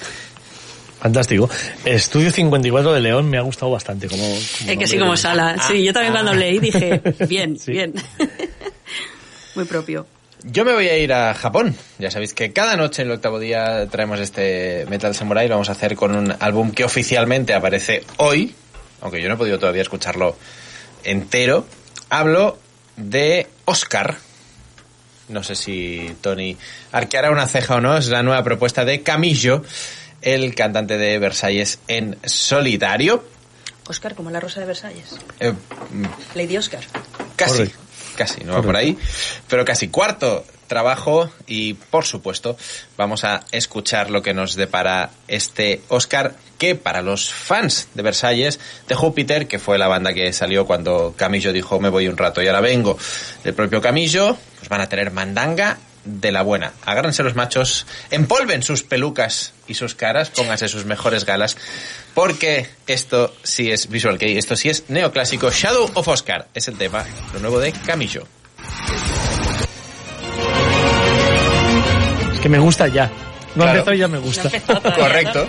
Fantástico. Estudio 54 de León me ha gustado bastante. Como, como Eh, que sí, como de- sala. Sí, yo también cuando leí dije, bien, Sí. bien. Muy propio. Yo me voy a ir a Japón. Ya sabéis que cada noche en el octavo día traemos este Metal Samurai. Lo vamos a hacer con un álbum que oficialmente aparece hoy, aunque yo no he podido todavía escucharlo entero. Hablo de Oscar. No sé si Tony arqueará una ceja o no. Es la nueva propuesta de Camillo, el cantante de Versalles en solitario. Oscar, como la rosa de Versalles. Eh, Lady Oscar. Casi, Correcto. Casi, no va por ahí, pero casi cuarto trabajo y por supuesto vamos a escuchar lo que nos depara este Oscar que para los fans de Versalles de Júpiter, que fue la banda que salió cuando Camillo dijo me voy un rato y ahora vengo del propio Camillo, pues van a tener mandanga de la buena. Agárrense los machos, empolven sus pelucas y sus caras, pónganse sus mejores galas, porque esto sí es Visual Kei, esto sí es neoclásico. Shadow of Oscar es el tema, lo nuevo de Camillo. Es que me gusta ya. No Claro. empezado y ya me gusta. Correcto.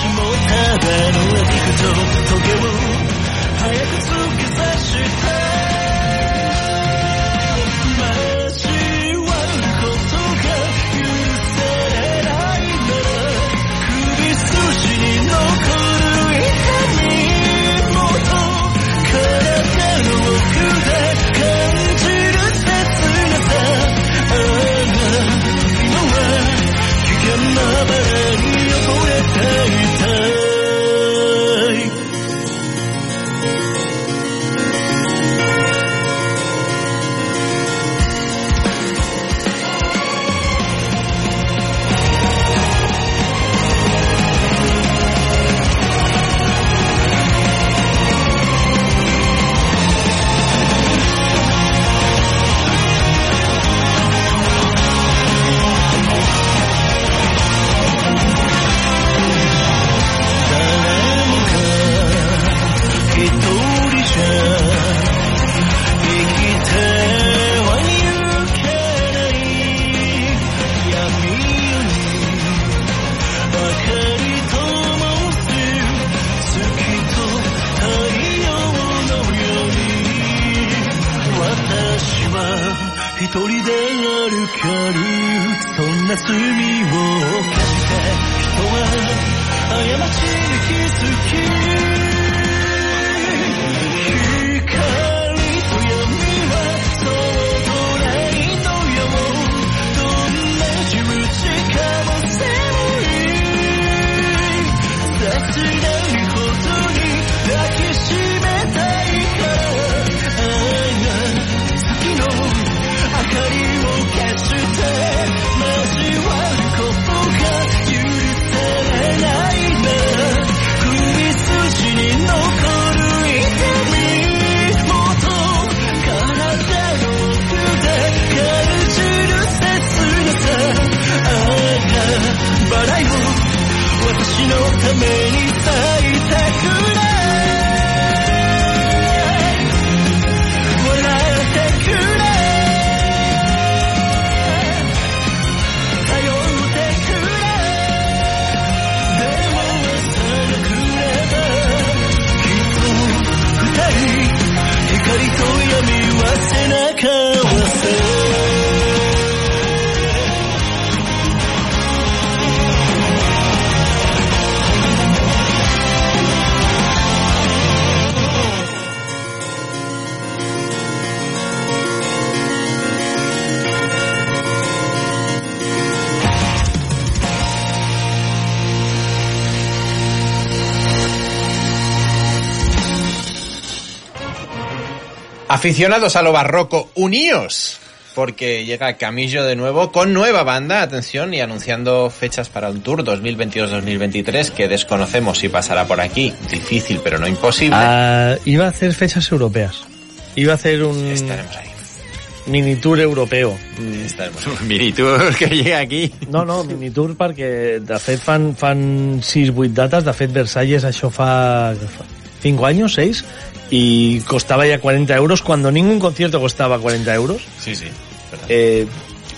ただのエピクト時計を早く突き刺した Aficionados a lo barroco, uníos. Porque llega Camillo de nuevo con nueva banda, atención, y anunciando fechas para un tour 2022-2023 que desconocemos si pasará por aquí. Difícil, pero no imposible. Ah, iba a hacer fechas europeas. Iba a hacer un Estaremos ahí. mini tour europeo. Miri, tú que llega aquí. No, no, mini tour perquè de fet fan, fan 6-8 dates, de fet Versalles això fa 5 anys, 6, y costaba ya 40 euros cuando ningún concierto costaba 40 euros. Sí, sí. Eh,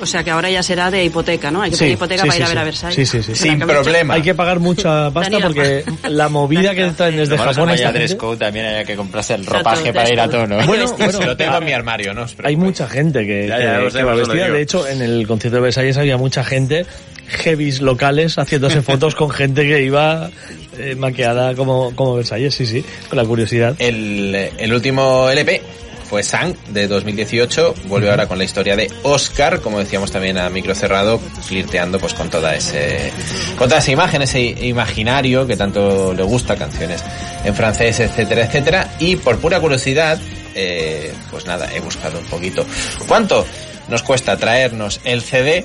O sea que ahora ya será de hipoteca, ¿no? Hay que Sí, pedir hipoteca sí, para ir sí, a ver a Versalles. Sí, sí, sí. Sin que problema. hay que pagar mucha pasta porque la movida que traen desde Japón dress gente- code, también hay que comprarse el Exacto, ropaje para ir a tono. Hay que Bueno, bueno, Lo tengo en mi armario, ¿no? Hay mucha gente que, Ya, que- ya, que sé, va vestida. De hecho, en el concierto de Versalles había mucha gente, heavies locales, haciéndose fotos con gente que iba eh, maqueada como, como Versalles, sí, sí, con la curiosidad. El, el último LP fue Sang de 2018, vuelve ahora con la historia de Oscar, como decíamos también a micro cerrado, flirteando pues con toda ese con toda esa imagen, ese imaginario que tanto le gusta, canciones en francés, etcétera, etcétera, y por pura curiosidad, eh, pues nada, he buscado un poquito. ¿Cuánto nos cuesta traernos el CD?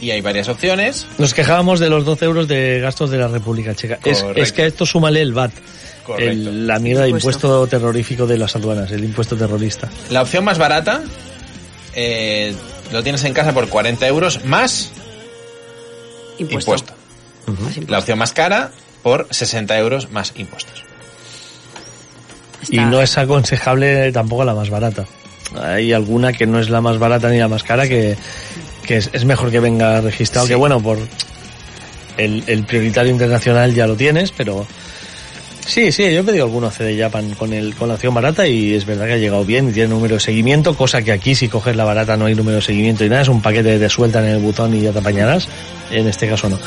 Y hay varias opciones. Nos quejábamos de los 12 euros de gastos de la República Checa. Es, es que a esto súmale el VAT. El- la mierda de Impuesto. impuesto terrorífico de las aduanas, el impuesto terrorista. La opción más barata eh, lo tienes en casa por 40 euros más Impuesto. impuesto. Más impuesto. La opción más cara por 60 euros más impuestos. Y no es aconsejable tampoco la más barata. Hay alguna que no es la más barata ni la más cara que, que es, es mejor que venga registrado. Sí. Que bueno, por el, el prioritario internacional ya lo tienes, pero sí, sí, yo he pedido alguno CD Japan con el con la opción barata y es verdad que ha llegado bien y tiene número de seguimiento, cosa que aquí si coges la barata no hay número de seguimiento y nada, es un paquete que te sueltan en el botón y ya te apañarás. En este caso no.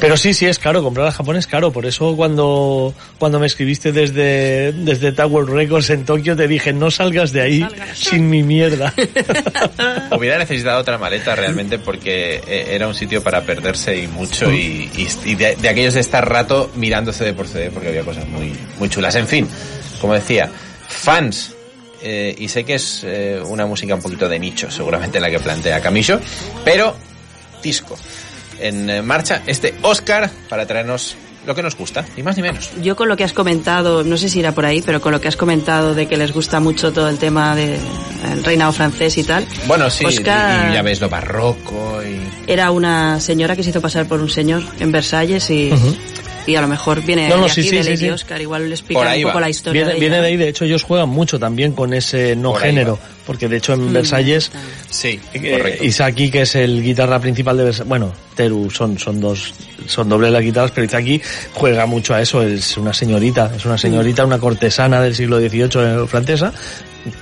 Pero sí, sí es caro, comprar a Japón es caro. Por eso cuando, cuando me escribiste desde, desde Tower Records en Tokio te dije no salgas de ahí salgas. sin mi mierda. Hubiera necesitado otra maleta realmente porque eh, era un sitio para perderse y mucho y, y- y de, de aquellos de estar rato mirando CD por CD porque había cosas muy, muy chulas. En fin, como decía, fans. eh, y sé que es eh, una música un poquito de nicho, seguramente la que plantea Camillo, pero disco. En marcha este Oscar para traernos lo que nos gusta, ni más ni menos. Yo con lo que has comentado, no sé si irá por ahí, pero con lo que has comentado de que les gusta mucho todo el tema del reinado francés y tal, Bueno, sí, Oscar- y, ya ves lo barroco y... era una señora que se hizo pasar por un señor en Versalles y. y a lo mejor viene No, no, de sí, aquí, sí, de Lady sí. Oscar, igual le explica ahí un poco va. la historia Viene, de viene ella. de ahí, de hecho ellos juegan mucho también con ese no Por género, porque de hecho en Mm, Versalles está. Sí, Eh. Isaki, que es el guitarra principal de Versalles, bueno, Teru son, son dos, son dobles las guitarras, pero Isaki juega mucho a eso, es una señorita, es una señorita, una cortesana del siglo XVIII francesa,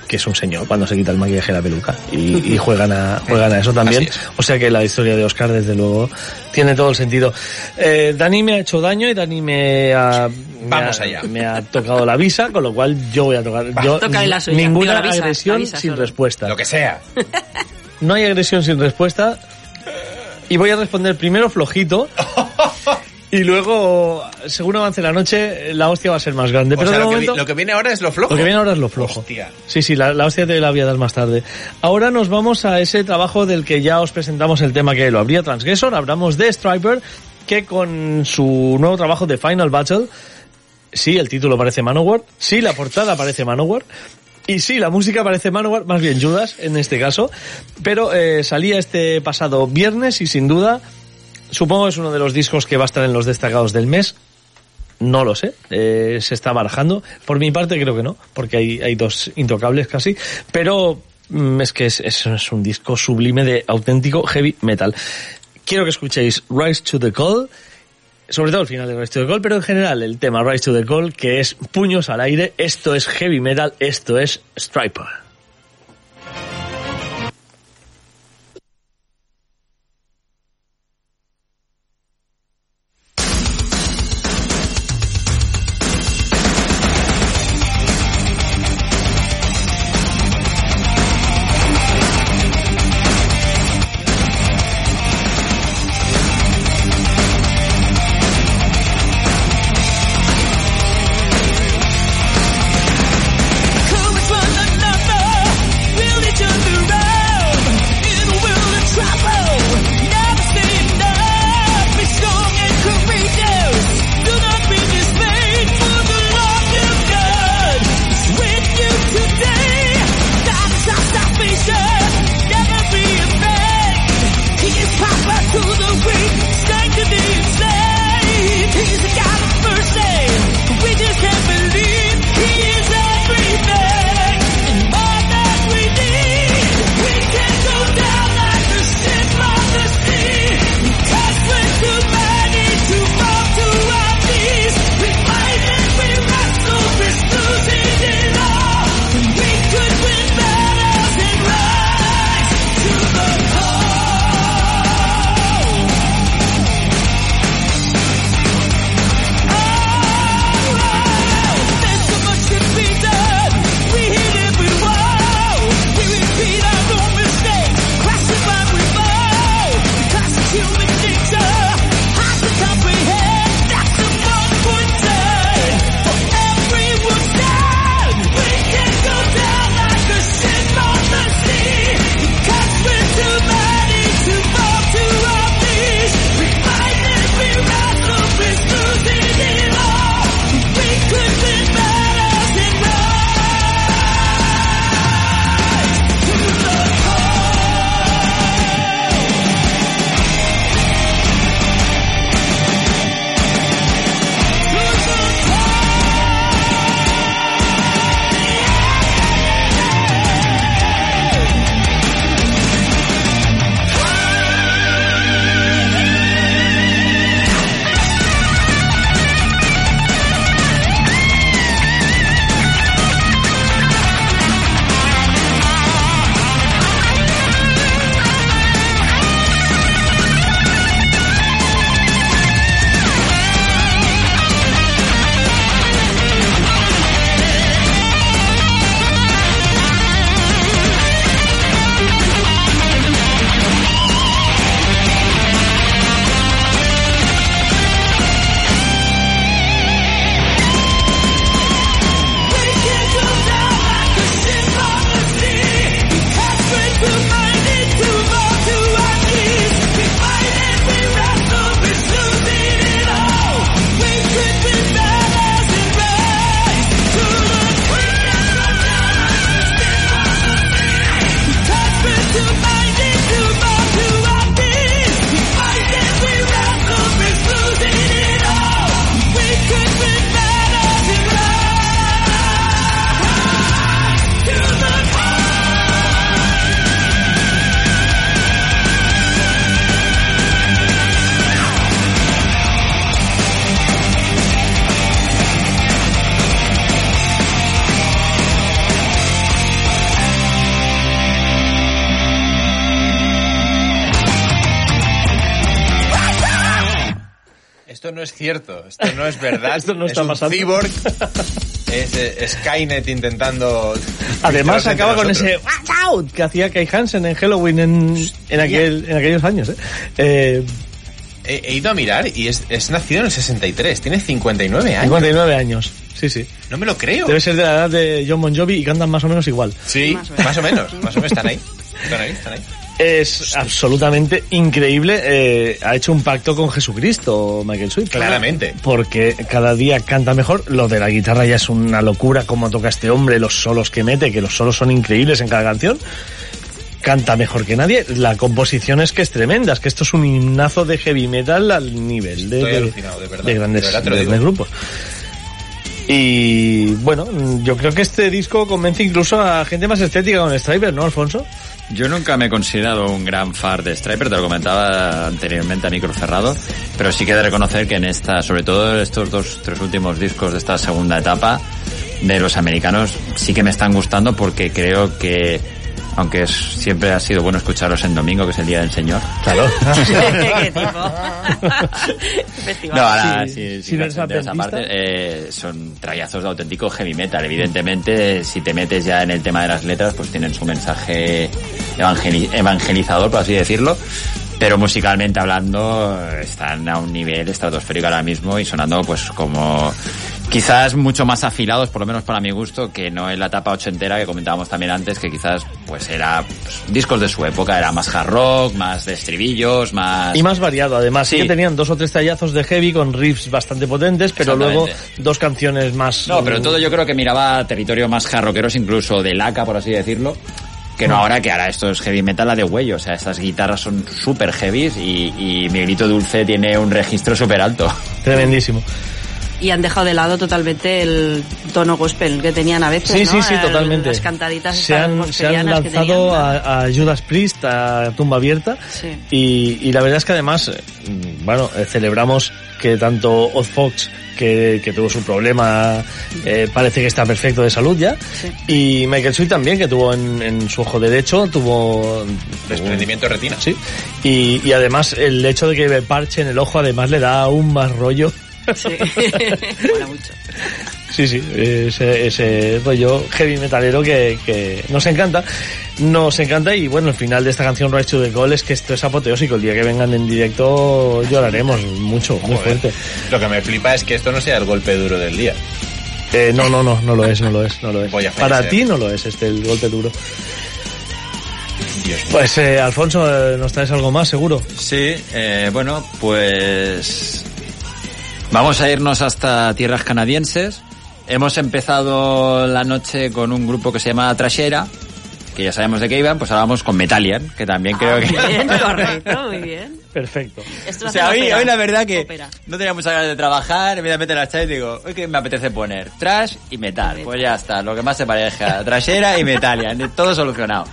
que es un señor cuando se quita el maquillaje y la peluca, y, y juegan a, juegan a eso también, es. o sea que la historia de Oscar desde luego tiene todo el sentido. Eh, Dani me ha hecho daño y Dani me ha, me Vamos ha- allá. me ha tocado la visa, con lo cual yo voy a tocar, yo, Tócale la suya, ninguna digo, la visa, agresión la visa sin solo. respuesta. Lo que sea. No hay agresión sin respuesta. Y voy a responder primero flojito. Y luego, según avance la noche, la hostia va a ser más grande. O Pero sea, de lo, que, momento, vi- lo que viene ahora es lo flojo. lo que viene ahora es lo flojo. Hostia. Sí, sí, la, la hostia te la voy a dar más tarde. Ahora nos vamos a ese trabajo del que ya os presentamos el tema que lo habría Transgressor. Hablamos de Striper, que con su nuevo trabajo de Final Battle, sí, el título parece Manowar, sí, la portada parece Manowar, y sí, la música parece Manowar, más bien Judas en este caso, pero eh, salía este pasado viernes y sin duda, supongo que es uno de los discos que va a estar en los destacados del mes. No lo sé, eh, se está barajando. Por mi parte creo que no, porque hay, dos intocables casi, pero mm, es que es, es- es un disco sublime de auténtico heavy metal. Quiero que escuchéis Rise to the Call, sobre todo el final de Rise to the Call, pero en general el tema Rise to the Call, que es puños al aire, esto es heavy metal, esto es Striper. Esto no es verdad. Esto no es está un pasando. cyborg, es eh, Skynet intentando... Además acaba con ese "Watch out" que hacía Kai Hansen en Halloween en, en, aquel, en aquellos años. ¿eh? Eh, He, he ido a mirar y es, es nacido en el 63, tiene 59 años. 59 años. Sí, sí. No me lo creo. Debe ser de la edad de John Bon Jovi y cantan más o menos igual. Sí, Más o menos. más o menos, más o menos están ahí. Están ahí, están ahí. Es absolutamente increíble. eh, ha hecho un pacto con Jesucristo, Michael Sweet. Claramente. Porque cada día canta mejor. Lo de la guitarra ya es una locura cómo toca este hombre, los solos que mete, que los solos son increíbles en cada canción. canta mejor que nadie. La composición es que es tremenda, es que esto es un himnazo de heavy metal al nivel de, Estoy de- alucinado, de verdad. de grandes, De verdad grandes grupos. Y bueno, yo creo que este disco convence incluso a gente más estética con Striper, ¿no, Alfonso? Yo nunca me he considerado un gran fan de Striper, te lo comentaba anteriormente a micro cerrado, pero sí que he de reconocer que en esta, sobre todo estos dos, tres últimos discos de esta segunda etapa de los americanos, sí que me están gustando porque creo que, aunque es- siempre ha sido bueno escucharlos en domingo, que es el Día del Señor. Claro. ¿Qué tipo? No, ahora, Sí, sí, si de esa parte, eh, son trayazos de auténtico heavy metal. Evidentemente, si te metes ya en el tema de las letras, pues tienen su mensaje evangeli- evangelizador, por así decirlo. Pero musicalmente hablando, están a un nivel estratosférico ahora mismo y sonando pues como quizás mucho más afilados, por lo menos para mi gusto, que no en la etapa ochentera que comentábamos también antes, que quizás pues era pues, discos de su época, era más hard rock, más de estribillos, más... Y más variado, además. Sí. Sí. que tenían dos o tres tallazos de heavy con riffs bastante potentes, pero luego dos canciones más. No, pero todo yo creo que miraba a territorio más jarroqueros, incluso de laca, por así decirlo. Que no ahora, que ahora esto es heavy metal a de huello. O sea, estas guitarras son súper heavies y, y Miguelito Dulce tiene un registro súper alto. Tremendísimo. Y han dejado de lado totalmente el tono gospel que tenían a veces, Sí, ¿no? sí, sí, El- totalmente. Las cantaditas se han, se lanzado tenían. a, a Judas Priest, a Tumba Abierta. Sí. Y, y la verdad es que además, eh, bueno, eh, celebramos que tanto Oz Fox, que, que tuvo su problema, eh, parece que está perfecto de salud ya. Y Michael Sweet también, que tuvo en, en su ojo derecho, tuvo... Desprendimiento de retina. Sí. Y, y además el hecho de que parche en el ojo además le da aún más rollo. Sí. Mola mucho. Sí, sí, ese, ese rollo heavy metalero que, que nos encanta. Nos encanta y bueno, el final de esta canción Rise to the Goal es que esto es apoteósico. El día que vengan en directo lloraremos mucho, muy Joder. fuerte. Lo que me flipa es que esto no sea el golpe duro del día. Eh, no, no, no, no lo es, no lo es, no lo es. Voy a Para fallecer. ti no lo es este el golpe duro. Dios mío. Pues eh, Alfonso, eh, ¿nos traes algo más seguro? Sí, eh, bueno, pues vamos a irnos hasta tierras canadienses. Hemos empezado la noche con un grupo que se llama Trashera, que ya sabemos de qué iban, pues ahora vamos con Metalian, que también creo que... Muy bien, correcto, muy bien. Perfecto. Esto O sea, hoy, hoy la verdad que Ópera. no tenía muchas ganas de trabajar, me voy a meter a chat y digo, hoy que me apetece poner trash y metal. Pues ya está, lo que más se pareja, trashera y metalian, todo solucionado.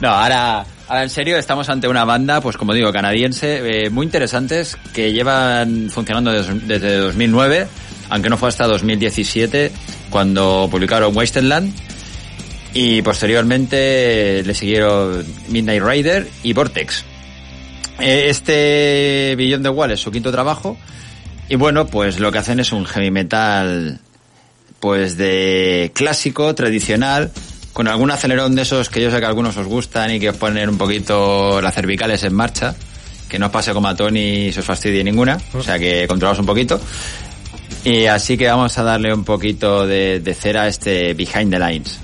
No, ahora, ahora en serio estamos ante una banda, pues como digo, canadiense, eh, muy interesantes, que llevan funcionando des- desde 2009, aunque no fue hasta 2017 cuando publicaron Wasteland. Y posteriormente le siguieron Midnight Rider y Vortex. Eh, Este Beyond the Wall es su quinto trabajo. Y bueno, pues lo que hacen es un heavy metal, pues de clásico, tradicional, con algún acelerón de esos que yo sé que a algunos os gustan y que os ponen un poquito las cervicales en marcha. Que no os pase como a Tony y se os fastidie ninguna. O sea que controlaos un poquito. Y así que vamos a darle un poquito de, de cera a este Behind the Lines.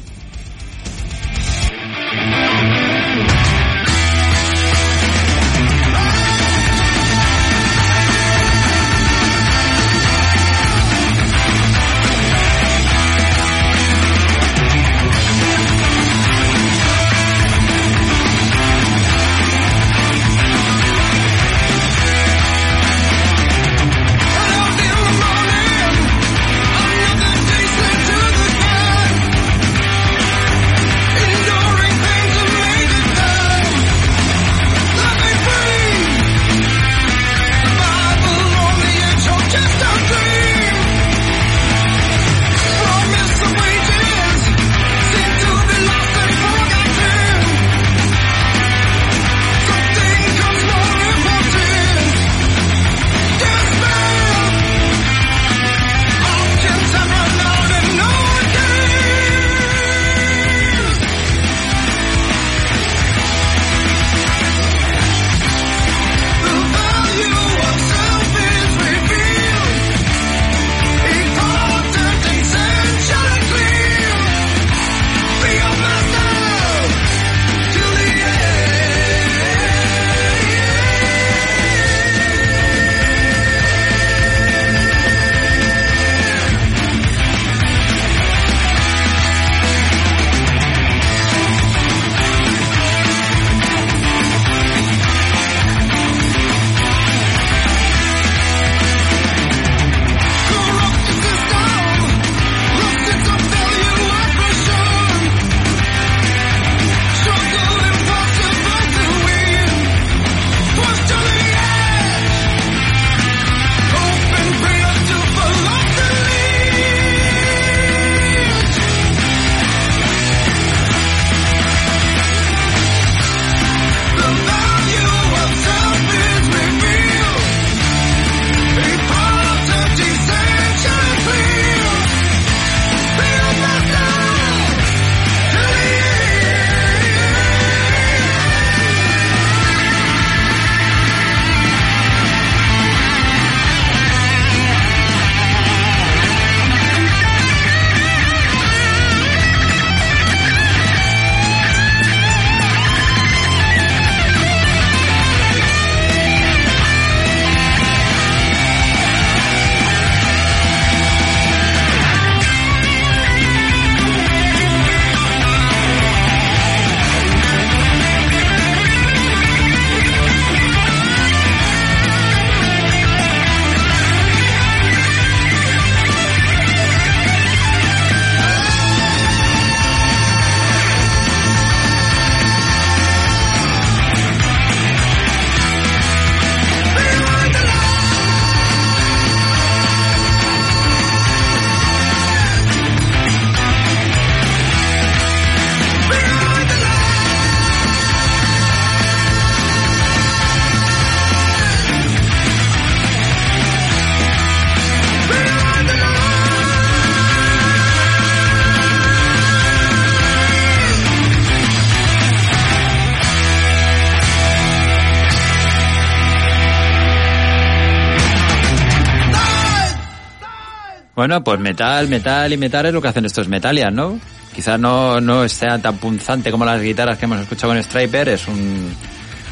Bueno, pues metal, metal y metal es lo que hacen estos Metalias, ¿no? Quizás no, no sea tan punzante como las guitarras que hemos escuchado con Striper, es un,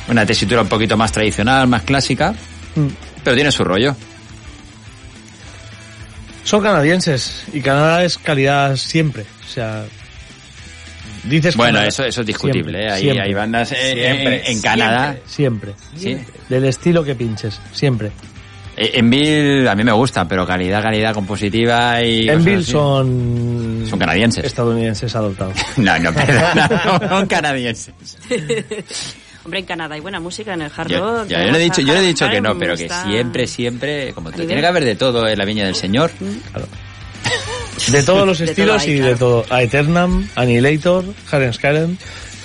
una tesitura un poquito más tradicional, más clásica, Mm. pero tiene su rollo. Son canadienses y Canadá es calidad siempre. O sea, dices Bueno, Canadá. eso, eso es discutible, Siempre, ¿eh? Hay, siempre, hay bandas eh, Siempre, en, en Canadá. Siempre. Sí. Del estilo que pinches, siempre. Eh, En Bill a mí me gusta, pero calidad, calidad compositiva y... En cosas Bill así. son... Son canadienses. Estadounidenses adoptados. No, no, perdona, no, son canadienses. Hombre, en Canadá hay buena música en el hard Yo, rock. yo le he dicho, yo le he dicho que no, pero que siempre, siempre, como a tiene que haber de todo en la viña del señor. De todos los De todo estilos hay, y de claro. todo. A Eternam, Annihilator, Haren Skyrim.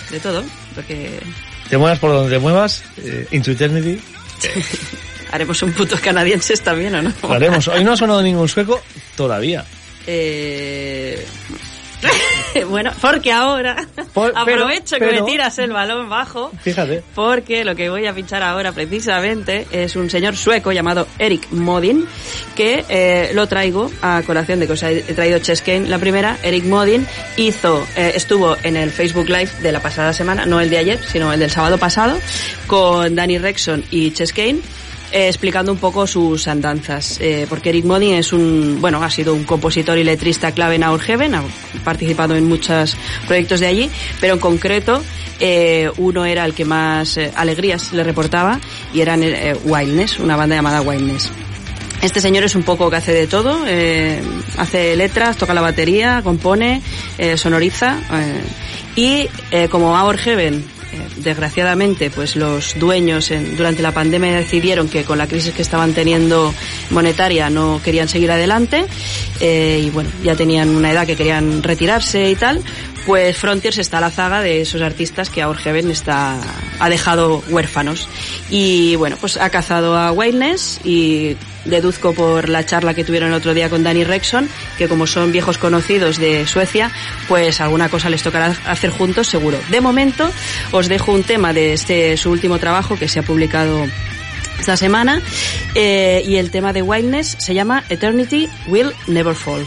De todo, porque Te muevas por donde te muevas. eh, Into Eternity. Haremos un puto canadienses también, ¿o no? Lo haremos. Hoy no ha sonado ningún sueco todavía. Eh... bueno, porque ahora Por- pero- aprovecho que pero- me tiras el balón bajo. Fíjate. Porque lo que voy a pinchar ahora precisamente es un señor sueco llamado Eric Modin, que eh, lo traigo a colación de que os he traído Cheskane. La primera, Eric Modin hizo, eh, estuvo en el Facebook Live de la pasada semana, no el de ayer, sino el del sábado pasado, con Danny Rexon y Cheskane. Eh, explicando un poco sus andanzas, eh, porque Eric Modin es un, bueno, ha sido un compositor y letrista clave en Our Heaven, ha participado en muchos proyectos de allí, pero en concreto eh, uno era el que más alegrías le reportaba y eran Wildness, una banda llamada Wildness. Este señor es un poco que hace de todo, hace letras, toca la batería, compone, sonoriza y como Our Heaven desgraciadamente, pues los dueños en- durante la pandemia decidieron que con la crisis que estaban teniendo monetaria no querían seguir adelante eh, y bueno, ya tenían una edad que querían retirarse y tal. Pues Frontiers está a la zaga de esos artistas que Our Heaven está, ha dejado huérfanos. Y bueno, pues ha cazado a Wildness y deduzco por la charla que tuvieron el otro día con Danny Rexon, que como son viejos conocidos de Suecia, pues alguna cosa les tocará hacer juntos seguro. De momento os dejo un tema de este su último trabajo que se ha publicado esta semana eh, y el tema de Wildness se llama Eternity Will Never Fall.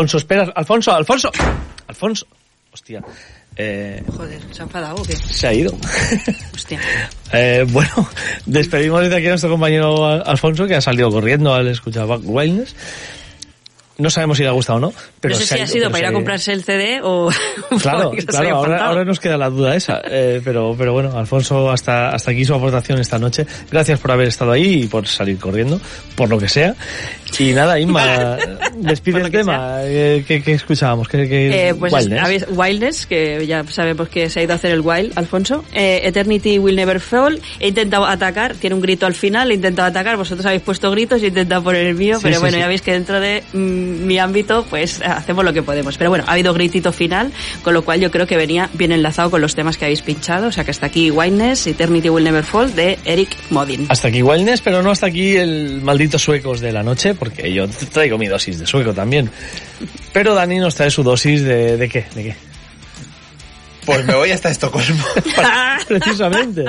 Alfonso, espera, Alfonso, Alfonso, Alfonso. Hostia. Eh, Joder, ¿se ha enfadado o qué? se ha ido. Hostia. Eh, bueno, despedimos desde aquí a nuestro compañero Al- Alfonso, que ha salido corriendo al escuchar Back Wildness. No sabemos si le ha gustado o no, pero no sé si ha ido, sido para ir a comprarse el CD o... Claro, claro, ahora, ahora nos queda la duda esa. Eh, pero, pero bueno, Alfonso, hasta, hasta aquí su aportación esta noche. Gracias por haber estado ahí y por salir corriendo, por lo que sea. Y nada, Inma, despide Por lo el que tema. Eh, ¿Qué, qué escuchábamos? ¿Qué, qué Eh, pues Wildness? habéis- Wildness, que ya sabemos que se ha ido a hacer el Wild, Alfonso. Eh, Eternity Will Never Fall. He intentado atacar, tiene un grito al final, he intentado atacar, vosotros habéis puesto gritos, he intentado poner el mío, Sí, pero sí, bueno, sí. ya veis que dentro de mm, mi ámbito, pues hacemos lo que podemos. Pero bueno, ha habido gritito final, con lo cual yo creo que venía bien enlazado con los temas que habéis pinchado. O sea que hasta aquí Wildness, Eternity Will Never Fall, de Eric Modin. Hasta aquí Wildness, pero no hasta aquí el maldito suecos de la noche, porque yo traigo mi dosis de sueco también. Pero Dani nos trae su dosis de, ¿de qué? ¿De qué? Pues me voy hasta Estocolmo. Precisamente.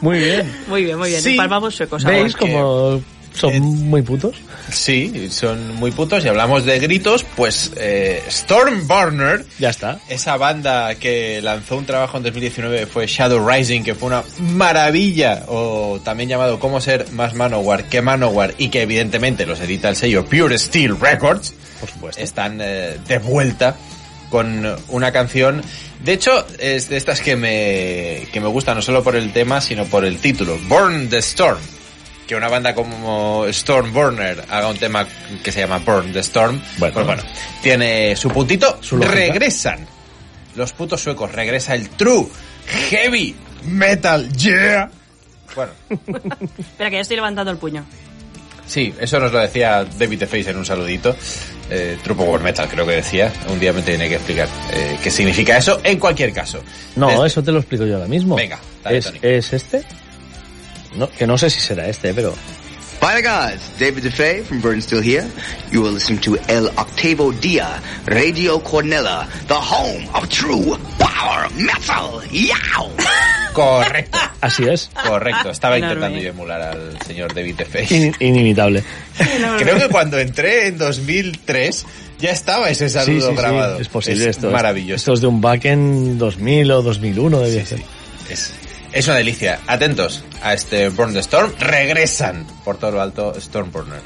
Muy bien. Muy bien, muy bien. Sí. Palmamos suecos ahora. ¿Veis como son Eh, muy putos? Sí, son muy putos y hablamos de gritos, pues eh, Stormburner, Ya está. esa banda que lanzó un trabajo en 2019 fue Shadow Rising, que fue una maravilla, o también llamado Cómo ser más Manowar que Manowar, y que evidentemente los edita el sello Pure Steel Records, Por supuesto. están eh, de vuelta con una canción. De hecho, es de estas que me, que me gusta no solo por el tema, sino por el título. Burn the Storm. Que una banda como Stormburner haga un tema que se llama Burn the Storm. Bueno. pues bueno, tiene su puntito. Su regresan. Los putos suecos. Regresa el True Heavy Metal Yeah. Bueno, Espera, que ya estoy levantando el puño. Sí, eso nos lo decía David The Face en un saludito. Eh, True Power Metal, creo que decía. Un día me tiene que explicar eh, qué significa eso. En cualquier caso. No, Desde- eso te lo explico yo ahora mismo. Venga, dale, ¿Es, Tony. ¿Es este? No, que no sé si será este, pero... By the gods, David DeFay from Burton Still Here. You are listening to El Octavo Dia, Radio Cornella, the home of true power metal. Yow! Correcto, Así es. correcto. Estaba Enorme. intentando yo emular al señor David. In- inimitable. Creo que cuando entré en 2003 ya estaba ese saludo sí, sí, grabado. es posible. esto, maravilloso. Esto es de un back en 2000 o 2001 debía ser. Es, es una delicia. Atentos a este Burn the Storm. Regresan por todo lo alto Stormburner.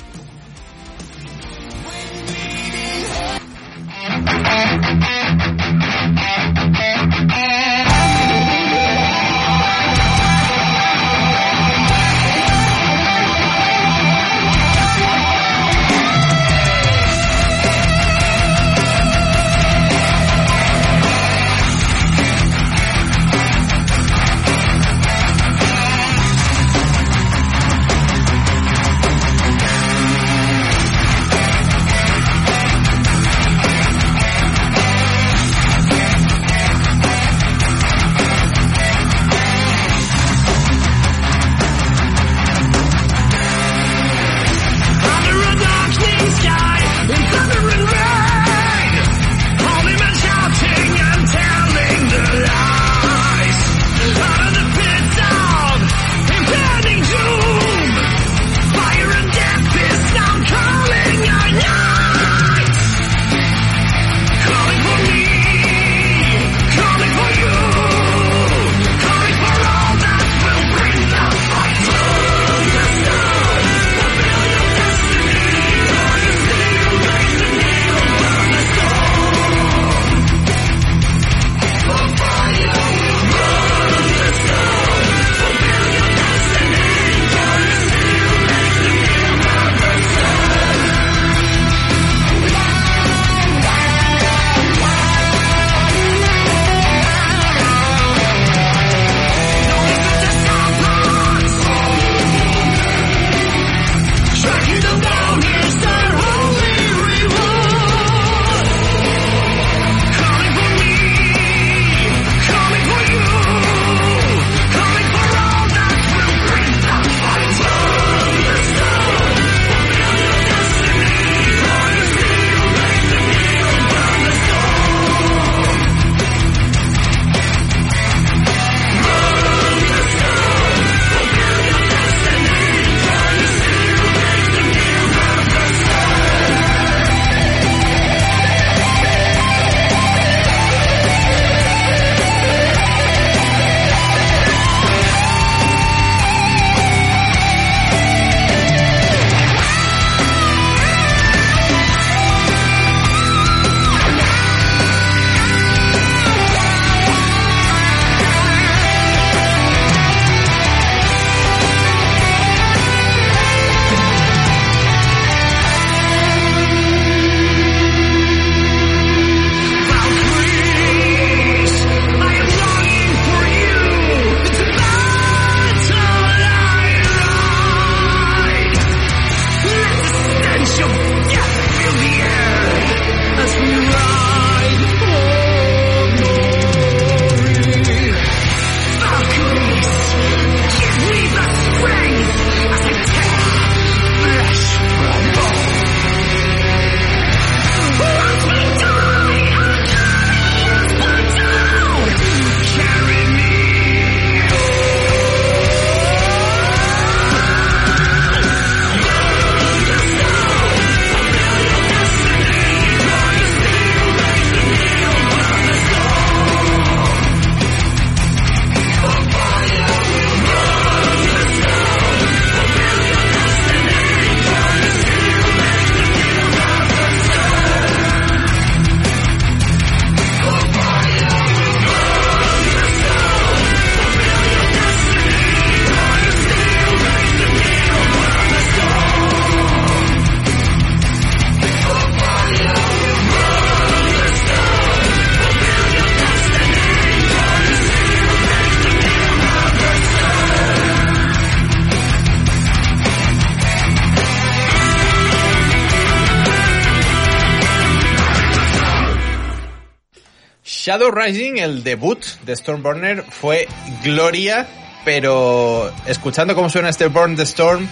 Shadow Rising, el debut de Stormburner, fue gloria, pero escuchando cómo suena este Burn the Storm,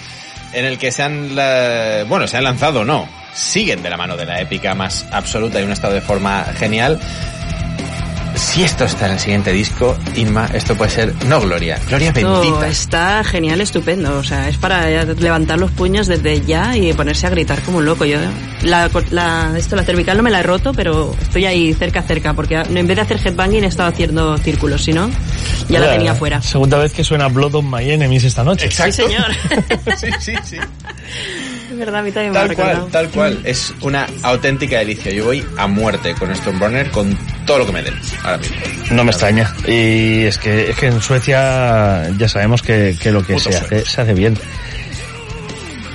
en el que se han, bueno, se han lanzado, no, siguen de la mano de la épica más absoluta y un estado de forma genial. Si esto está en el siguiente disco, Inma, esto puede ser, no gloria, gloria Esto bendita. está genial, estupendo. O sea, es para levantar los puños desde ya y ponerse a gritar como un loco. Yo, la, la, esto, la cervical no me la he roto, pero estoy ahí cerca, cerca, porque en vez de hacer headbanging he estado haciendo círculos, si no, ya la tenía fuera. Segunda vez que suena Blood on My Enemies esta noche. Exacto. Sí, señor. sí, sí, sí. Es verdad, a mí también me Tal cual, tal cual. Es una auténtica delicia. Yo voy a muerte con Stormburner con todo lo que me den ahora mismo. No me extraña. Y es que, es que en Suecia ya sabemos que, que lo que se hace, se hace bien.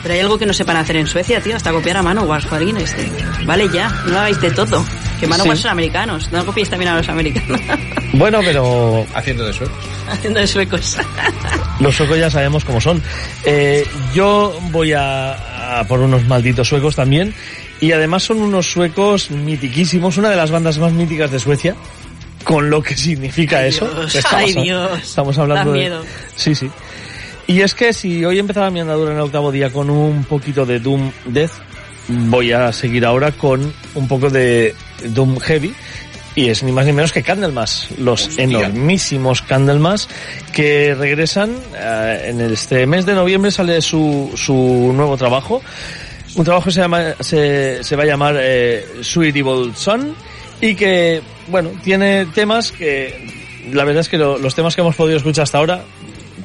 Pero hay algo que no sepan hacer en Suecia, tío, hasta copiar a Manowar, Juarín, este. Vale ya, no lo hagáis de todo. Que Manowar Sí. son americanos, no copiéis también a los americanos. Bueno, pero Haciendo de suecos. Haciendo de suecos. los suecos ya sabemos cómo son. Eh, yo voy a, a por unos malditos suecos también. Y además son unos suecos mitiquísimos, una de las bandas más míticas de Suecia. Con lo que significa Ay, eso. Dios, Estamos, ay, Dios. estamos hablando Da de... miedo. Sí, sí. Y es que si hoy empezaba mi andadura en el octavo día con un poquito de Doom Death, voy a seguir ahora con un poco de Doom Heavy. Y es ni más ni menos que Candlemas, los Hostia. enormísimos Candlemas que regresan eh, en este mes de noviembre sale su, su nuevo trabajo. Un trabajo que se, llama, se, se va a llamar eh, Evil Son y que, bueno, tiene temas que, la verdad es que lo- los temas que hemos podido escuchar hasta ahora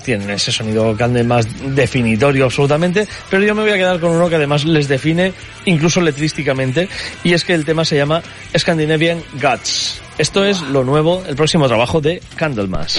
tienen ese sonido Candle más definitorio absolutamente, pero yo me voy a quedar con uno que además les define incluso letrísticamente y es que el tema se llama Scandinavian Guts. Esto es lo nuevo, el próximo trabajo de Candlemas.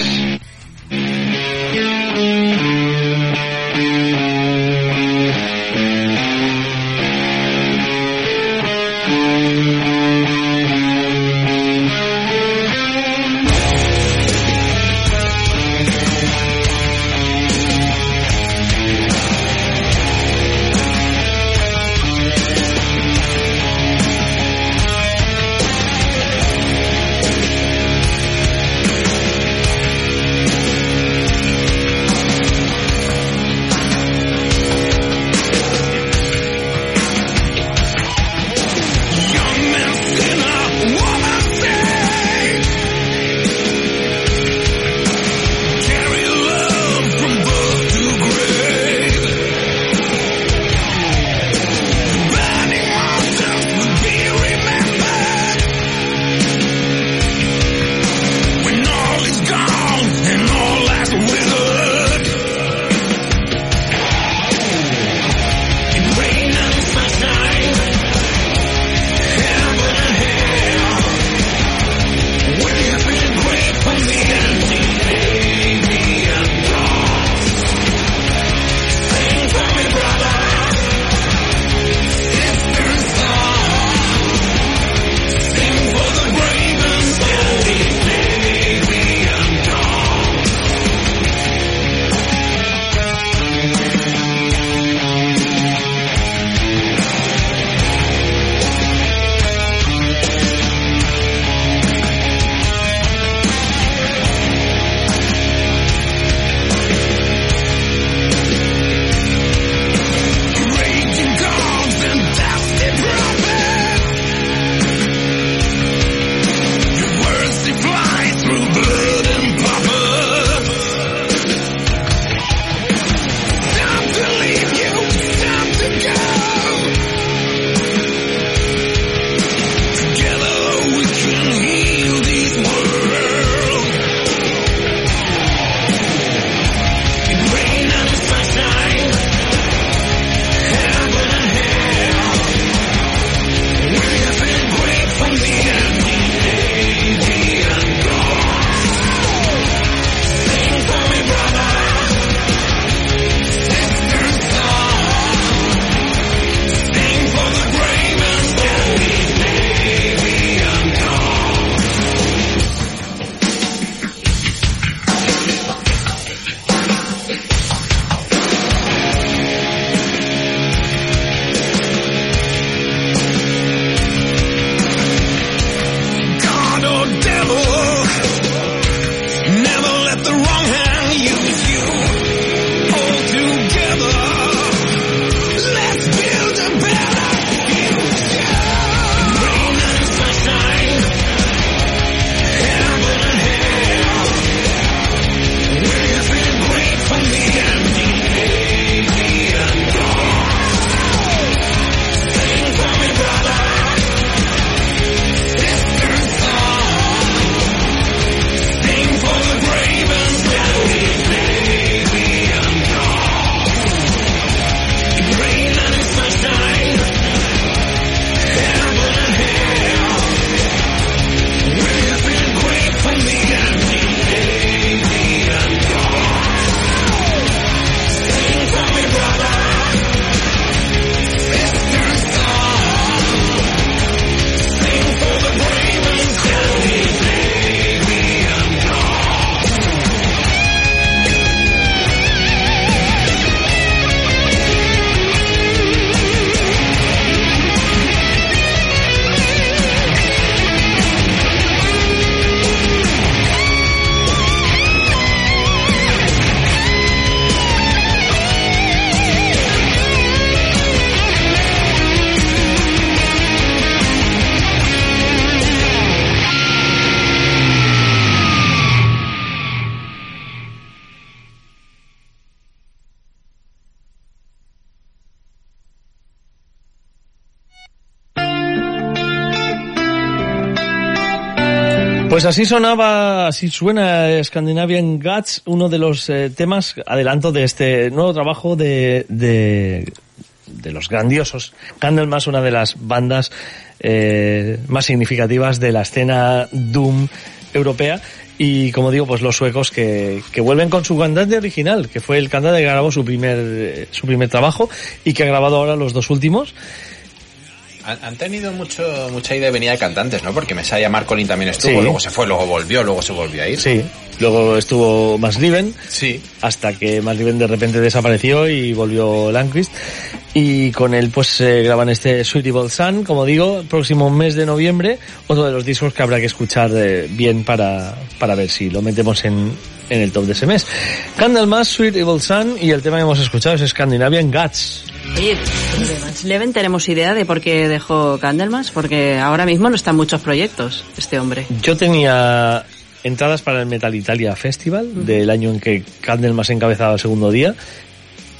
Así sonaba, así suena Scandinavian Guts, uno de los eh, temas, adelanto de este nuevo trabajo de, de, de los grandiosos Candlemas, una de las bandas eh, más significativas de la escena Doom europea. Y como digo, pues los suecos que, que vuelven con su cantante original, que fue el cantante que grabó su primer, eh, su primer trabajo y que ha grabado ahora los dos últimos. Han, tenido mucho, mucha idea de venida de cantantes, ¿no? Porque Messiah Marcolin también estuvo, Sí. luego se fue, luego volvió, luego se volvió a ir. Sí. Luego estuvo Masliven. Sí. hasta que Masliven de repente desapareció y volvió Landquist. Y con él pues eh, graban este Suitable Sun, como digo, próximo mes de noviembre, otro de los discos que habrá que escuchar eh, bien para, para ver si lo metemos en, en el top de ese mes. Candlemas, Suitable Sun y el tema que hemos escuchado es Scandinavian Guts. Oye, de Max Leven tenemos idea de por qué dejó Candlemas, porque ahora mismo no están muchos proyectos este hombre. Yo tenía entradas para el Metal Italia Festival del año en que Candlemas encabezaba el segundo día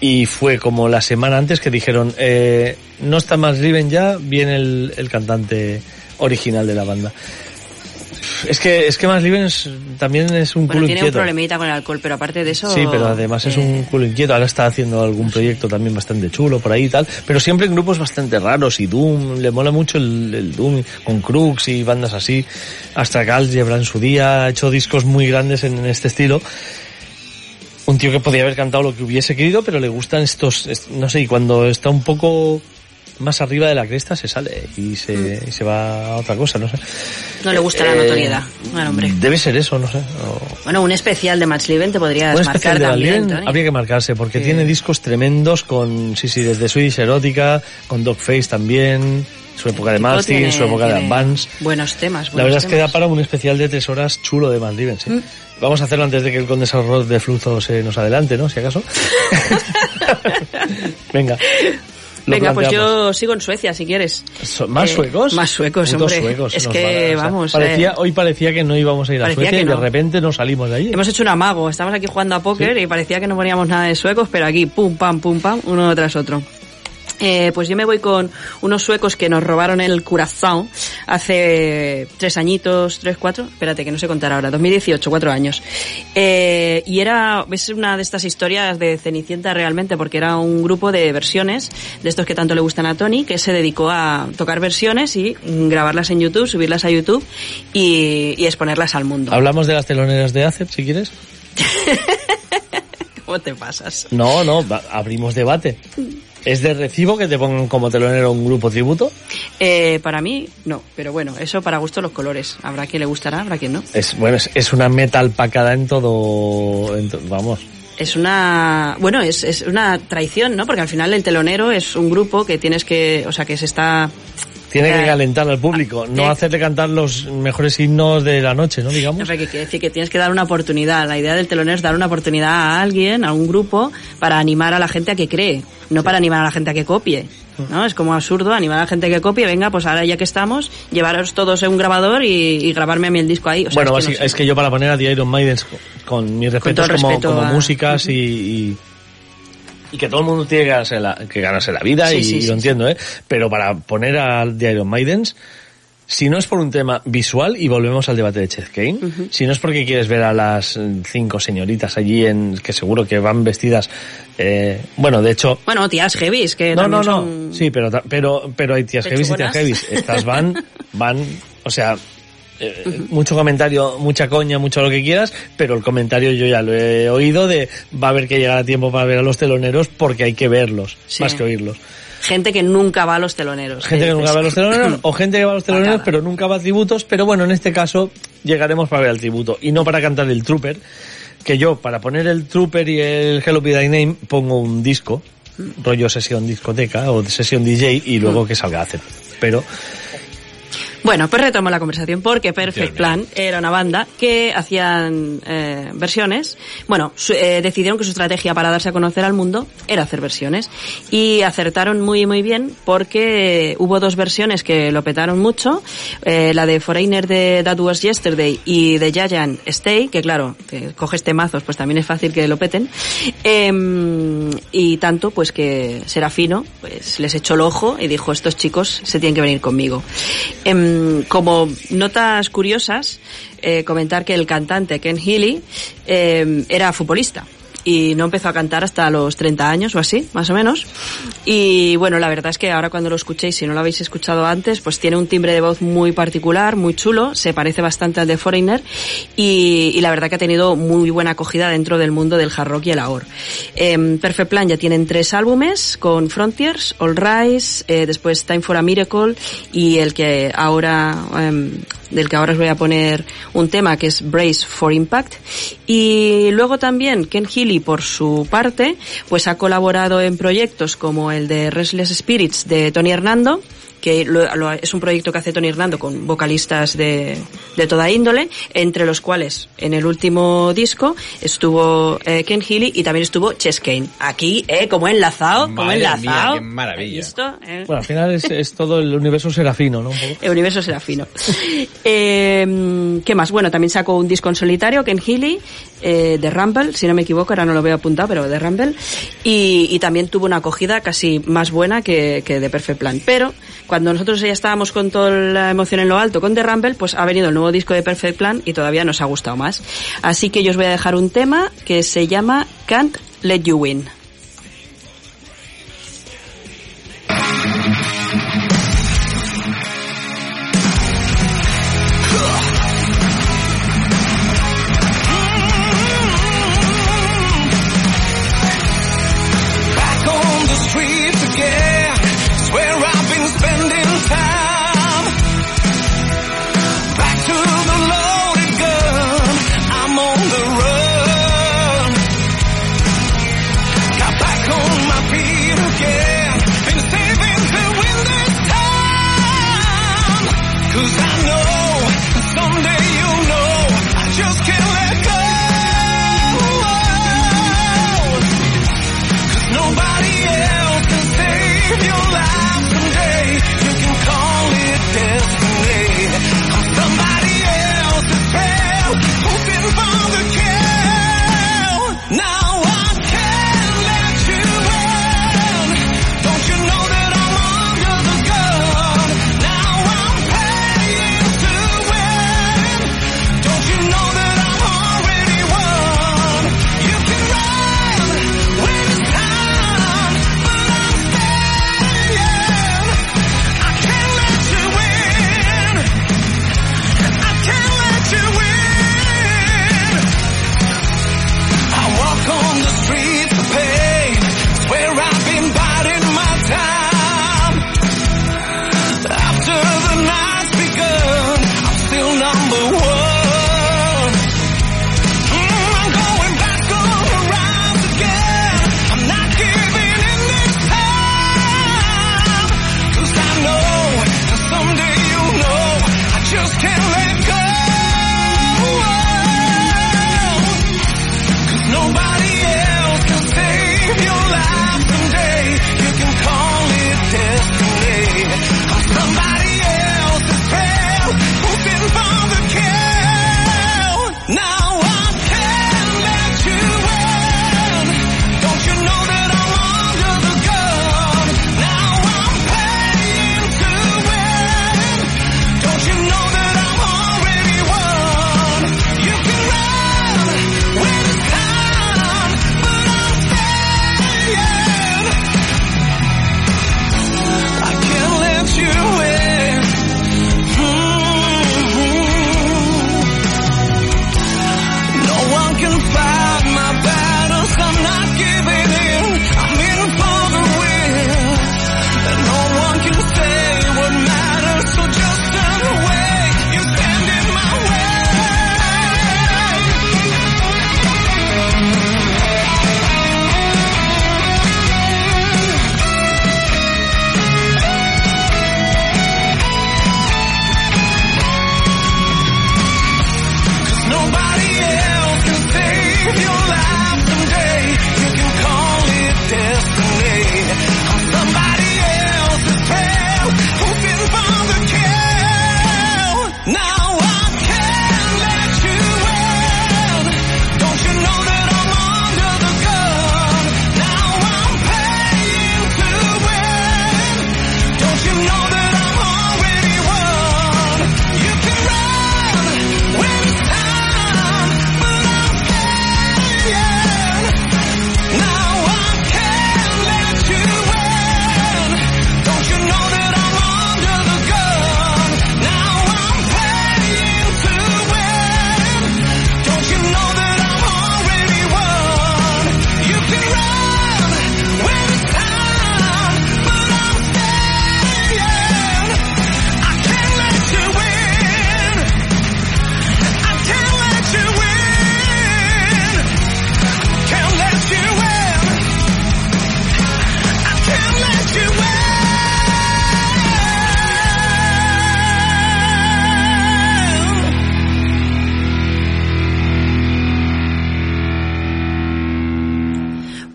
y fue como la semana antes que dijeron eh, no está más Riven ya, viene el, el cantante original de la banda. Es que es que más Riven es- también es un Bueno, culo tiene un problemita con el alcohol, pero aparte de eso... Sí, pero además es eh, un culo inquieto. Ahora está haciendo algún proyecto también bastante chulo por ahí y tal. Pero siempre en grupos bastante raros y Doom. Le mola mucho el, el Doom con Crux y bandas así. Hasta Galgebra en su día ha hecho discos muy grandes en, en este estilo. Un tío que podía haber cantado lo que hubiese querido, pero le gustan estos, est- no sé, y cuando está un poco más arriba de la cresta se sale y se, y se va a otra cosa, no sé. No le gusta la Eh, notoriedad al hombre. Debe ser eso, no sé. o- Bueno, un especial de Max Leven te podrías un marcar de también, habría que marcarse porque Sí. tiene discos tremendos con, sí, sí, desde Swedish Erótica, con Dogface también, su época de Mastin, su época de Advance. Buenos temas, La buenos verdad es que da temas. para un especial de tres horas chulo de Maldiven, sí. Mm. Vamos a hacerlo antes de que el condensador de flujo se nos adelante, ¿no? Si acaso. Venga. Venga, pues yo sigo en Suecia, si quieres. ¿Más Eh, suecos? Más suecos, Putos hombre. suecos es que, van vamos, parecía, eh, Hoy parecía que no íbamos a ir a Suecia y de repente nos salimos de allí. hemos hecho un amago. Estamos aquí jugando a póker y parecía que no poníamos nada de suecos, pero aquí, pum, pam, pum, pam, uno tras otro. Eh, pues yo me voy con unos suecos que nos robaron el Curazao hace tres añitos, tres, cuatro, espérate que no sé contar ahora, 2018, cuatro años. Eh, y era, es una de estas historias de Cenicienta realmente, porque era un grupo de versiones, de estos que tanto le gustan a Tony, que se dedicó a tocar versiones y grabarlas en YouTube, subirlas a YouTube y, y exponerlas al mundo. Hablamos de las teloneras de ACEP, si quieres. ¿Cómo te pasas? No, no, abrimos debate. ¿Es de recibo que te pongan como telonero un grupo tributo? Eh, para mí, no, pero bueno, eso para gusto los colores. Habrá quien le gustará, habrá quien no. Es, bueno, es, es una metal pacada en todo, en to- vamos. Es una, bueno, es, es una traición, ¿no? Porque al final el telonero es un grupo que tienes que, o sea, que se está... Tiene que Eh, calentar al público, no eh, hacerle cantar los mejores himnos de la noche, ¿no? No Digamos. sé qué quiere decir que tienes que dar una oportunidad. La idea del telonero es dar una oportunidad a alguien, a un grupo, para animar a la gente a que cree, no para animar a la gente a que copie. ¿no? Es como absurdo animar a la gente a que copie. Venga, pues ahora ya que estamos, llevaros todos en un grabador y, y grabarme a mí el disco ahí. O sea, bueno, es, que no sé. es que yo para poner a The Iron Maiden con, con mis respetos como, respeto como a- músicas y, y, y que todo el mundo tiene que ganarse la, que ganarse la vida Sí, y, sí, y sí, lo sí. entiendo, ¿eh? Pero para poner a The Iron Maidens, si no es por un tema visual, y volvemos al debate de Chet Kane, si no es porque quieres ver a las cinco señoritas allí en que seguro que van vestidas, eh, bueno, de hecho, Bueno, tías heavies, que no, no, no. son- Sí, pero, pero, pero hay tías heavies y tías heavies. Estas van, van, o sea, eh, mucho comentario, mucha coña, mucho lo que quieras, pero el comentario yo ya lo he oído de va a haber que llegar a tiempo para ver a los teloneros porque hay que verlos, Sí. más que oírlos. Gente que nunca va a los teloneros. Gente que dices. nunca va a los teloneros, o gente que va a los teloneros pero nunca va a tributos, pero bueno, en este caso llegaremos para ver el tributo y no para cantar el Trooper, que yo para poner el Trooper y el Hello Be Thy Name pongo un disco, rollo sesión discoteca o sesión DJ y luego que salga a hacer. Pero Bueno, pues retomo la conversación porque Perfect Plan era una banda que hacían eh, versiones. Bueno, su- eh, decidieron que su estrategia para darse a conocer al mundo era hacer versiones. Y acertaron muy, muy bien porque hubo dos versiones que lo petaron mucho. Eh, la de Foreigner de That Was Yesterday y de Giant Stay, que claro, que coges temazos, pues también es fácil que lo peten. Em, y tanto, pues que Serafino, pues les echó el ojo y dijo, estos chicos se tienen que venir conmigo. Em, como notas curiosas, eh, comentar que el cantante Ken Healy eh, era futbolista y no empezó a cantar hasta los 30 años o así, más o menos. Y bueno, la verdad es que ahora cuando lo escuchéis, si no lo habéis escuchado antes, pues tiene un timbre de voz muy particular, muy chulo, se parece bastante al de Foreigner y, y la verdad que ha tenido muy buena acogida dentro del mundo del hard rock y el ahor. Eh, Perfect Plan ya tienen tres álbumes con Frontiers, All Rise, eh, después Time for a Miracle y el que ahora em, del que ahora os voy a poner un tema que es Brace for Impact. Y luego también Ken Healy, por su parte, pues ha colaborado en proyectos como el de Restless Spirits de Tony Hernando, que lo- lo- es un proyecto que hace Tony Hernando con vocalistas de, de toda índole, entre los cuales en el último disco estuvo eh, Ken Healy y también estuvo Chess Kane. Aquí, eh, como enlazado, como Madre mía, enlazado. qué maravilla. Eh. Bueno, al final es, es todo el universo serafino, ¿no? El universo serafino. Eh, ¿Qué más? Bueno, también sacó un disco en solitario, Ken Healy, eh, de Rumble, si no me equivoco, ahora no lo veo apuntado, pero de Rumble. Y, y también tuvo una acogida casi más buena que, que de Perfect Plan. Pero cuando nosotros ya estábamos con toda la emoción en lo alto con The Rumble, pues ha venido el nuevo disco de Perfect Plan y todavía nos ha gustado más. Así que yo os voy a dejar un tema que se llama Can't Let You Win.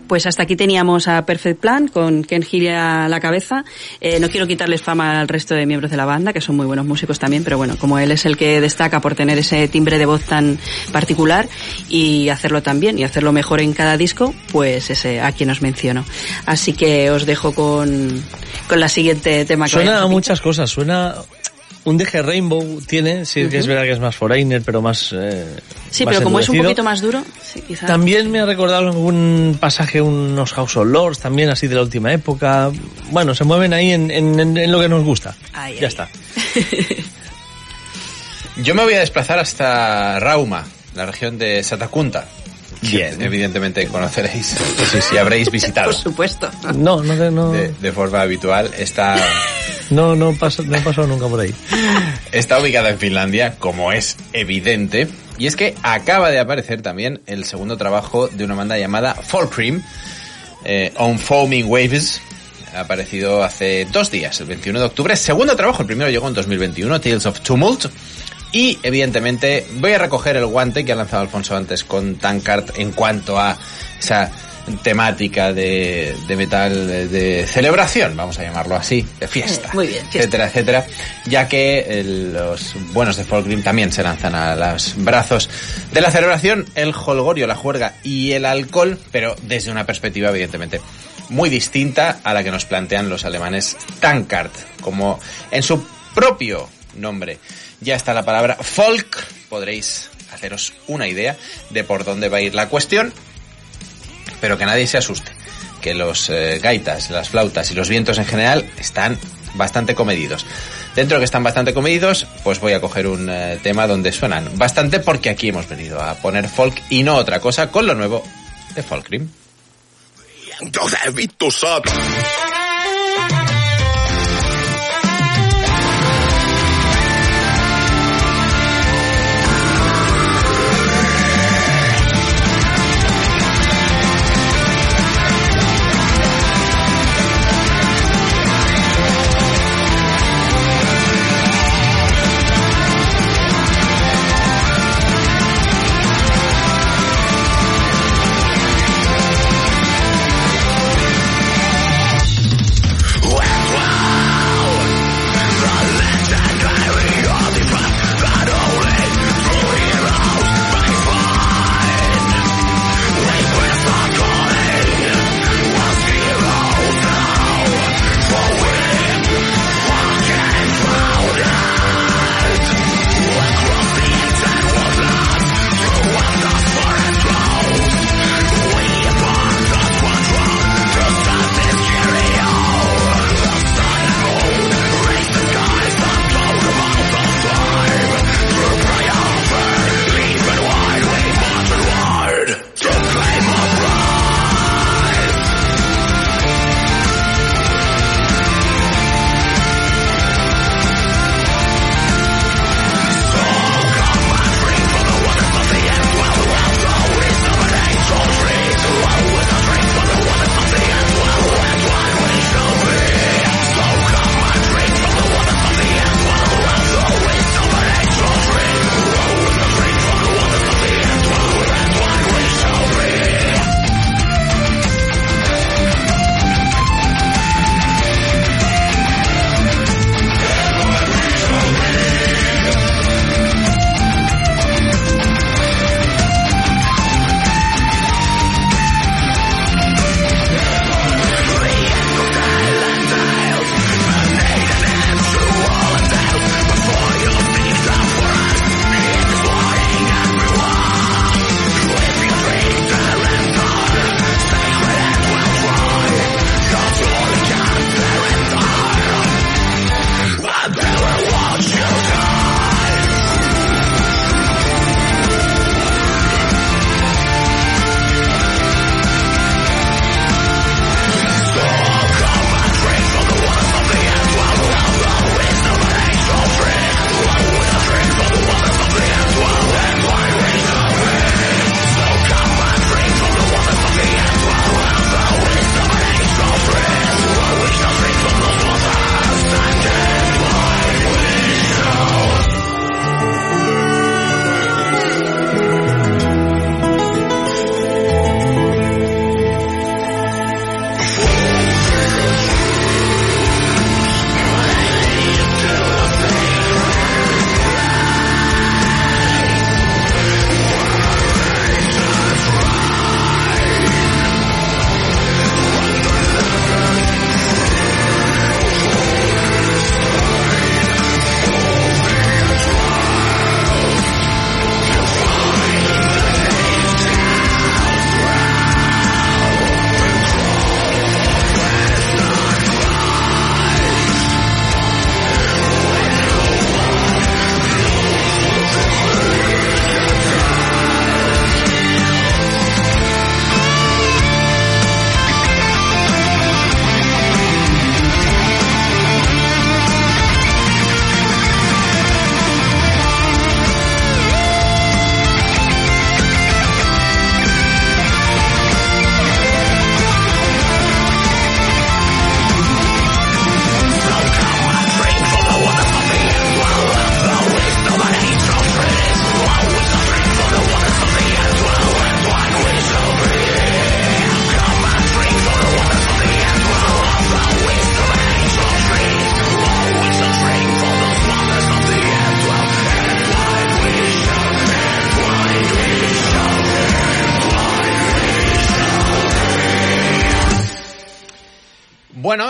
Pues hasta aquí teníamos a Perfect Plan con Ken Healy a la cabeza. Eh, no quiero quitarles fama al resto de miembros de la banda, que son muy buenos músicos también, pero bueno, como él es el que destaca por tener ese timbre de voz tan particular y hacerlo tan bien y hacerlo mejor en cada disco, pues ese a quien os menciono. Así que os dejo con, con la siguiente tema que Suena a muchas cosas, suena... Un DG Rainbow tiene, sí que es verdad que es más foreigner, pero más... eh, Sí, más pero como es un poquito más duro, sí, quizá. También me ha recordado algún pasaje unos House of Lords, también así de la última época. Bueno, se mueven ahí en, en- en- en lo que nos gusta. Ahí, ya ahí. está. Yo me voy a desplazar hasta Rauma, la región de Satakunta. Bien. Evidentemente conoceréis sí, sí, habréis visitado Por supuesto. No, no, no, no, de, de forma habitual. Está, no, no, paso, no he pasado nunca por ahí. está ubicada en Finlandia, como es evidente. Y es que acaba de aparecer también el segundo trabajo de una banda llamada Folkrim, eh, On Foaming Waves. Ha aparecido hace dos días, el 21 de octubre. Segundo trabajo, el primero llegó en 2021, Tales of Tumult. Y evidentemente voy a recoger el guante que ha lanzado Alfonso antes con Tankard en cuanto a esa temática de, de metal de, de celebración, vamos a llamarlo así, de fiesta, Muy bien, fiesta. etcétera, etcétera, ya que el- los buenos de Folkrim también se lanzan a los brazos de la celebración, el holgorio, la juerga y el alcohol, pero desde una perspectiva evidentemente muy distinta a la que nos plantean los alemanes Tankard, como en su propio nombre ya está la palabra folk, podréis haceros una idea de por dónde va a ir la cuestión, pero que nadie se asuste, que los eh, gaitas, las flautas y los vientos en general están bastante comedidos. Dentro de que están bastante comedidos, pues voy a coger un eh, tema donde suenan bastante porque aquí hemos venido a poner folk y no otra cosa con lo nuevo de Folkrim.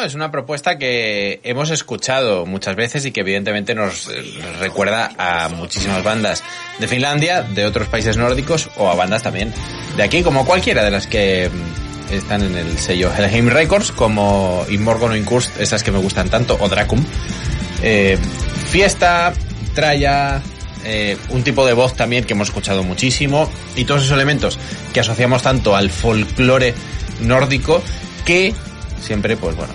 Es una propuesta que hemos escuchado muchas veces y que evidentemente nos eh, recuerda a muchísimas bandas de Finlandia, de otros países nórdicos o a bandas también de aquí, como cualquiera de las que mm, están en el sello Helheim Records, como Inmorgon o Inkurst, esas que me gustan tanto, o Dracum. Eh, fiesta, tralla, eh, un tipo de voz también que hemos escuchado muchísimo y todos esos elementos que asociamos tanto al folclore nórdico que siempre, pues bueno,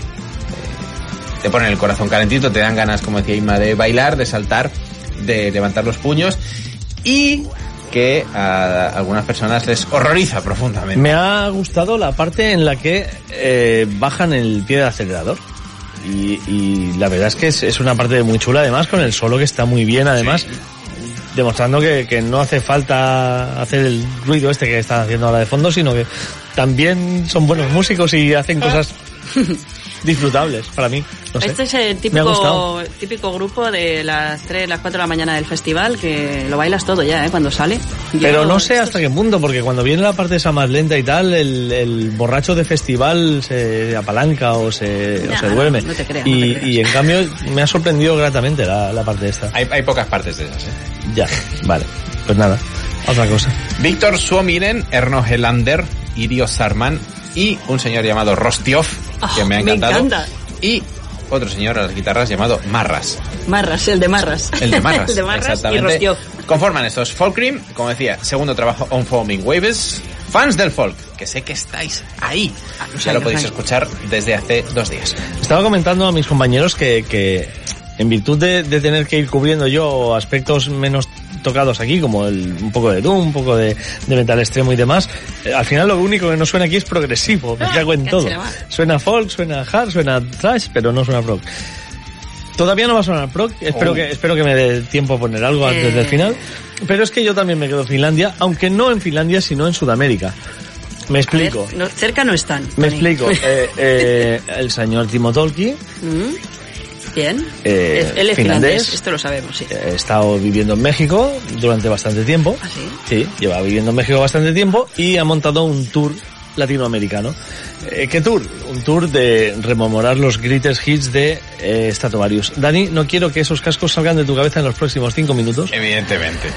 te ponen el corazón calentito, te dan ganas, como decía Inma, de bailar, de saltar, de levantar los puños y que a algunas personas les horroriza profundamente. Me ha gustado la parte en la que eh, bajan el pie del acelerador. Y, y la verdad es que es, es una parte muy chula, además, con el solo que está muy bien, además, demostrando que, que no hace falta hacer el ruido este que están haciendo ahora de fondo, sino que también son buenos músicos y hacen cosas disfrutables para mí. No sé. Este es el típico, típico grupo de las 3, las 4 de la mañana del festival que lo bailas todo ya, ¿eh? Cuando sale. Pero Yo- no sé hasta qué punto, porque cuando viene la parte esa más lenta y tal, el, el borracho de festival se apalanca o se, o se duerme. no te creas, no y, te creas. y en cambio me ha sorprendido gratamente la, la parte esta. Hay, hay pocas partes de esas. ¿eh? Ya, vale. Pues nada, otra cosa. Víctor Suominen, Erno Helander, Irio Sarman y un señor llamado Rostiov, que Ah, me ha me encantado. encanta. Y otro señor a las guitarras llamado Marras. Marras, el de Marras. El de Marras. el de Marras y exactamente. Rostió. Conforman estos Folkrim, como decía, segundo trabajo On Foaming Waves. Fans del folk, que sé que estáis ahí. ya lo podéis escuchar desde hace dos días. Estaba comentando a mis compañeros que, que en virtud de, de tener que ir cubriendo yo aspectos menos tocados aquí, como el, un poco de Doom, un poco de, de metal extremo y demás, eh, al final lo único que no suena aquí es progresivo, me Ah, cago en todo. Suena folk, suena hard, suena thrash, pero no suena prog. Todavía no va a sonar prog, espero, Oh. que, espero que me dé tiempo a poner algo antes Eh. del final, pero es que yo también me quedo en Finlandia, aunque no en Finlandia, sino en Sudamérica. Me A ver, explico. no, cerca no están. Me explico. Eh, eh, el señor Timo Tolki Mm. Bien. Eh, Es- Él es finlandés. finlandés, esto lo sabemos, sí. He estado viviendo en México durante bastante tiempo. ¿Ah, sí? Sí, lleva viviendo en México bastante tiempo y ha montado un tour latinoamericano. Eh, ¿Qué tour? Un tour de rememorar los greatest hits de eh. Dani, no quiero que esos cascos salgan de tu cabeza en los próximos cinco minutos. Evidentemente.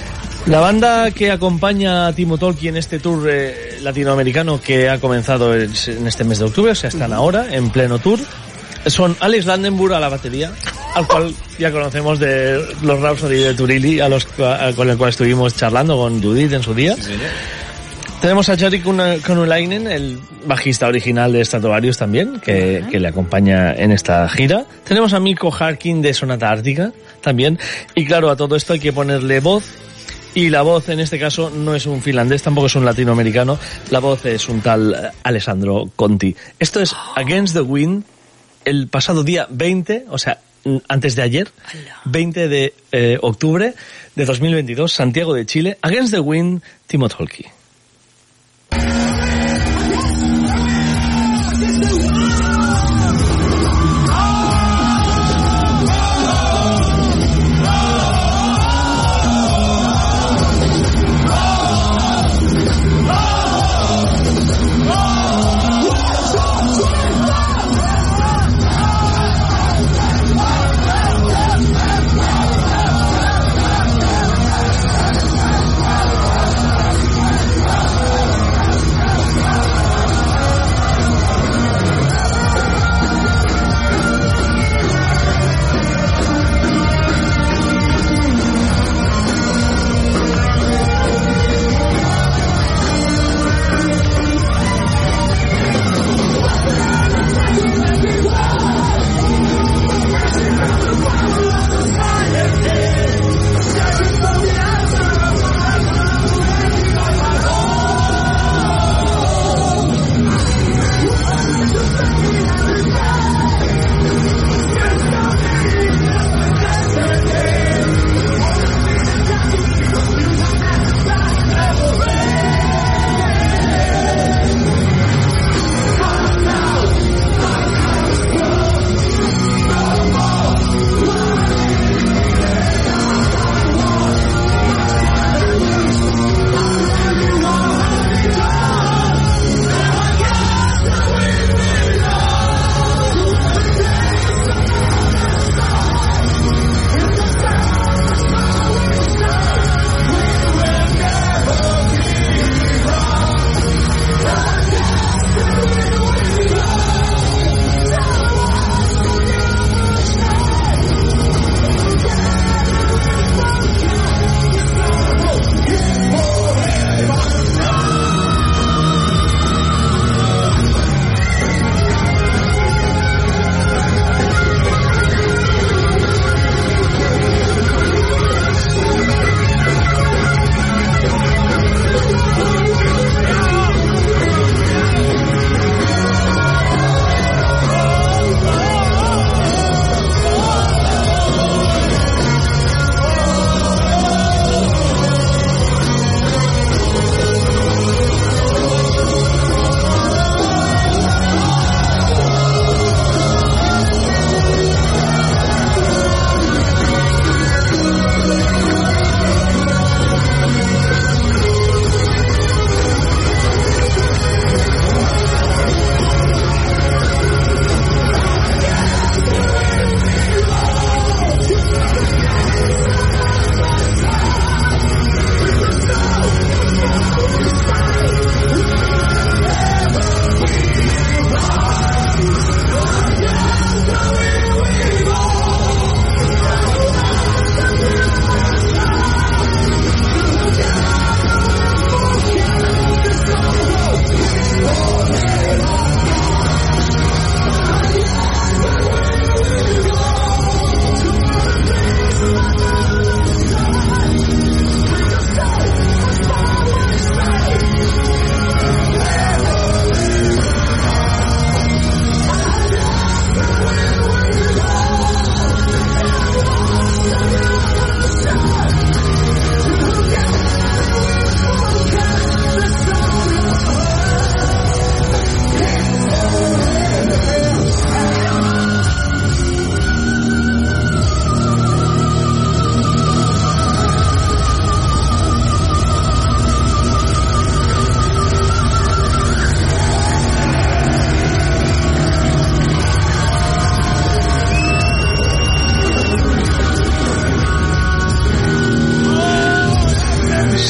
La banda que acompaña a Timo Tolki en este tour eh, latinoamericano que ha comenzado en en este mes de octubre, o sea, están ahora en pleno tour, son Alex Landenburg a la batería, al cual ya conocemos de los Rhapsody de Turilli, a los, a- con el cual estuvimos charlando con Judith en su día. Tenemos a Jari Kunulainen, el bajista original de Stratovarius también, que, que le acompaña en esta gira. Tenemos a Mikko Harkin de Sonata Ártica también. Y claro, a todo esto hay que ponerle voz. Y la voz en este caso no es un finlandés, tampoco es un latinoamericano. La voz es un tal Alessandro Conti. Esto es Against the Wind, el pasado día 20, o sea, antes de ayer, 20 de eh, octubre de 2022, Santiago de Chile. Against the Wind, Timo Tolki.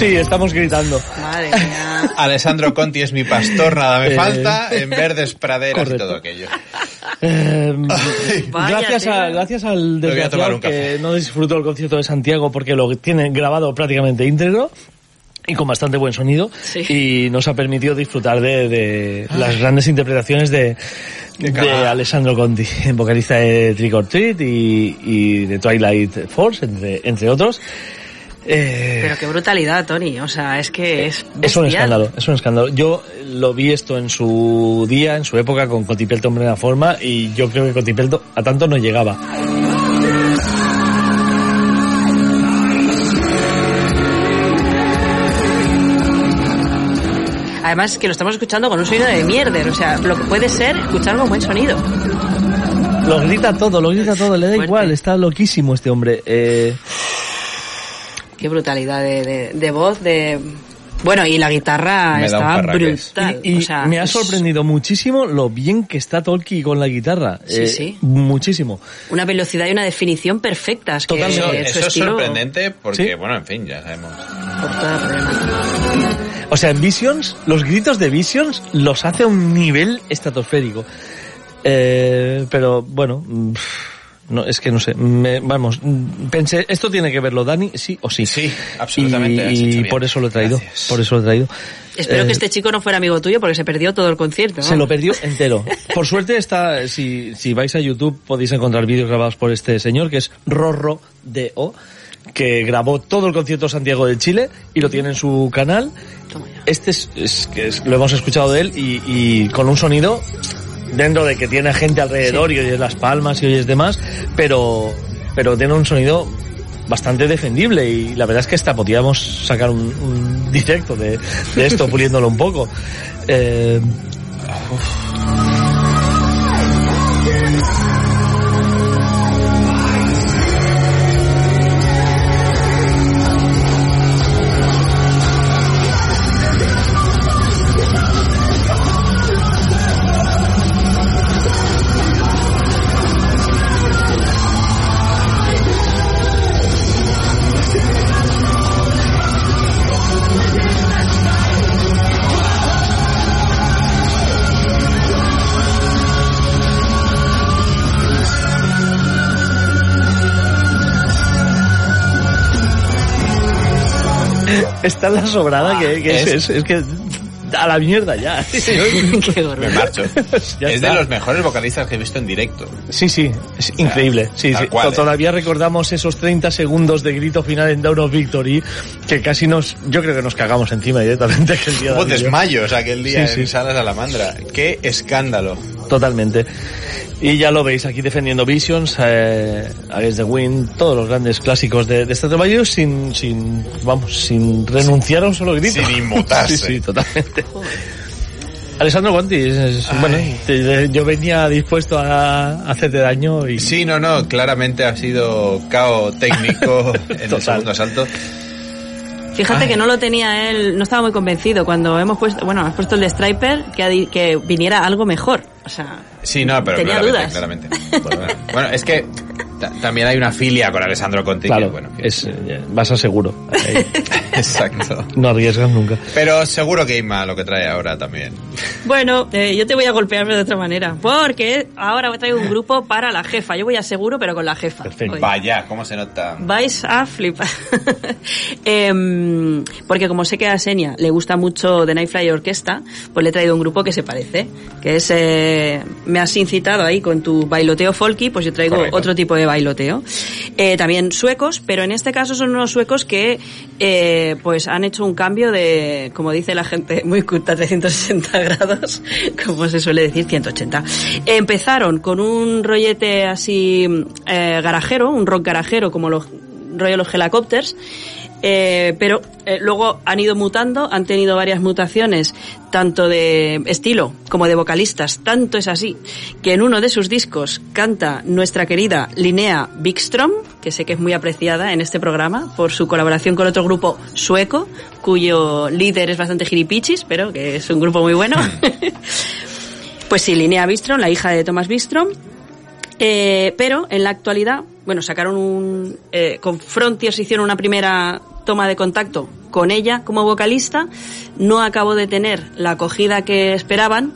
Sí, estamos gritando. Madre mía. Alessandro Conti es mi pastor, nada me Eh, falta, en verdes praderas y todo aquello. Eh, Vaya gracias, a, gracias al desgraciado que no disfrutó el concierto de Santiago porque lo tiene grabado prácticamente íntegro y con bastante buen sonido Sí. y nos ha permitido disfrutar de, de las grandes interpretaciones de, de. Alessandro Conti, vocalista de Trick or Treat y, y de Twilight Force, entre, entre otros. Eh, Pero qué brutalidad, Tony. O sea, es que es. es un escándalo, es un escándalo. Yo lo vi esto en su día, en su época, con Cotipelto en plena forma, y yo creo que Cotipelto a tanto no llegaba. Además, que lo estamos escuchando con un sonido de mierder. O sea, lo que puede ser escuchar con buen sonido. Lo grita todo, lo grita todo, le da Fuerte. igual, está loquísimo este hombre. Eh, Qué brutalidad de, de, de voz, de. Bueno, y la guitarra Me parraques. brutal. y y o sea, me ha es sorprendido muchísimo lo bien que está Tolki con la guitarra. Sí, Eh, sí. Muchísimo. Una velocidad y una definición perfectas. Que Totalmente. Eso, su eso es estilo sorprendente porque, Sí. bueno, en fin, ya sabemos. por toda problema. O sea, en Visions, los gritos de Visions los hace a un nivel estratosférico. Eh, pero bueno, no, es que no sé. me- vamos, pensé, esto tiene que verlo Dani, sí o sí. Sí, absolutamente, Y, y por eso lo he traído. Gracias. Por eso lo he traído. Espero Eh, que este chico no fuera amigo tuyo porque se perdió todo el concierto. Se lo perdió entero. Por suerte está, si, si vais a YouTube podéis encontrar vídeos grabados por este señor que es Rorro de O, que grabó todo el concierto Santiago de Chile y lo tiene en su canal. Este es, es que es- lo hemos escuchado de él y, y con un sonido dentro de que tiene gente alrededor y oyes las palmas y oyes demás, pero, pero tiene un sonido bastante defendible y la verdad es que hasta podíamos sacar un, un directo de, de esto puliéndolo un poco. Eh, está la sobrada que, que es, es- que a la mierda ya. Qué. Me marcho. Ya es está. de los mejores vocalistas que he visto en directo. Sí, sí, es increíble. Sí, sí. cual, ¿eh? Todavía recordamos esos 30 segundos de grito final en Down of Victory que casi nos, yo creo que nos cagamos encima directamente aquel día. Hubo yo. desmayos aquel día Sí, en Salas a la Mandra. ¡Qué escándalo! Totalmente. Y ya lo veis aquí defendiendo Visions, eh, Against the Wind, todos los grandes clásicos de, de este trabajo sin, sin, vamos, sin renunciar a un solo grito. Sin inmutarse. sí, sí, totalmente. Alessandro Guanti, es- bueno, te- yo venía dispuesto a, a hacerte daño y Sí, no, no, claramente ha sido cao técnico en el segundo asalto. Fíjate Ay. que no lo tenía él, no estaba muy convencido cuando hemos puesto, bueno, has puesto el de Striper que, que viniera algo mejor. O sea, Sí, no, pero Tenía claramente, dudas. claramente. Bueno, es que también hay una filia con Alessandro Conti. que, claro, bueno, que- es, eh, vas a seguro. Ahí, Exacto. no arriesgas nunca. Pero seguro que Inma lo que trae ahora también. bueno, eh, yo te voy a golpear de otra manera, porque ahora voy a traer un grupo para la jefa. Yo voy a seguro, pero con la jefa. Perfecto. Vaya, cómo se nota. Vais a flipar. Em, porque como sé que a Senia le gusta mucho The Nightfly Orquesta, pues le he traído un grupo que se parece. Que es, eh, me has incitado ahí con tu bailoteo folky, pues yo traigo Correcto. otro tipo de bailoteo. Eh, también suecos, pero en este caso son unos suecos que, eh, pues han hecho un cambio de, como dice la gente muy culta, 360 grados, como se suele decir, 180. Empezaron con un rollete así, eh, garajero, un rock garajero, como los rollo los helicópteros, eh, pero eh, luego han ido mutando, han tenido varias mutaciones, tanto de estilo como de vocalistas. Tanto es así que en uno de sus discos canta nuestra querida Linnea Wikström, que sé que es muy apreciada en este programa por su colaboración con otro grupo sueco, cuyo líder es bastante giripichis, pero que es un grupo muy bueno. pues sí, Linnea Wikström, la hija de Thomas Wikström, eh, pero en la actualidad, bueno, sacaron un. Eh, con Frontiers hicieron una primera toma de contacto con ella como vocalista, no acabó de tener la acogida que esperaban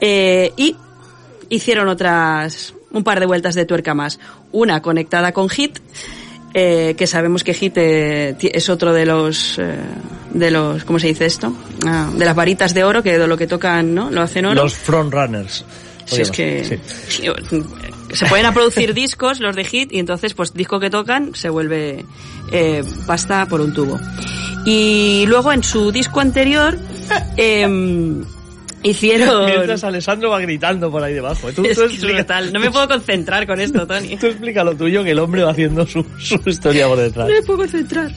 eh, y hicieron otras un par de vueltas de tuerca más. Una conectada con Hit, eh, que sabemos que Hit eh, es otro de los eh, de los ¿cómo se dice esto? Ah, de las varitas de oro que de lo que tocan, ¿no? Lo hacen oro. Los frontrunners. Si es que se pueden a producir discos, los de hit, y entonces, pues disco que tocan se vuelve eh, pasta por un tubo. Y luego en su disco anterior em, hicieron. Mientras Alessandro va gritando por ahí debajo. Tú, Es tú. No me puedo concentrar con esto, Tony. tú explica lo tuyo, que el hombre va haciendo su, su historia por detrás. No me puedo concentrar.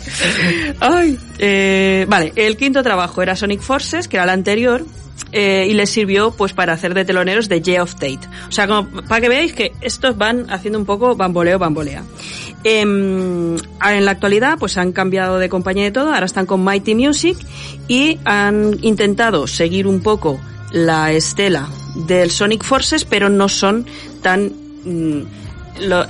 Ay. Eh, vale, el quinto trabajo era Sonic Forces, que era el anterior. Eh, y les sirvió pues para hacer de teloneros de J of Tate. O sea, para que veáis que estos van haciendo un poco bamboleo, bambolea. Em, en la actualidad pues han cambiado de compañía de todo, ahora están con Mighty Music y han intentado seguir un poco la estela del Sonic Forces, pero no son tan mm,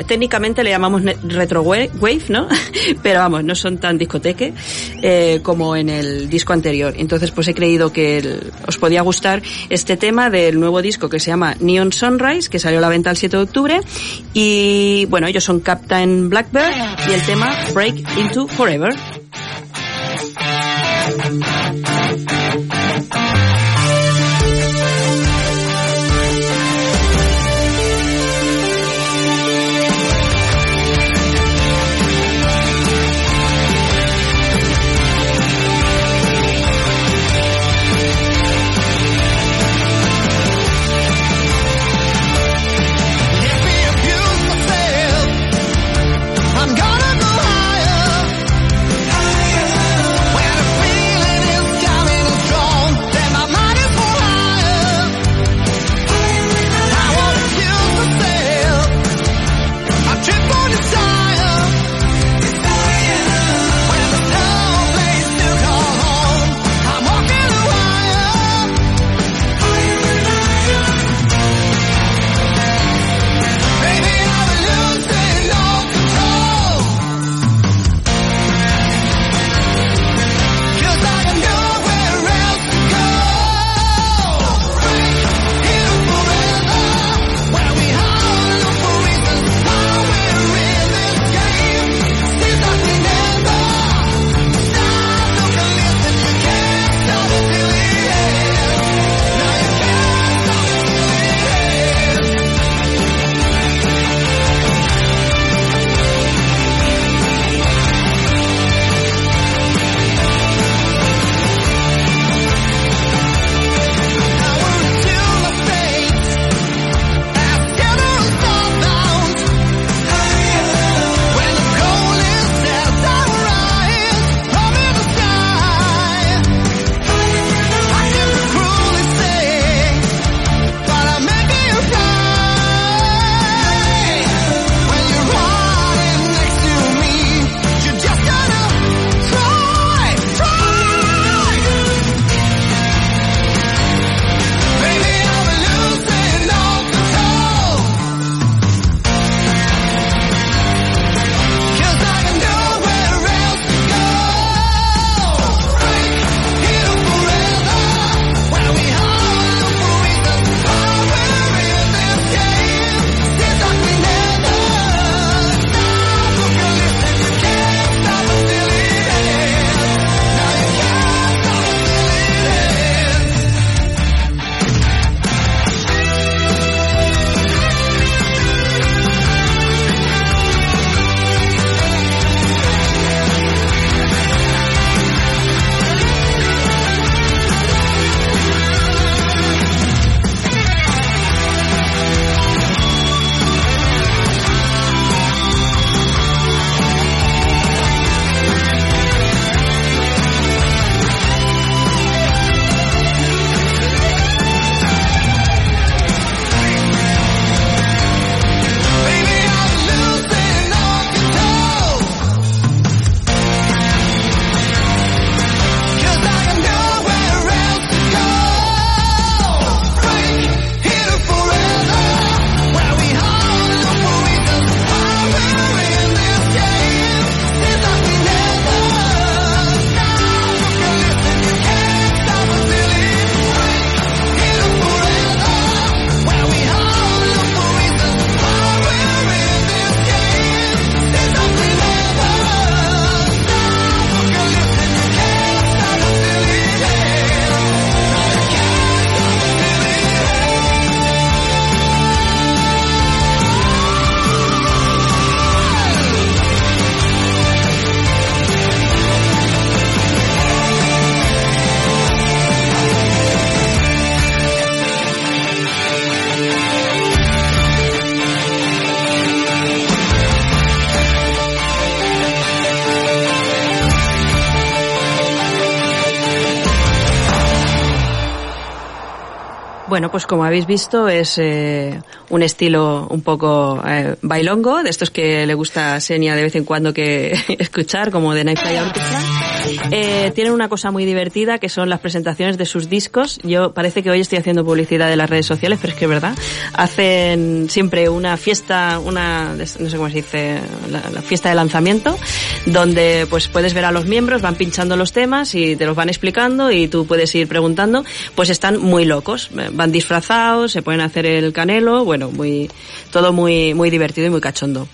técnicamente le llamamos retro wa- wave, ¿no? Pero vamos, no son tan discoteque eh, como en el disco anterior. Entonces, pues he creído que os podía gustar este tema del nuevo disco que se llama Neon Sunrise, que salió a la venta el 7 de octubre. Y bueno, ellos son Captain Blackbird y el tema Break Into Forever. Pues como habéis visto es eh, un estilo un poco eh, bailongo, de estos que le gusta a Senia de vez en cuando que escuchar, como de Night Fly Orchestra. Eh, tienen una cosa muy divertida que son las presentaciones de sus discos. Yo parece que hoy estoy haciendo publicidad de las redes sociales, pero es que es verdad. Hacen siempre una fiesta, una, no sé cómo se dice, la, la fiesta de lanzamiento, donde pues puedes ver a los miembros, van pinchando los temas y te los van explicando y tú puedes ir preguntando. Pues están muy locos, van disfrazados, se pueden hacer el canelo, bueno, muy, todo muy, muy divertido y muy cachondo.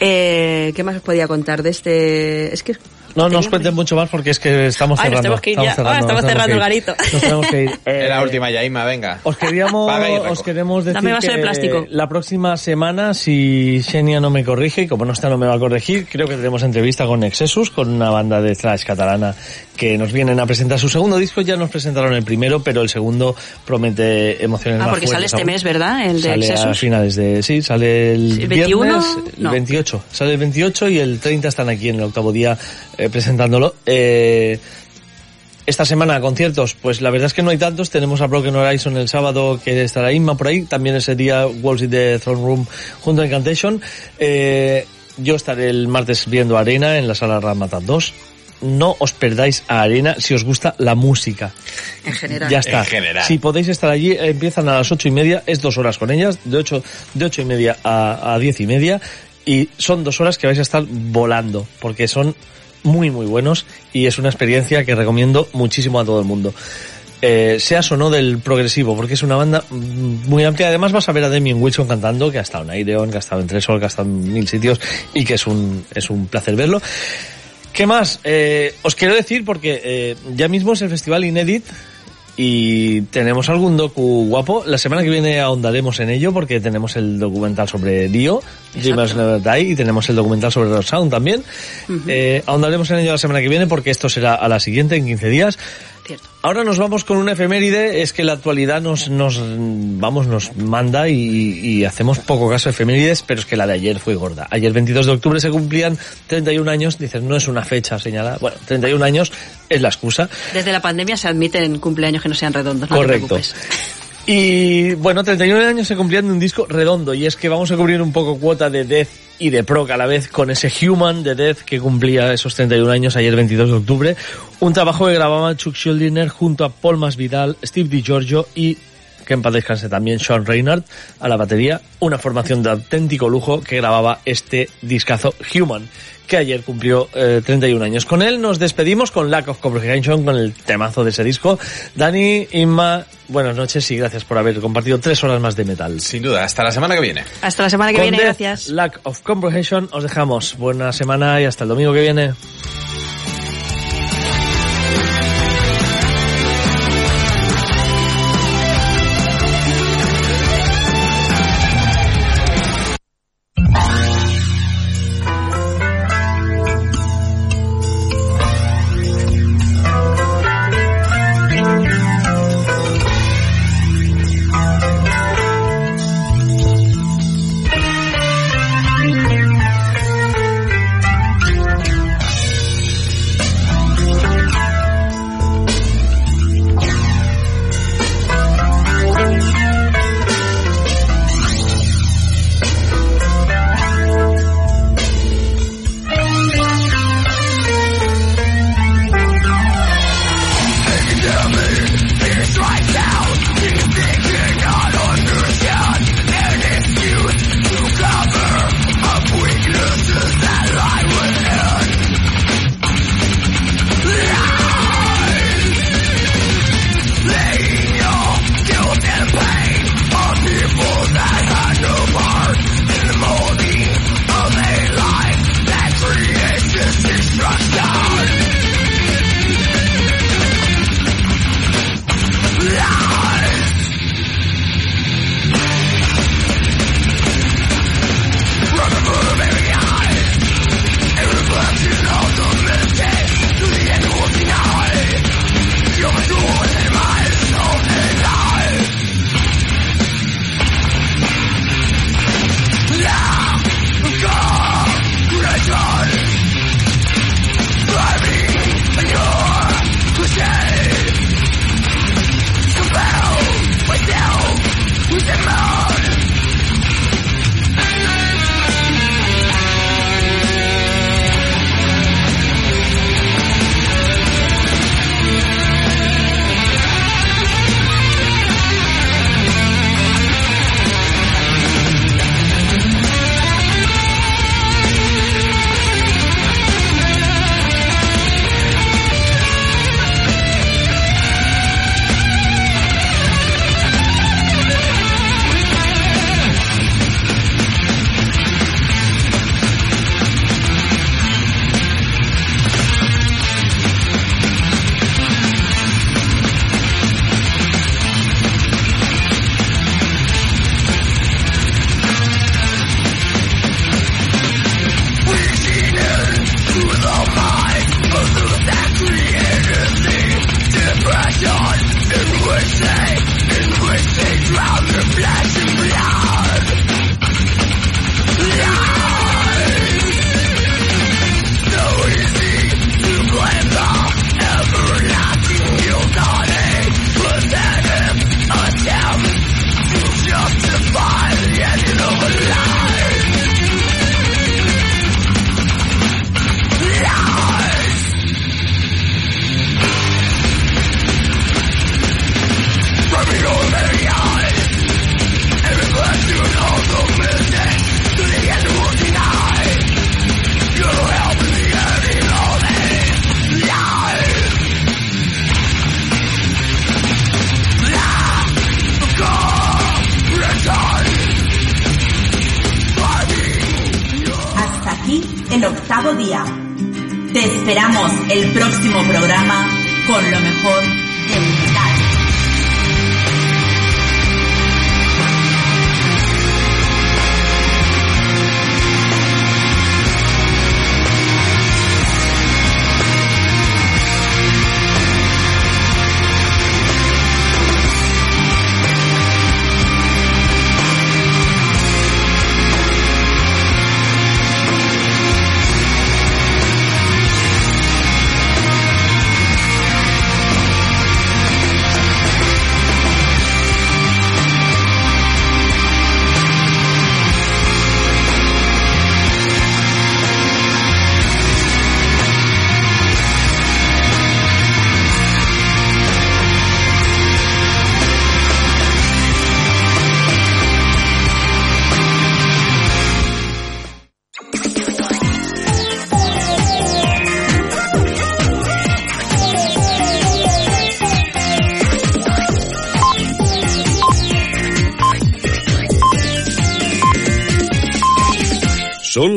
Eh, ¿Qué más os podía contar de este? Es que No nos cuenten mucho más porque es que estamos Ay, nos cerrando. tenemos que ir ya. Ah, estamos nos tenemos cerrando el garito. Nos tenemos que ir. Eh, Es la última ya, Inma, venga. Os queríamos, os queremos decir Dame vaso de que plástico. la próxima semana, si Xenia no me corrige, y como no está no me va a corregir, creo que tenemos entrevista con Nexesus, con una banda de thrash catalana que nos vienen a presentar su segundo disco. Ya nos presentaron el primero, pero el segundo promete emociones Ah, más porque sale este aún. mes, ¿verdad? El de Sale a Excesus. finales de... Sí, sale el, el 21, viernes, el no. 28. Sale el 28 y el 30 están aquí en el octavo día eh, presentándolo. Eh, esta semana conciertos, pues la verdad es que no hay tantos. Tenemos a Broken Horizon el sábado que estará Inma por ahí. También ese día Wolves in the Throne Room junto a Incantation. Eh, yo estaré el martes viendo Arena en la sala Ramatan 2. No os perdáis a Arena si os gusta la música. En general. Ya está. En general. Si podéis estar allí, empiezan a las ocho y media, es dos horas con ellas, de ocho, de ocho y media a, a diez y media, y son dos horas que vais a estar volando, porque son muy muy buenos y es una experiencia que recomiendo muchísimo a todo el mundo. Eh, seas o no del progresivo, porque es una banda muy amplia. Además vas a ver a Damien Wilson cantando, que ha estado en Aireon, que ha estado en Tresol, que ha estado en mil sitios y que es un, es un placer verlo. ¿Qué más? Eh, os quiero decir porque eh, ya mismo es el festival Inédit y tenemos algún docu guapo. La semana que viene ahondaremos en ello porque tenemos el documental sobre Dio, Dreamers Never Die, y tenemos el documental sobre Rock Sound también. Eh, ahondaremos en ello la semana que viene porque esto será a la siguiente, en 15 días. Cierto. Ahora nos vamos con una efeméride, es que la actualidad nos, nos, vamos, nos manda y, y hacemos poco caso de efemérides, pero es que la de ayer fue gorda. Ayer 22 de octubre se cumplían 31 años, dicen, no es una fecha señalada. Bueno, 31 años es la excusa. Desde la pandemia se admiten cumpleaños que no sean redondos, no Correcto. te preocupes. Y bueno, 31 años se cumplían de un disco redondo y es que vamos a cubrir un poco cuota de Death y de Proc a la vez con ese Human de Death que cumplía esos 31 años ayer 22 de octubre. Un trabajo que grababa Chuck Schuldiner junto a Paul Masvidal, Steve DiGiorgio y que en paz descanse también Sean Reynard a la batería, una formación de auténtico lujo que grababa este discazo Human, que ayer cumplió eh, 31 años. Con él nos despedimos con Lack of Comprehension, con el temazo de ese disco. Dani, Inma, buenas noches y gracias por haber compartido tres horas más de metal. Sin duda, hasta la semana que viene. Hasta la semana que Con viene, Death, gracias. Lack of Comprehension os dejamos. Buena semana y hasta el domingo que viene.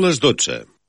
Les 12.